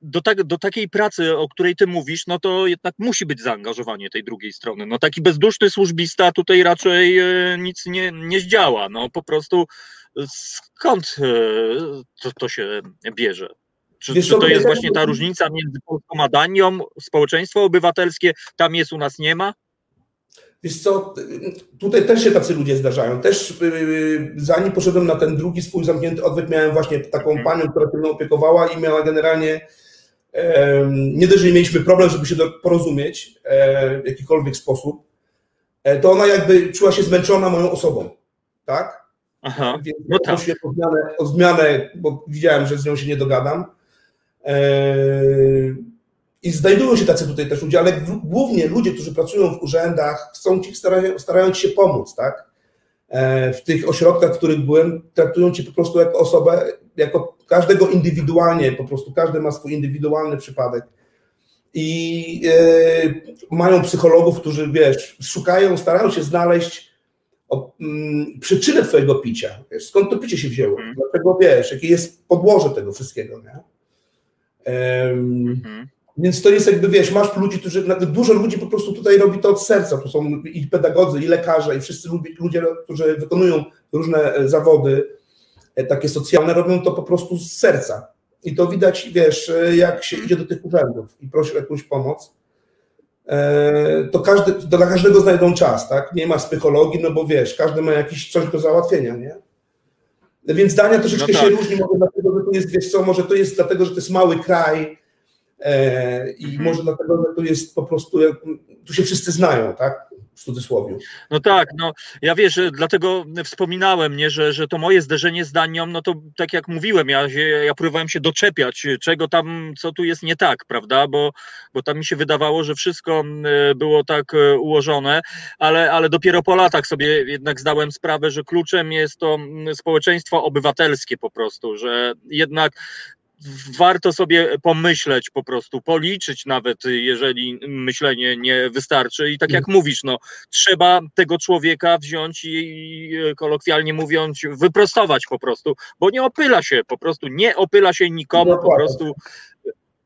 [SPEAKER 2] Do, tak, do takiej pracy, o której ty mówisz, no to jednak musi być zaangażowanie tej drugiej strony. No taki bezduszny służbista tutaj raczej nic nie, nie zdziała. No po prostu skąd to, to się bierze? Czy, czy to jest właśnie ta różnica między Polską a Danią? Społeczeństwo obywatelskie tam jest, u nas nie ma?
[SPEAKER 6] Wiesz co, tutaj też się tacy ludzie zdarzają. Też yy, zanim poszedłem na ten drugi swój zamknięty odwyk, miałem właśnie taką hmm. panią, która się mną opiekowała i miała generalnie yy, nie dość, że mieliśmy problem, żeby się porozumieć yy, w jakikolwiek sposób, e, to ona jakby czuła się zmęczona moją osobą, tak? Aha, Więc no tak. o zmianę, o zmianę, bo widziałem, że z nią się nie dogadam. E, i znajdują się tacy tutaj też ludzie, ale głównie ludzie, którzy pracują w urzędach, chcą ci, starają, starają ci się pomóc, tak? E, w tych ośrodkach, w których byłem, traktują cię po prostu jako osobę, jako każdego indywidualnie, po prostu każdy ma swój indywidualny przypadek. I e, mają psychologów, którzy, wiesz, szukają, starają się znaleźć o, mm, przyczynę twojego picia. Wiesz, skąd to picie się wzięło? Mhm. Dlaczego, wiesz, jakie jest podłoże tego wszystkiego, nie? Um, więc to jest jakby, wiesz, masz ludzi, którzy, dużo ludzi po prostu tutaj robi to od serca, to są i pedagodzy, i lekarze, i wszyscy ludzie, którzy wykonują różne e, zawody e, takie socjalne, robią to po prostu z serca. I to widać, wiesz, e, jak się idzie do tych urzędów i prosi o jakąś pomoc, to, każdy, to dla każdego znajdą czas, tak? Nie ma psychologii, no bo wiesz, każdy ma jakiś coś do załatwienia, nie? Więc Dania troszeczkę no tak. się różni, może dlatego, że to jest, wiesz co, może to jest dlatego, że to jest mały kraj, E, I mhm. może dlatego, że tu jest po prostu, tu się wszyscy znają, tak? W cudzysłowie.
[SPEAKER 2] No tak, no ja wiesz, dlatego wspominałem, nie, że, że to moje zderzenie z Danią, no to tak jak mówiłem, ja, ja próbowałem się doczepiać, czego tam, co tu jest nie tak, prawda, bo, bo tam mi się wydawało, że wszystko było tak e, ułożone, ale, ale dopiero po latach sobie jednak zdałem sprawę, że kluczem jest to społeczeństwo obywatelskie po prostu, że jednak warto sobie pomyśleć po prostu, policzyć nawet, jeżeli myślenie nie wystarczy. I tak jak mm. mówisz, no, trzeba tego człowieka wziąć i kolokwialnie mówiąc, wyprostować po prostu, bo nie opyla się, po prostu nie opyla się nikomu, po prostu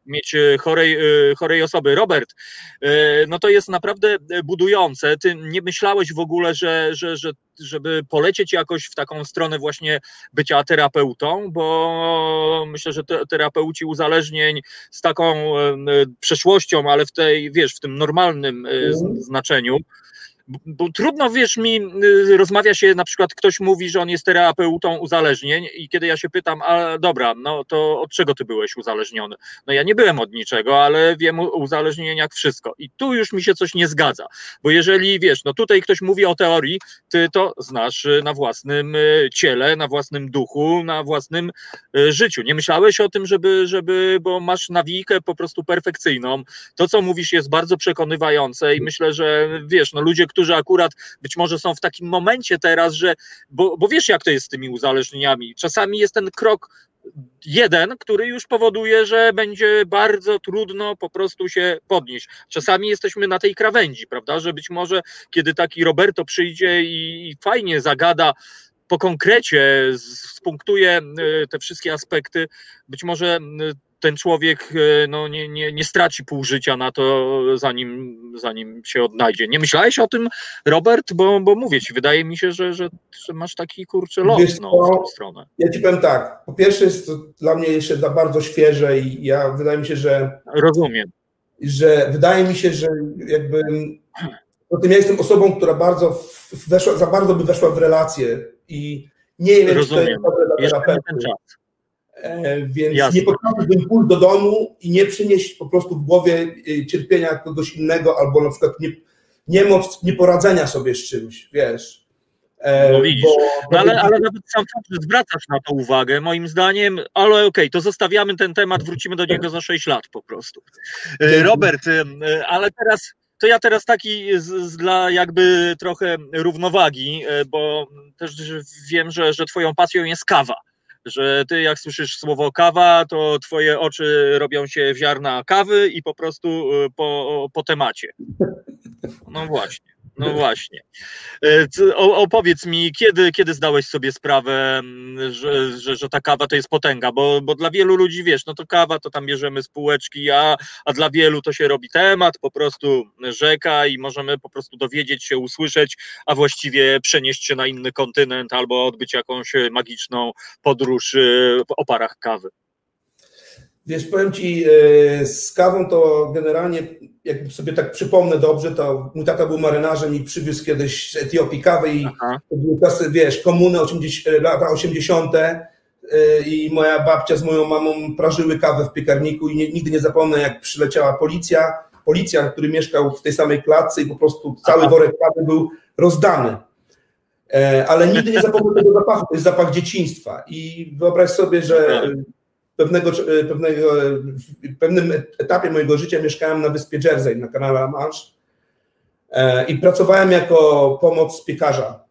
[SPEAKER 2] mieć e, chorej, e, chorej osoby. Robert, e, no to jest naprawdę budujące. Ty nie myślałeś w ogóle, że, że, że, żeby polecieć jakoś w taką stronę właśnie bycia terapeutą, bo myślę, że te, terapeuci uzależnień z taką przeszłością, ale w tej, wiesz, w tym normalnym mhm. znaczeniu, bo trudno, wiesz, mi y, rozmawia się, na przykład ktoś mówi, że on jest terapeutą uzależnień i kiedy ja się pytam, a dobra, no to od czego ty byłeś uzależniony? No ja nie byłem od niczego, ale wiem o uzależnieniach wszystko. I tu już mi się coś nie zgadza, bo jeżeli, wiesz, no tutaj ktoś mówi o teorii, ty to znasz y, na własnym y, ciele, na własnym duchu, na własnym życiu. Nie myślałeś o tym, żeby, żeby bo masz nawijkę po prostu perfekcyjną. To, co mówisz jest bardzo przekonywające i myślę, że, wiesz, no ludzie, którzy akurat być może są w takim momencie teraz, że, bo, bo wiesz jak to jest z tymi uzależnieniami, czasami jest ten krok jeden, który już powoduje, że będzie bardzo trudno po prostu się podnieść. Czasami jesteśmy na tej krawędzi, prawda, że być może kiedy taki Roberto przyjdzie i fajnie zagada po konkrecie, spunktuje y, te wszystkie aspekty, być może y, ten człowiek e, no, nie, nie, nie straci pół życia na to, zanim, zanim się odnajdzie. Nie myślałeś o tym, Robert? Bo, bo mówię ci, wydaje mi się, że, że, że masz taki kurczę los no, w tą stronę.
[SPEAKER 6] Ja ci powiem tak, po pierwsze jest to dla mnie jeszcze za bardzo świeże i ja wydaje mi się, że...
[SPEAKER 2] Rozumiem.
[SPEAKER 6] Że wydaje mi się, że jakby... Po tym ja jestem osobą, która bardzo weszła, za bardzo by weszła w relacje i nie wiem,
[SPEAKER 2] Rozumiem. czy to jest dobre dla.
[SPEAKER 6] E, więc Jasne. nie pociągnąć pójść do domu i nie przynieść po prostu w głowie y, cierpienia kogoś innego, albo na przykład nie, niemoc nieporadzenia sobie z czymś, wiesz.
[SPEAKER 2] E, no widzisz, no ale, ale nawet sam fakt, zwracasz na to uwagę, moim zdaniem, ale okej, okay, to zostawiamy ten temat, wrócimy do niego za 6 lat po prostu. E, Robert, ale teraz, to ja teraz taki z, z, dla jakby trochę równowagi, bo też wiem, że, że twoją pasją jest kawa że ty jak słyszysz słowo kawa, to twoje oczy robią się ziarna kawy i po prostu y, po, po temacie. No właśnie. No właśnie. E, opowiedz mi, kiedy, kiedy zdałeś sobie sprawę, że, że, że ta kawa to jest potęga, bo, bo dla wielu ludzi, wiesz, no to kawa to tam bierzemy z półeczki, a, a dla wielu to się robi temat, po prostu rzeka i możemy po prostu dowiedzieć się, usłyszeć, a właściwie przenieść się na inny kontynent albo odbyć jakąś magiczną podróż y, w oparach kawy.
[SPEAKER 6] Wiesz, powiem Ci, e, z kawą to generalnie, jak sobie tak przypomnę dobrze, to mój tata był marynarzem i przywiózł kiedyś z Etiopii kawę i Aha. to były czasy, wiesz, komuny 80, lata 80. E, i moja babcia z moją mamą prażyły kawę w piekarniku i nie, nigdy nie zapomnę, jak przyleciała policja, policjant, który mieszkał w tej samej klatce i po prostu cały Aha. worek kawy był rozdany. E, ale nigdy nie zapomnę tego zapachu, to jest zapach dzieciństwa i wyobraź sobie, że pewnego, pewnego, w pewnym etapie mojego życia mieszkałem na wyspie Jersey, na kanale La Manche i pracowałem jako pomoc piekarza.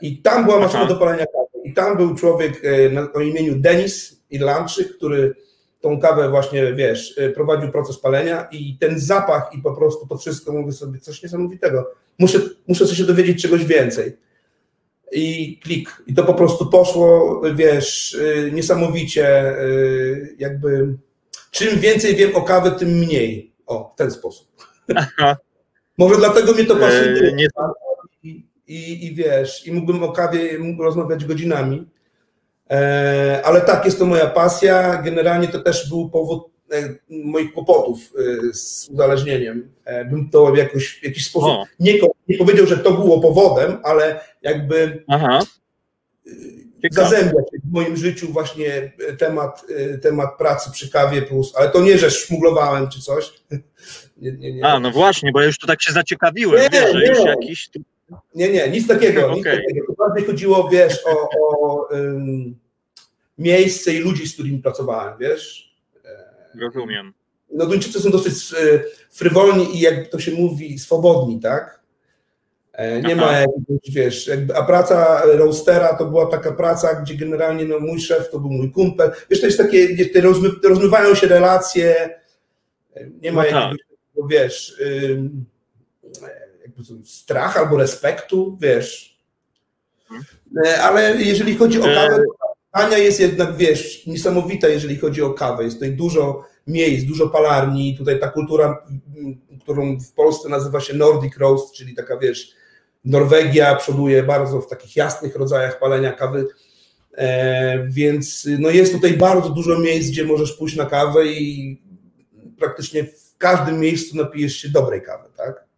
[SPEAKER 6] I tam była maszyna do palenia kawy. I tam był człowiek o imieniu Denis Irlandczyk, który tą kawę właśnie, wiesz, prowadził proces palenia i ten zapach i po prostu to wszystko, mówię sobie, coś niesamowitego. Muszę, muszę się dowiedzieć czegoś więcej i klik. I to po prostu poszło, wiesz, y, niesamowicie, y, jakby czym więcej wiem o kawie, tym mniej. O, w ten sposób. Aha. Może dlatego mnie to pasuje. E, nie... I, i, I wiesz, i mógłbym o kawie rozmawiać godzinami. E, ale tak, jest to moja pasja. Generalnie to też był powód moich kłopotów z uzależnieniem. Bym to w jakoś, w jakiś sposób nie, nie powiedział, że to było powodem, ale jakby Aha. Zazębia się w moim życiu właśnie temat, temat pracy przy kawie plus, ale to nie, że szmuglowałem czy coś.
[SPEAKER 2] Nie, nie, nie. A, no właśnie, bo ja już to tak się zaciekawiłem, nie, wiesz, że już jakiś...
[SPEAKER 6] Nie, nie, nic takiego, okay. nic takiego. To bardziej chodziło, wiesz, o, o um, miejsce i ludzi, z którymi pracowałem, wiesz.
[SPEAKER 2] Rozumiem.
[SPEAKER 6] No Duńczycy są dosyć y, frywolni i jak to się mówi, swobodni, tak? E, nie Aha. ma jakiegoś, wiesz, jakby, a praca roastera to była taka praca, gdzie generalnie no, mój szef to był mój kumpel. Wiesz, to jest takie, gdzie te rozmy, rozmywają się relacje, e, nie ma no jakiegoś, tak. wiesz, jakby strach albo respektu, wiesz. Hmm. Ale jeżeli chodzi o kawę, Ania jest jednak, wiesz, niesamowita, jeżeli chodzi o kawę. Jest tutaj dużo miejsc, dużo palarni. Tutaj ta kultura, którą w Polsce nazywa się Nordic Roast, czyli taka, wiesz, Norwegia przoduje bardzo w takich jasnych rodzajach palenia kawy, e, więc no jest tutaj bardzo dużo miejsc, gdzie możesz pójść na kawę i praktycznie w każdym miejscu napijesz się dobrej kawy, tak?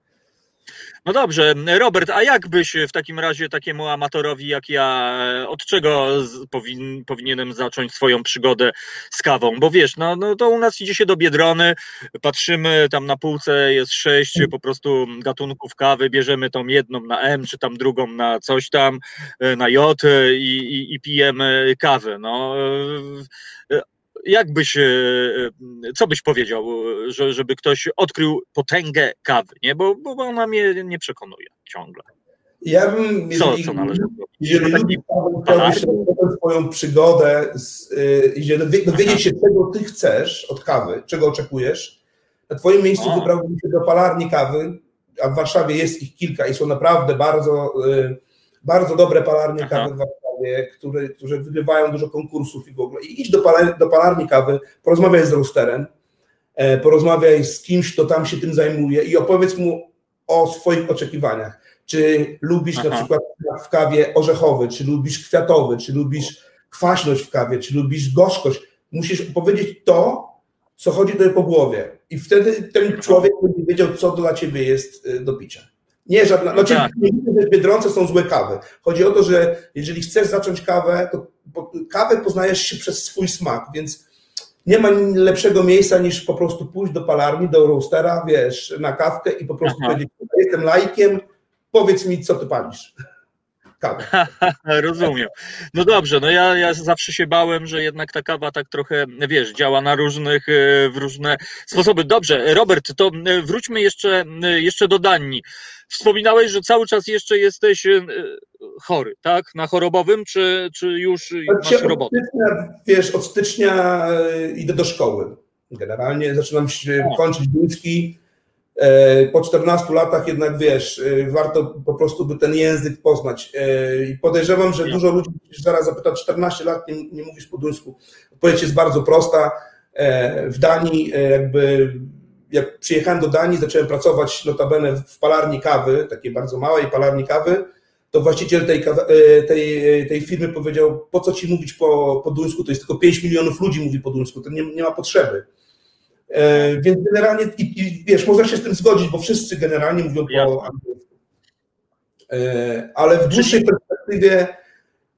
[SPEAKER 2] No dobrze, Robert, a jak byś w takim razie takiemu amatorowi jak ja, od czego powin, powinienem zacząć swoją przygodę z kawą? Bo wiesz, no, no to u nas idzie się do Biedrony, patrzymy, tam na półce jest sześć po prostu gatunków kawy, bierzemy tą jedną na M, czy tam drugą na coś tam, na J i, i, i pijemy kawę. No, jak byś, e, e, co byś powiedział, że, żeby ktoś odkrył potęgę kawy, nie? Bo, bo ona mnie nie przekonuje ciągle.
[SPEAKER 6] Ja bym, jeżeli, co, co należy jeżeli taki... chciałbyś swoją przygodę z, i dowiedzieć się, czego ty chcesz od kawy, czego oczekujesz, na twoim miejscu wybrałbym się do palarni kawy, a w Warszawie jest ich kilka i są naprawdę bardzo, y, bardzo dobre palarnie Aha. kawy w Warszawie które, którzy wygrywają dużo konkursów i w ogóle. I idź do, palar, do palarni kawy, porozmawiaj z rosterem, e, porozmawiaj z kimś, kto tam się tym zajmuje i opowiedz mu o swoich oczekiwaniach. Czy lubisz Aha. na przykład w kawie orzechowy, czy lubisz kwiatowy, czy lubisz kwaśność w kawie, czy lubisz gorzkość. Musisz opowiedzieć to, co chodzi tobie po głowie. I wtedy ten człowiek będzie wiedział, co dla ciebie jest e, do picia. Nie, żadna. Znaczy, tak. nie mówię, że w Biedronce są złe kawy. Chodzi o to, że jeżeli chcesz zacząć kawę, to kawę poznajesz się przez swój smak, więc nie ma lepszego miejsca niż po prostu pójść do palarni, do roastera, wiesz, na kawkę i po prostu Aha. powiedzieć, jestem lajkiem, powiedz mi, co ty palisz.
[SPEAKER 2] Rozumiem. No dobrze, no ja, ja zawsze się bałem, że jednak ta kawa tak trochę, wiesz, działa na różnych, e, w różne sposoby. Dobrze, Robert, to e, wróćmy jeszcze, e, jeszcze do Danii. Wspominałeś, że cały czas jeszcze jesteś chory, tak? Na chorobowym, czy, czy już znaczy, masz robotę?
[SPEAKER 6] wiesz, od stycznia idę do szkoły. Generalnie zaczynam się kończyć duński po 14 latach jednak wiesz, e, warto po prostu by ten język poznać. E, I podejrzewam, że dużo ludzi zaraz zapyta, 14 lat nie, nie mówisz po duńsku. Odpowiedź jest bardzo prosta. W Danii jakby jak przyjechałem do Danii, zacząłem pracować notabene w palarni kawy, takiej bardzo małej palarni kawy, to właściciel tej, tej, tej firmy powiedział, po co ci mówić po, po duńsku, to jest tylko 5 milionów ludzi mówi po duńsku, to nie, nie ma potrzeby. E, więc generalnie, i, i, wiesz, można się z tym zgodzić, bo wszyscy generalnie mówią po angielsku. E, ale w dłuższej perspektywie,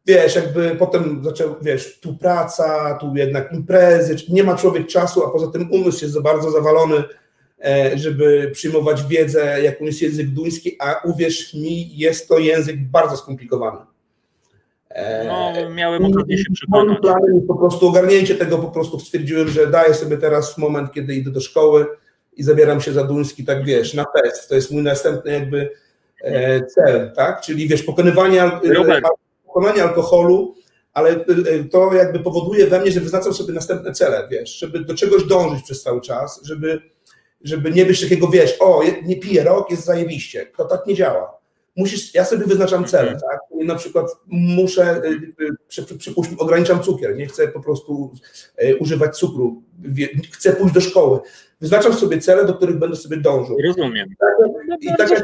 [SPEAKER 6] wiesz, jakby potem zaczął, wiesz, tu praca, tu jednak imprezy, nie ma człowiek czasu, a poza tym umysł jest za bardzo zawalony, e, żeby przyjmować wiedzę, jaką jest język duński, a uwierz mi, jest to język bardzo skomplikowany. E,
[SPEAKER 2] No, miałem okazję się przekonać.
[SPEAKER 6] po prostu ogarnięcie tego, po prostu stwierdziłem, że daję sobie teraz moment, kiedy idę do szkoły i zabieram się za duński, tak wiesz, na fest. To jest mój następny jakby e, cel, tak? Czyli wiesz, pokonywanie,
[SPEAKER 2] Robert.
[SPEAKER 6] pokonanie alkoholu, ale e, to jakby powoduje we mnie, że wyznaczam sobie następne cele, wiesz, żeby do czegoś dążyć przez cały czas, żeby, żeby nie być takiego, wiesz, o, nie piję rok, jest zajebiście. To tak nie działa. Musisz, ja sobie wyznaczam cele,
[SPEAKER 2] Mhm.
[SPEAKER 6] tak? I na przykład muszę, y, y, przy, przy, przypuśćmy, ograniczam cukier, nie chcę po prostu y, używać cukru, chcę pójść do szkoły. Wyznaczam sobie cele, do których będę sobie dążył.
[SPEAKER 2] Rozumiem. No,
[SPEAKER 6] I tak jak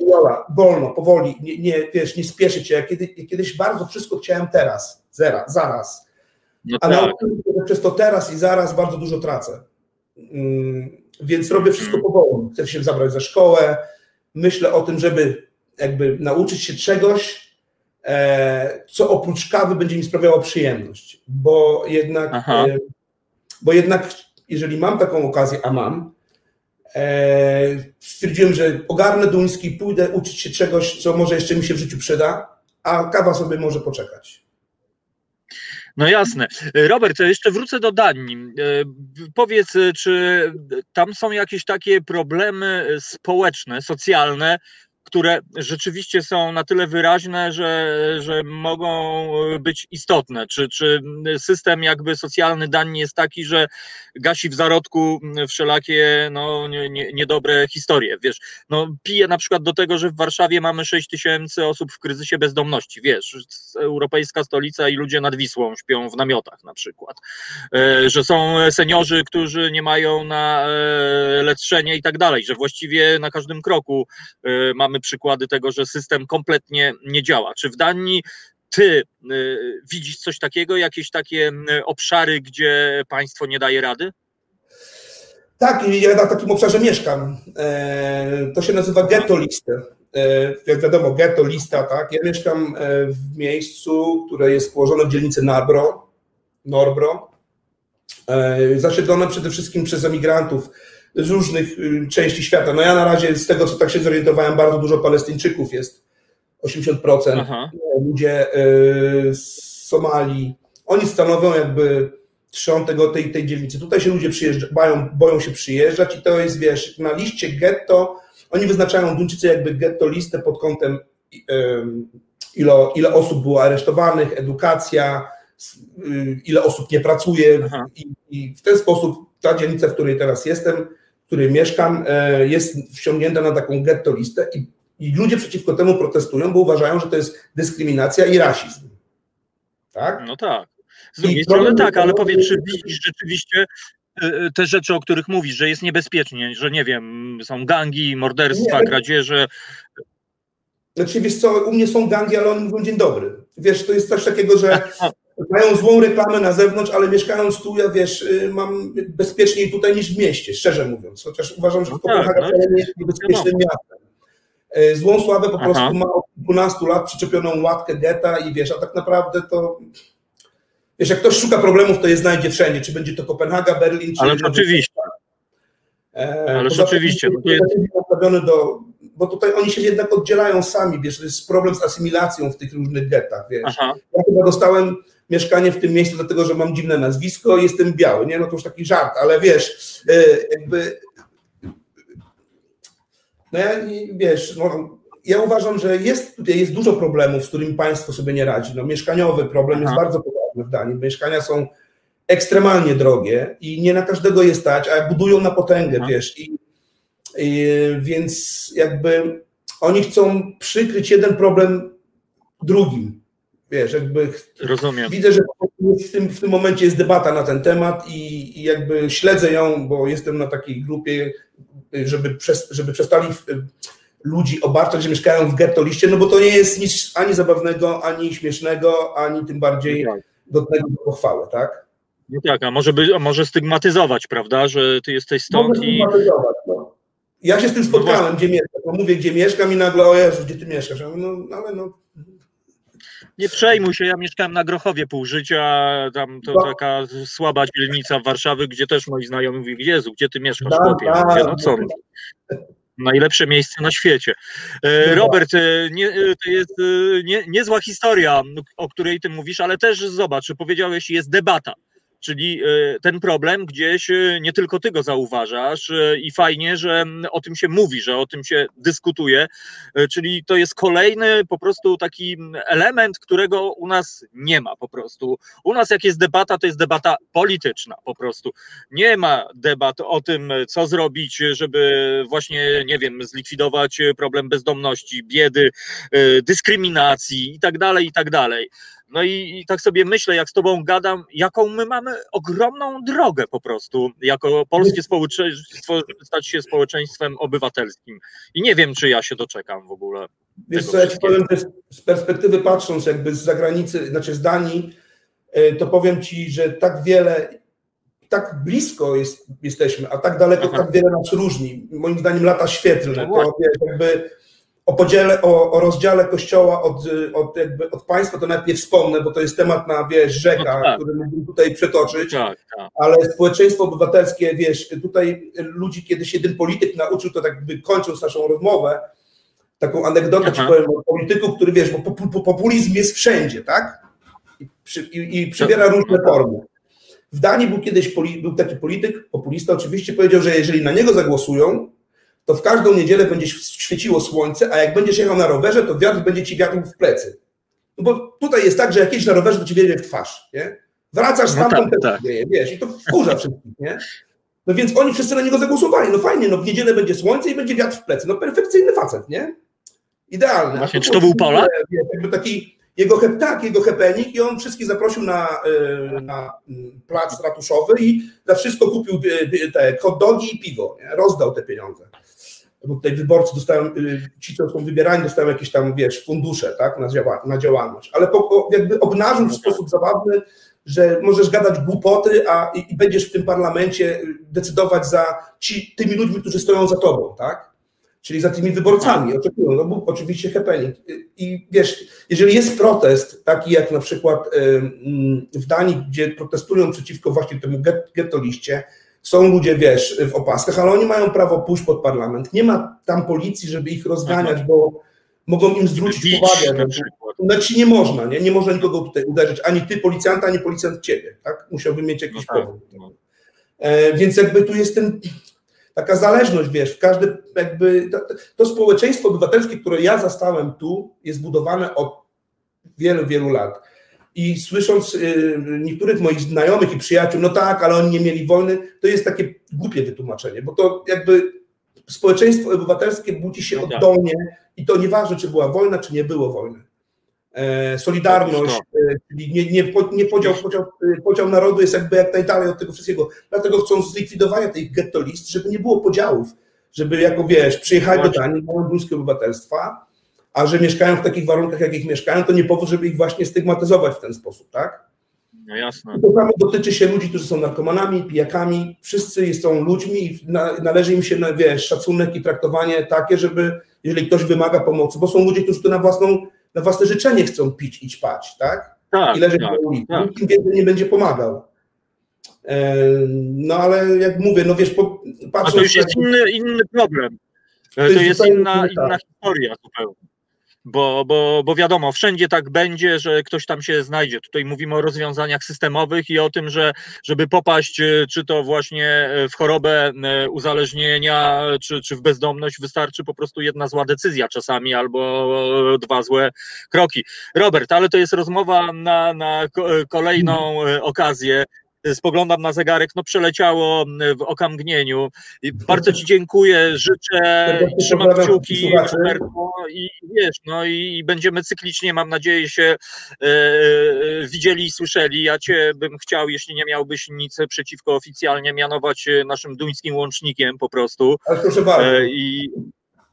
[SPEAKER 6] Jola, wolno, powoli, nie, nie, wiesz, nie spieszyć się. Ja kiedy, kiedyś bardzo wszystko chciałem teraz, zera, zaraz.
[SPEAKER 2] No
[SPEAKER 6] A
[SPEAKER 2] tak.
[SPEAKER 6] nauczyłem się, że przez to teraz i zaraz bardzo dużo tracę. Mm, Więc robię wszystko
[SPEAKER 2] Mm.
[SPEAKER 6] powoli. Chcę się zabrać za szkołę. Myślę o tym, żeby jakby nauczyć się czegoś, e, co oprócz kawy będzie mi sprawiało przyjemność. Bo jednak,
[SPEAKER 2] Aha.
[SPEAKER 6] e, bo jednak jeżeli mam taką okazję, a mam, e, stwierdziłem, że ogarnę duński, pójdę uczyć się czegoś, co może jeszcze mi się w życiu przyda, a kawa sobie może poczekać.
[SPEAKER 2] No jasne. Robert, jeszcze wrócę do Danii. Powiedz, czy tam są jakieś takie problemy społeczne, socjalne, które rzeczywiście są na tyle wyraźne, że, że mogą e, być istotne? Czy, czy system jakby socjalny Danii jest taki, że gasi w zarodku wszelakie no, nie, nie, niedobre historie? Wiesz, no pije na przykład do tego, że w Warszawie mamy 6 tysięcy osób w kryzysie bezdomności, wiesz, europejska stolica i ludzie nad Wisłą śpią w namiotach na przykład, E, że są seniorzy, którzy nie mają na e, leczenie i tak dalej, że właściwie na każdym kroku mamy przykłady tego, że system kompletnie nie działa. Czy w Danii ty e, widzisz coś takiego, jakieś takie m, obszary, gdzie państwo nie daje rady?
[SPEAKER 6] Tak, ja na takim obszarze mieszkam. E, To się nazywa ghetto lista. E, Jak wiadomo, ghetto lista, tak. Ja mieszkam e, w miejscu, które jest położone w dzielnicy Narbro, Norbro, zasiedlone przede wszystkim przez emigrantów z różnych części świata. No ja na razie z tego, co tak się zorientowałem, bardzo dużo Palestyńczyków jest, 80%.
[SPEAKER 2] Aha.
[SPEAKER 6] Ludzie y, z Somalii, oni stanowią jakby trzon tego, tej, tej dzielnicy. Tutaj się ludzie przyjeżdżają, boją się przyjeżdżać i to jest, wiesz, na liście getto, oni wyznaczają Duńczycy jakby getto listę pod kątem ym, ile, osób było aresztowanych, edukacja, y, ile osób nie pracuje i, i w ten sposób ta dzielnica, w której teraz jestem, w której mieszkam, e, jest wciągnięta na taką getto listę i, i ludzie przeciwko temu protestują, bo uważają, że to jest dyskryminacja i rasizm. Tak?
[SPEAKER 2] No tak. Z drugiej strony tak, ale powiedz, czy widzisz rzeczywiście y, y, te rzeczy, o których mówisz, że jest niebezpiecznie, że nie wiem, są gangi, morderstwa,
[SPEAKER 6] Nie.
[SPEAKER 2] kradzieże.
[SPEAKER 6] Znaczy, wiesz co, u mnie są gangi, ale oni mówią dzień dobry. Wiesz, to jest coś takiego, że mają złą reklamę na zewnątrz, ale mieszkając tu, ja wiesz, y, mam bezpieczniej tutaj niż w mieście, szczerze mówiąc. Chociaż uważam, że
[SPEAKER 2] No
[SPEAKER 6] w Kopenhaga
[SPEAKER 2] tak, no,
[SPEAKER 6] wcale nie jest niebezpiecznym miastem. Y, Złą sławę po
[SPEAKER 2] Aha.
[SPEAKER 6] prostu ma od kilkunastu lat przyczepioną łatkę getta i wiesz, a tak naprawdę to... Wiesz, jak ktoś szuka problemów, to je znajdzie wszędzie, czy będzie to Kopenhaga, Berlin, czy...
[SPEAKER 2] Ależ oczywiście.
[SPEAKER 6] E,
[SPEAKER 2] Ależ
[SPEAKER 6] tym
[SPEAKER 2] oczywiście, no to
[SPEAKER 6] jest
[SPEAKER 2] jest-
[SPEAKER 6] nastawiony do, bo tutaj oni się jednak oddzielają sami, wiesz, to jest problem z asymilacją w tych różnych gettach, wiesz.
[SPEAKER 2] Aha,
[SPEAKER 6] Ja chyba dostałem mieszkanie w tym miejscu dlatego, że mam dziwne nazwisko jestem biały, nie? No to już taki żart, ale wiesz, e, jakby no ja, wiesz, no, ja uważam, że jest tutaj jest dużo problemów, z którymi państwo sobie nie radzi. No, mieszkaniowy problem jest
[SPEAKER 2] Aha.
[SPEAKER 6] bardzo poważny w Danii. Mieszkania są ekstremalnie drogie i nie na każdego jest stać, a budują na potęgę,
[SPEAKER 2] Aha.
[SPEAKER 6] wiesz. I, i, więc jakby oni chcą przykryć jeden problem drugim. Wiesz, jakby
[SPEAKER 2] rozumiem.
[SPEAKER 6] Widzę, że w tym, w tym momencie jest debata na ten temat i, i jakby śledzę ją, bo jestem na takiej grupie, żeby, przez, żeby przestali w- ludzi obarczać, że mieszkają w getto liście, no bo to nie jest nic ani zabawnego, ani śmiesznego, ani tym bardziej
[SPEAKER 2] No tak.
[SPEAKER 6] godnego do pochwały, tak?
[SPEAKER 2] No tak, a może, by, a może stygmatyzować, prawda, że ty jesteś stąd
[SPEAKER 6] Mogę
[SPEAKER 2] i
[SPEAKER 6] stygmatyzować, no. Ja się z tym spotkałem, gdzie mieszkam. No mówię, gdzie mieszkam i nagle, o Jezu, gdzie ty mieszkasz? Ja mówię, no, ale no,
[SPEAKER 2] nie przejmuj się, ja mieszkałem na Grochowie pół życia, tam to
[SPEAKER 6] No.
[SPEAKER 2] taka słaba dzielnica Warszawy, gdzie też moi znajomi mówili, Jezu, gdzie ty mieszkasz,
[SPEAKER 6] Tak,
[SPEAKER 2] chłopie? Ja
[SPEAKER 6] tak.
[SPEAKER 2] Mówię, no co? Najlepsze miejsce na świecie. E, Robert, e, nie, e, to jest nie, niezła historia, o której ty mówisz, ale też zobacz, powiedziałeś, jest debata czyli e, ten problem gdzieś e, nie tylko ty go zauważasz e, i fajnie, że o tym się mówi, że o tym się dyskutuje, czyli to jest kolejny po prostu taki element, którego u nas nie ma po prostu. U nas jak jest debata, to jest debata polityczna po prostu. Nie ma debat o tym, co zrobić, żeby właśnie, nie wiem, zlikwidować problem bezdomności, biedy, dyskryminacji i tak dalej, i tak dalej. No i, i, tak sobie myślę, jak z tobą gadam, jaką my mamy ogromną drogę po prostu, jako polskie społeczeństwo, stać się społeczeństwem obywatelskim. I nie wiem, czy ja się doczekam w ogóle.
[SPEAKER 6] Wiesz co, ja ci powiem też z perspektywy patrząc jakby z zagranicy, znaczy z Danii, e, to powiem ci, że tak wiele, tak blisko jest, jesteśmy, a tak daleko, Aha. tak wiele nas różni. Moim zdaniem lata świetlne, no to wiesz, jakby o podziale, o, o rozdziale kościoła od, od, jakby od państwa, to najpierw wspomnę, bo to jest temat na, wiesz, rzeka, no tak. który mógłbym tutaj przetoczyć, tak, tak. ale społeczeństwo obywatelskie, wiesz, tutaj ludzi kiedyś jeden polityk nauczył, to tak jakby kończąc naszą rozmowę, taką anegdotę ci powiem o polityku, który, wiesz, bo populizm jest wszędzie, tak? I, przy, i, i przybiera różne formy. W Danii był kiedyś poli, był taki polityk, populista oczywiście, powiedział, że jeżeli na niego zagłosują, to w każdą niedzielę będzie świeciło słońce, a jak będziesz jechał na rowerze, to wiatr będzie ci wiatr w plecy. No bo tutaj jest tak, że jak jedziesz na rowerze, to ci wieje w twarz, nie? Wracasz stamtąd, no tak, tak. Wieje, wiesz, i to wkurza wszystkich, nie? No więc oni wszyscy na niego zagłosowali. No fajnie, no w niedzielę będzie słońce i będzie wiatr w plecy. No perfekcyjny facet, nie? Idealny.
[SPEAKER 2] Właśnie, czy to był Polak?
[SPEAKER 6] Jakby taki jego, tak, jego hepenik i on wszystkich zaprosił na, e, na mm, plac ratuszowy i za wszystko kupił e, te hot dogi i piwo, nie? rozdał te pieniądze bo tutaj wyborcy dostają, y, ci, co są wybierani, dostają jakieś tam, wiesz, fundusze, tak, na, działa, na działalność, ale po, jakby obnażył w sposób zabawny, że możesz gadać głupoty, a i, i, będziesz w tym parlamencie decydować za ci, tymi ludźmi, którzy stoją za tobą, tak? Czyli za tymi wyborcami, oczekują, no był oczywiście happening. I wiesz, jeżeli jest protest, taki jak na przykład w Danii, gdzie protestują przeciwko właśnie temu getoliście, są ludzie, wiesz, w opaskach, ale oni mają prawo pójść pod parlament. Nie ma tam policji, żeby ich rozganiać, bo mogą im zwrócić uwagę. Znaczy nie można, nie? nie można nikogo tutaj uderzyć, ani ty policjanta, ani policjant ciebie, tak? Musiałby mieć jakiś no tak, powód. No. E, więc jakby tu jest ten, taka zależność, wiesz, każdy jakby, to, to społeczeństwo obywatelskie, które ja zastałem tu, jest budowane od wielu, wielu lat i słysząc y, niektórych moich znajomych i przyjaciół, no tak, ale oni nie mieli wojny, to jest takie głupie wytłumaczenie, bo to jakby społeczeństwo obywatelskie budzi się no tak. oddolnie i to nieważne, czy była wojna, czy nie było wojny. E, solidarność, e, czyli nie, nie, nie podział, podział, podział narodu jest jakby jak najdalej od tego wszystkiego. Dlatego chcą zlikwidowania tych getto list, żeby nie było podziałów, żeby jako wiesz, przyjechać do Danii, mają duńskie obywatelstwa, a że mieszkają w takich warunkach, jakich mieszkają, to nie powód, żeby ich właśnie stygmatyzować w ten sposób, tak?
[SPEAKER 2] No jasne.
[SPEAKER 6] To samo dotyczy się ludzi, którzy są narkomanami, pijakami, wszyscy są ludźmi i należy im się, wiesz, szacunek i traktowanie takie, żeby, jeżeli ktoś wymaga pomocy, bo są ludzie, którzy to na własną, na własne życzenie chcą pić i ćpać, tak?
[SPEAKER 2] Tak,
[SPEAKER 6] I leżeć
[SPEAKER 2] tak,
[SPEAKER 6] na ulicy. Tak. Nikt więcej nie będzie pomagał. No ale jak mówię, no wiesz, patrząc...
[SPEAKER 2] A to już jest inny, inny problem. To, to jest, jest inna, inna historia zupełnie bo, bo, bo wiadomo, wszędzie tak będzie, że ktoś tam się znajdzie. Tutaj mówimy o rozwiązaniach systemowych i o tym, że żeby popaść, e, czy to właśnie e, w chorobę e, uzależnienia, czy, czy w bezdomność, wystarczy po prostu jedna zła decyzja czasami albo dwa złe kroki. Robert, ale to jest rozmowa na, na kolejną okazję spoglądam na zegarek, no przeleciało w okamgnieniu. Bardzo Ci dziękuję, życzę, trzymam kciuki i wiesz, no i będziemy cyklicznie, mam nadzieję, się e, e, widzieli i słyszeli. Ja Cię bym chciał, jeśli nie miałbyś nic przeciwko oficjalnie mianować naszym duńskim łącznikiem po prostu.
[SPEAKER 6] proszę bardzo.
[SPEAKER 2] E, I,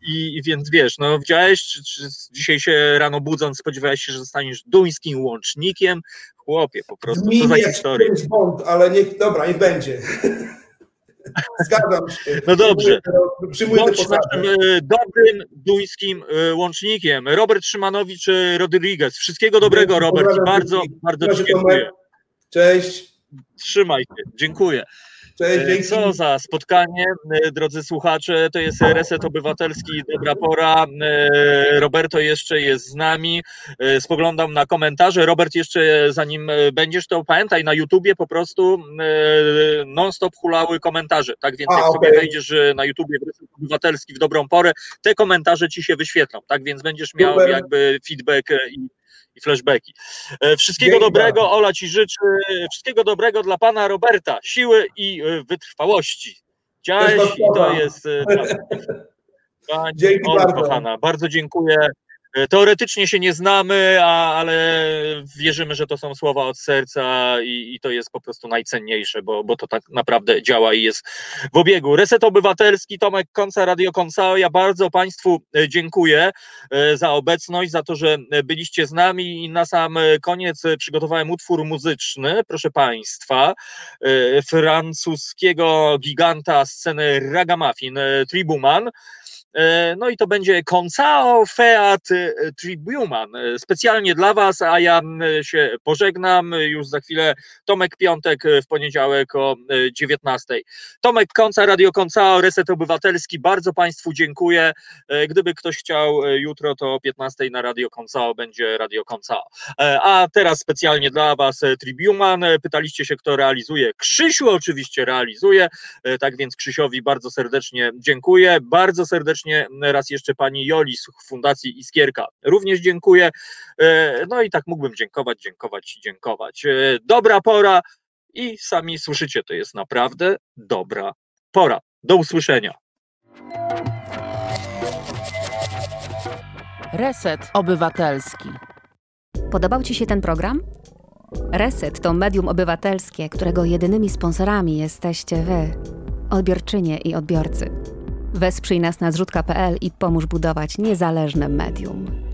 [SPEAKER 2] i więc wiesz, no widziałeś, czy, czy dzisiaj się rano budząc spodziewałeś się, że zostaniesz duńskim łącznikiem? Chłopie, po prostu, co za historia.
[SPEAKER 6] Bond, ale niech, dobra, niech będzie. Zgadzam się.
[SPEAKER 2] No dobrze. Przyjmuję Bądź naszym e, dobrym duńskim e, łącznikiem. Robert Szymanowicz e, Rodriguez. Wszystkiego dobrego, Robert. Bardzo, bardzo Ci dziękuję.
[SPEAKER 6] Cześć.
[SPEAKER 2] Trzymaj się. Dziękuję.
[SPEAKER 6] Cześć,
[SPEAKER 2] E,
[SPEAKER 6] dzięki.
[SPEAKER 2] Co za spotkanie, e, drodzy słuchacze. To jest Reset Obywatelski, dobra pora. E, Roberto jeszcze jest z nami. Spoglądam na komentarze. Robert, jeszcze zanim będziesz, to pamiętaj, na YouTubie po prostu non-stop hulały komentarze. Tak więc
[SPEAKER 6] A,
[SPEAKER 2] jak sobie
[SPEAKER 6] okej.
[SPEAKER 2] wejdziesz na YouTubie w Reset Obywatelski w dobrą porę, te komentarze ci się wyświetlą. Tak więc będziesz miał
[SPEAKER 6] Super.
[SPEAKER 2] jakby feedback i i flashbacki. E, Wszystkiego
[SPEAKER 6] Dzięki
[SPEAKER 2] dobrego. Ola Ci życzy. Wszystkiego dobrego dla Pana Roberta. Siły i e, wytrwałości. Cześć, i to jest e, Pani
[SPEAKER 6] Dzięki
[SPEAKER 2] Olu,
[SPEAKER 6] bardzo.
[SPEAKER 2] kochana. Bardzo dziękuję. E, Teoretycznie się nie znamy, a, ale wierzymy, że to są słowa od serca i, i to jest po prostu najcenniejsze, bo, bo to tak naprawdę działa i jest w obiegu. Reset Obywatelski, Tomek Konca, Radio Konca. Ja bardzo Państwu e, dziękuję e, za obecność, za to, że byliście z nami i na sam koniec przygotowałem utwór muzyczny, proszę Państwa, francuskiego giganta sceny Ragamuffin, Tribuman. E, No i to będzie Concao Feat e, Tribuman. e, Specjalnie dla Was, a ja się pożegnam już za chwilę. Tomek Piątek w poniedziałek o e, 19. Tomek Konca, Radio Koncao, Reset Obywatelski. Bardzo Państwu dziękuję. Gdyby ktoś chciał jutro, to o 15 na Radio Koncao będzie Radio Koncao. E, A teraz specjalnie dla Was Tribuman. Pytaliście się, kto realizuje. Krzysiu oczywiście realizuje. Tak więc Krzysiowi bardzo serdecznie dziękuję. Bardzo serdecznie raz jeszcze pani Joli z Fundacji Iskierka również dziękuję. E, No i tak mógłbym dziękować, dziękować i dziękować. E, Dobra pora i sami słyszycie, to jest naprawdę dobra pora. Do usłyszenia.
[SPEAKER 1] Reset Obywatelski.
[SPEAKER 7] Podobał Ci się ten program? Reset to medium obywatelskie, którego jedynymi sponsorami jesteście Wy, odbiorczynie i odbiorcy. Wesprzyj nas na zrzutka.pl i pomóż budować niezależne medium.